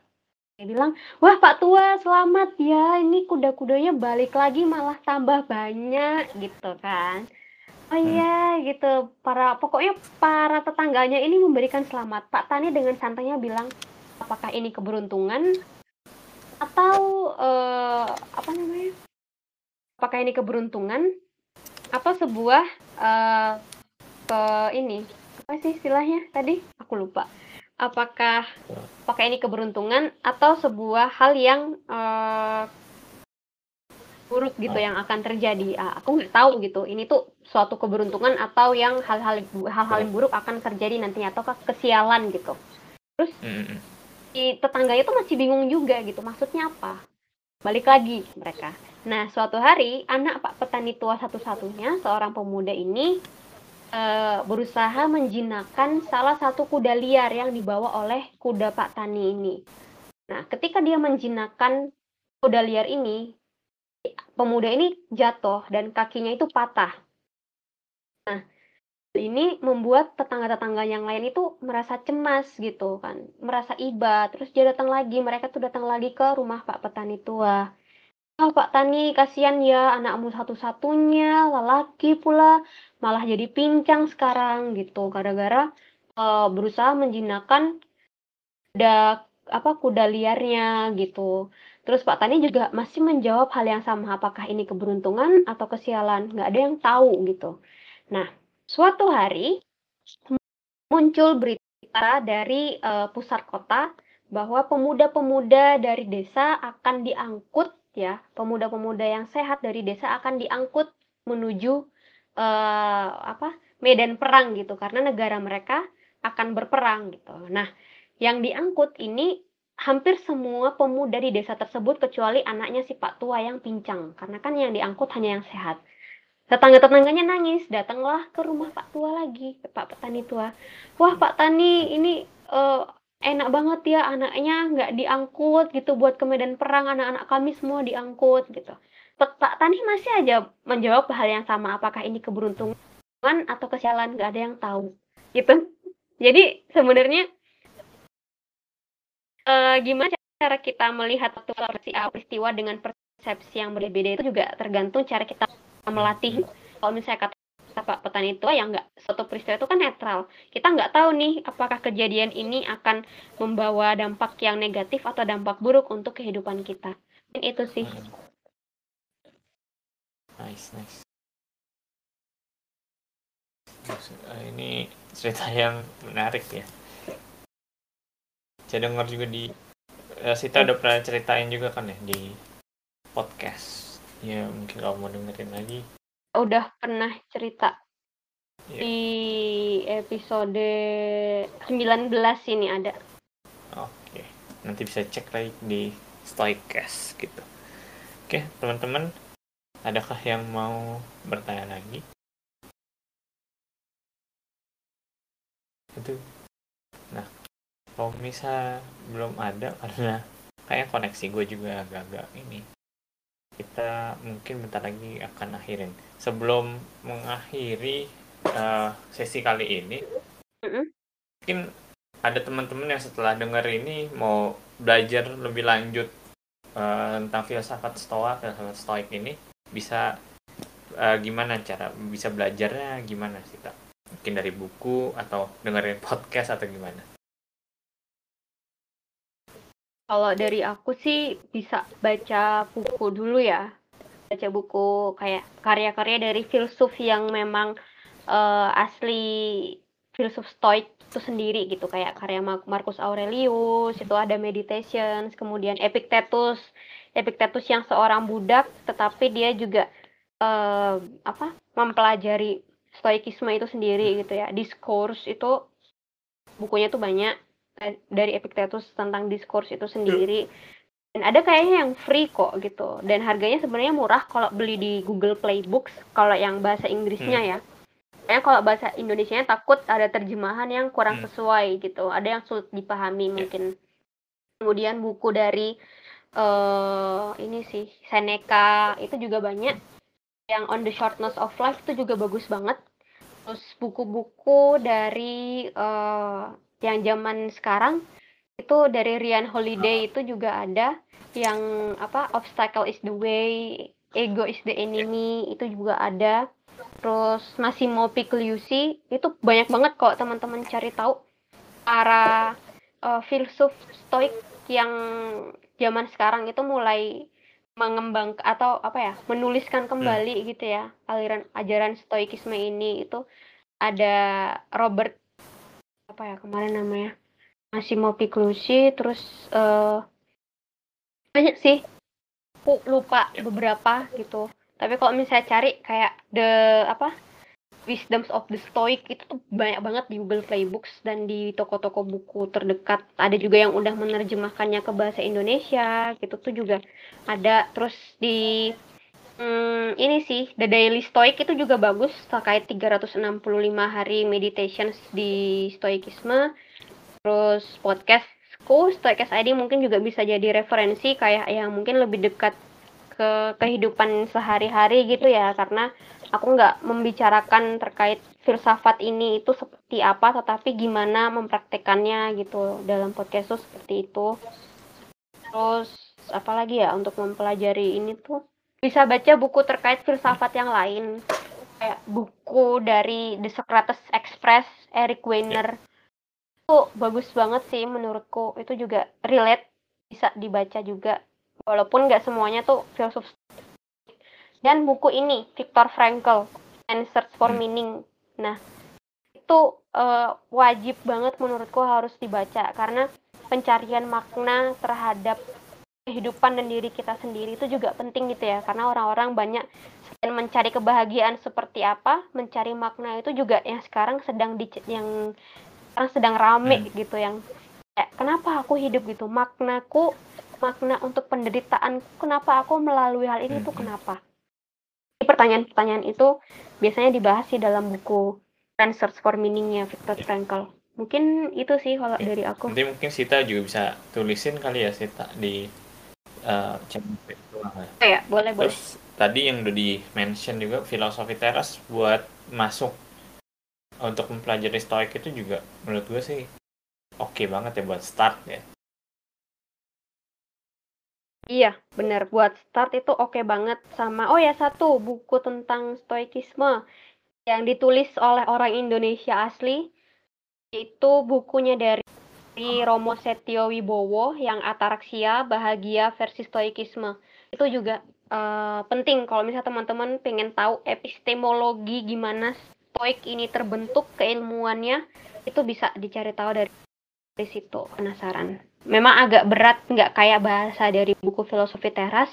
dia bilang, wah Pak Tua selamat ya, ini kuda-kudanya balik lagi malah tambah banyak gitu kan. Oh hmm. iya hmm. gitu, para pokoknya para tetangganya ini memberikan selamat. Pak Tani dengan santainya bilang, apakah ini keberuntungan atau uh, apa namanya? Apakah ini keberuntungan atau sebuah uh, ke ini apa sih istilahnya tadi? Aku lupa apakah apakah ini keberuntungan atau sebuah hal yang uh, buruk gitu yang akan terjadi. Uh, aku nggak tahu gitu. Ini tuh suatu keberuntungan atau yang hal-hal hal-hal yang buruk akan terjadi nantinya atau kesialan gitu. Terus di tetangganya tuh masih bingung juga gitu. Maksudnya apa? Balik lagi mereka. Nah, suatu hari anak Pak petani tua satu-satunya, seorang pemuda ini uh, berusaha menjinakkan salah satu kuda liar yang dibawa oleh kuda Pak Tani ini. Nah, ketika dia menjinakkan kuda liar ini, pemuda ini jatuh dan kakinya itu patah. Nah, ini membuat tetangga-tetangga yang lain itu merasa cemas gitu kan, merasa iba. Terus dia datang lagi, mereka tuh datang lagi ke rumah Pak Petani tua. Oh, Pak Tani, kasihan ya anakmu satu-satunya, lelaki pula, malah jadi pincang sekarang gitu gara-gara uh, berusaha menjinakkan kuda apa kuda liarnya gitu. Terus Pak Tani juga masih menjawab hal yang sama, apakah ini keberuntungan atau kesialan? Nggak ada yang tahu gitu. Nah, suatu hari muncul berita dari uh, pusat kota bahwa pemuda-pemuda dari desa akan diangkut ya, pemuda-pemuda yang sehat dari desa akan diangkut menuju uh, apa medan perang gitu karena negara mereka akan berperang gitu. Nah, yang diangkut ini hampir semua pemuda di desa tersebut kecuali anaknya si Pak Tua yang pincang karena kan yang diangkut hanya yang sehat. Tetangga-tetangganya nangis, datanglah ke rumah Pak Tua lagi, Pak Petani Tua. Wah Pak Tani, ini uh, enak banget ya anaknya nggak diangkut gitu buat ke medan perang anak-anak kami semua diangkut gitu. Pak Tani masih aja menjawab hal yang sama apakah ini keberuntungan atau kesialan nggak ada yang tahu gitu. Jadi sebenarnya uh, gimana cara kita melihat peristiwa dengan persepsi yang berbeda itu juga tergantung cara kita melatih. Kalau misalnya kata Pak petani itu yang nggak suatu peristiwa itu kan netral. Kita nggak tahu nih apakah kejadian ini akan membawa dampak yang negatif atau dampak buruk untuk kehidupan kita. Itu sih. Nice, nice. Ini cerita yang menarik ya. Saya dengar juga di eh, Sita udah pernah ceritain juga kan ya di podcast. Ya mungkin kalau mau dengerin lagi udah pernah cerita yeah. di episode 19 ini ada. Oke, nanti bisa cek lagi di Stoicast gitu. Oke, teman-teman, adakah yang mau bertanya lagi? Itu. Nah, kalau misal belum ada karena kayak koneksi gue juga agak-agak ini kita mungkin bentar lagi akan akhirin. Sebelum mengakhiri uh, sesi kali ini, mm-hmm. mungkin ada teman-teman yang setelah dengar ini mau belajar lebih lanjut uh, tentang filsafat stoa, filsafat stoik ini, bisa uh, gimana cara bisa belajarnya gimana sih kak? Mungkin dari buku atau dengerin podcast atau gimana? Kalau dari aku sih bisa baca buku dulu ya. Baca buku kayak karya-karya dari filsuf yang memang uh, asli filsuf stoik itu sendiri gitu. Kayak karya Marcus Aurelius itu ada Meditations kemudian Epictetus. Epictetus yang seorang budak tetapi dia juga uh, apa mempelajari stoikisme itu sendiri gitu ya. Discourse itu bukunya tuh banyak dari Epictetus tentang diskurs itu sendiri. Dan ada kayaknya yang free kok gitu. Dan harganya sebenarnya murah kalau beli di Google Play Books kalau yang bahasa Inggrisnya hmm. ya. Kayaknya kalau bahasa Indonesia takut ada terjemahan yang kurang hmm. sesuai gitu. Ada yang sulit dipahami yeah. mungkin. Kemudian buku dari uh, ini sih Seneca itu juga banyak. Yang On the Shortness of Life itu juga bagus banget. Terus buku-buku dari uh, yang zaman sekarang itu dari Rian Holiday itu juga ada yang apa obstacle is the way ego is the enemy itu juga ada. Terus masih mau Pigliucci itu banyak banget kok teman-teman cari tahu. Para uh, filsuf stoik yang zaman sekarang itu mulai mengembang atau apa ya menuliskan kembali hmm. gitu ya aliran ajaran stoikisme ini. Itu ada Robert apa ya kemarin namanya masih mau Piclusi terus uh, banyak sih. Aku lupa beberapa gitu. Tapi kalau misalnya cari kayak the apa Wisdoms of the Stoic itu tuh banyak banget di Google Playbooks dan di toko-toko buku terdekat. Ada juga yang udah menerjemahkannya ke bahasa Indonesia gitu tuh juga ada. Terus di Hmm, ini sih The Daily Stoic itu juga bagus terkait 365 hari meditations di stoikisme. Terus podcastku Stoikes ID mungkin juga bisa jadi referensi kayak yang mungkin lebih dekat ke kehidupan sehari-hari gitu ya karena aku nggak membicarakan terkait filsafat ini itu seperti apa tetapi gimana mempraktekannya gitu dalam podcast seperti itu terus apalagi ya untuk mempelajari ini tuh bisa baca buku terkait filsafat yang lain. Kayak buku dari The Socrates Express Eric Weiner. Itu bagus banget sih menurutku. Itu juga relate bisa dibaca juga. Walaupun nggak semuanya tuh filsuf dan buku ini Viktor Frankl and Search for hmm. Meaning. Nah itu itu uh, wajib banget menurutku harus dibaca. Karena pencarian makna terhadap kehidupan dan diri kita sendiri itu juga penting gitu ya. Karena orang-orang banyak selain mencari kebahagiaan seperti apa mencari makna itu juga yang sekarang sedang di yang sekarang sedang rame hmm. gitu yang ya, kenapa aku hidup gitu? Maknaku makna untuk penderitaan kenapa aku melalui hal ini hmm. tuh kenapa pertanyaan-pertanyaan itu biasanya dibahas sih dalam buku Search for Meaning-nya Viktor Frankl. Mungkin itu sih kalau dari aku. nanti mungkin Sita juga bisa tulisin kali ya Sita di uh, oh, ya boleh boleh. Tadi yang udah di mention juga filosofi teras buat masuk. Untuk mempelajari stoik itu juga menurut gue sih oke okay banget ya buat start ya. Iya, benar. Buat start itu oke okay banget sama oh ya satu buku tentang stoikisme yang ditulis oleh orang Indonesia asli. Itu bukunya dari Romo Setio Wibowo yang ataraksia bahagia versi stoikisme. Itu juga uh, penting kalau misalnya teman-teman pengen tahu epistemologi gimana stoik ini terbentuk keilmuannya itu bisa dicari tahu dari, dari situ. Penasaran. Memang agak berat nggak kayak bahasa dari buku filosofi teras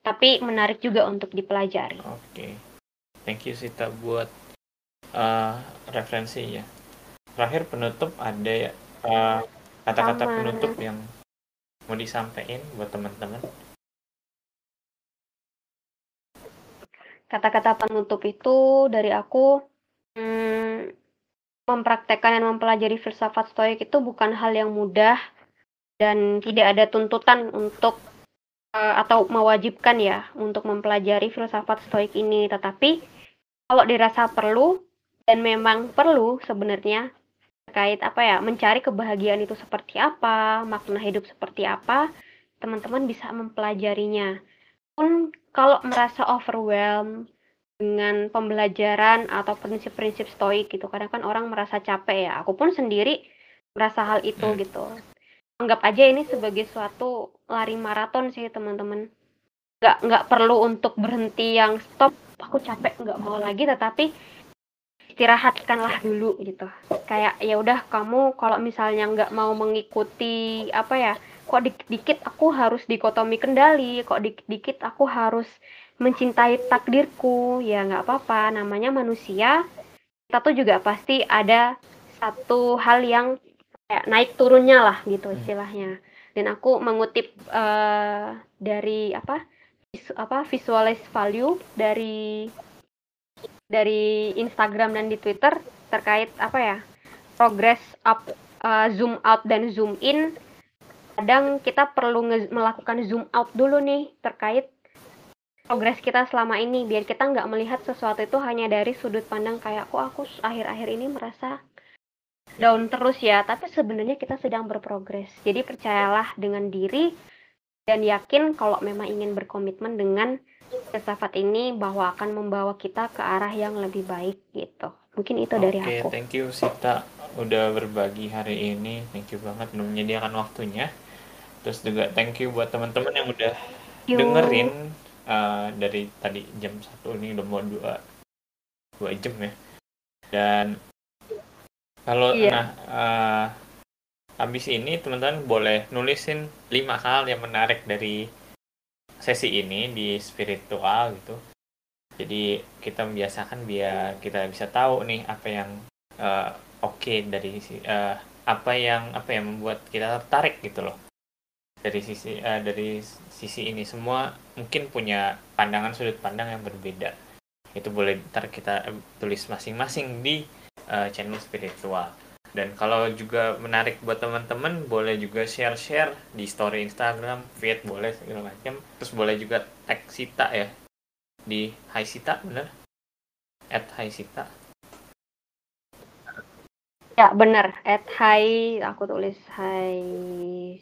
tapi menarik juga untuk dipelajari. Oke. Okay. thank you Sita buat uh, referensinya. Terakhir penutup ada ya uh, kata-kata penutup yang mau disampaikan buat teman-teman? Kata-kata penutup itu dari aku hmm, mempraktekkan dan mempelajari filsafat stoik itu bukan hal yang mudah dan tidak ada tuntutan untuk uh, atau mewajibkan ya untuk mempelajari filsafat stoik ini. Tetapi kalau dirasa perlu dan memang perlu sebenarnya terkait apa ya mencari kebahagiaan itu seperti apa makna hidup seperti apa teman-teman bisa mempelajarinya. Pun kalau merasa overwhelmed dengan pembelajaran atau prinsip-prinsip stoik gitu karena kan orang merasa capek ya. Aku pun sendiri merasa hal itu hmm. gitu. Anggap aja ini sebagai suatu lari maraton sih teman-teman. Nggak nggak perlu untuk berhenti yang stop aku capek nggak mau lagi. Tetapi istirahatkanlah dulu gitu. Kayak ya udah kamu kalau misalnya nggak mau mengikuti apa ya kok dikit-dikit aku harus dikotomi kendali kok dikit-dikit aku harus mencintai takdirku ya nggak apa-apa. Namanya manusia kita tuh juga pasti ada satu hal yang kayak naik turunnya lah gitu hmm. istilahnya. Dan aku mengutip uh, dari apa apa visualize value dari dari Instagram dan di Twitter terkait apa ya progress up uh, zoom out dan zoom in. Kadang kita perlu melakukan zoom out dulu nih terkait progres kita selama ini biar kita nggak melihat sesuatu itu hanya dari sudut pandang kayak kok aku akhir-akhir ini merasa down terus ya? Tapi sebenarnya kita sedang berprogres. Jadi percayalah dengan diri dan yakin kalau memang ingin berkomitmen dengan filsafat ini bahwa akan membawa kita ke arah yang lebih baik gitu. Mungkin itu dari aku. Oke, thank you Sita udah berbagi hari ini. Thank you banget udah menyediakan waktunya. Terus juga thank you buat teman-teman yang udah Yo. dengerin uh, dari tadi jam satu ini udah mau dua dua jam ya. Dan kalau yeah. nah uh, habis ini teman-teman boleh nulisin lima hal yang menarik dari sesi ini di spiritual gitu. Jadi kita membiasakan biar kita bisa tahu nih apa yang uh, oke okay dari uh, apa yang apa yang membuat kita tertarik gitu loh. Dari sisi uh, dari sisi ini semua mungkin punya pandangan sudut pandang yang berbeda. Itu boleh ntar kita tulis masing-masing di uh, channel spiritual dan kalau juga menarik buat teman-teman boleh juga share-share di story Instagram, feed boleh segala macam. Terus boleh juga tag Sita ya di Hai Sita bener? At Hai Sita. Ya bener, at Hai aku tulis Hai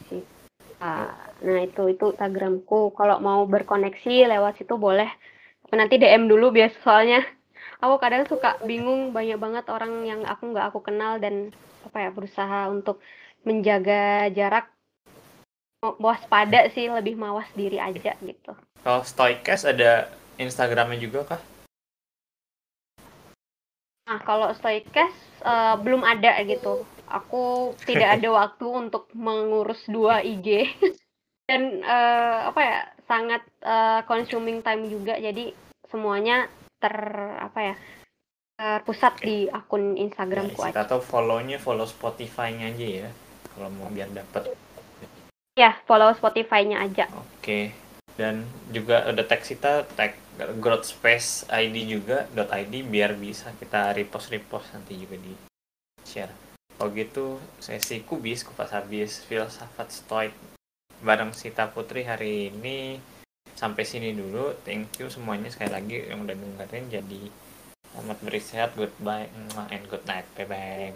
Sita. Nah itu itu Instagramku. Kalau mau berkoneksi lewat situ boleh. Nanti DM dulu biasa soalnya aku kadang suka bingung banyak banget orang yang aku nggak aku kenal dan apa ya berusaha untuk menjaga jarak waspada sih lebih mawas diri aja gitu. Kalau Stoicast ada Instagramnya juga kah? Nah, kalau Stoicast uh, belum ada gitu. Aku tidak ada waktu untuk mengurus dua IG dan uh, apa ya sangat uh, consuming time juga. Jadi semuanya ter apa ya terpusat di akun Instagramku ya, aja. Atau follow-nya follow Spotify-nya aja ya kalau mau biar dapet. Ya, follow Spotify-nya aja. Oke. Dan juga ada tag kita tag growth space ID juga .id biar bisa kita repost repost nanti juga di share kalau gitu sesi kubis kupas habis filsafat stoik bareng Sita Putri hari ini sampai sini dulu. Thank you semuanya sekali lagi yang udah dengerin. Jadi selamat beristirahat goodbye and good night. Bye bye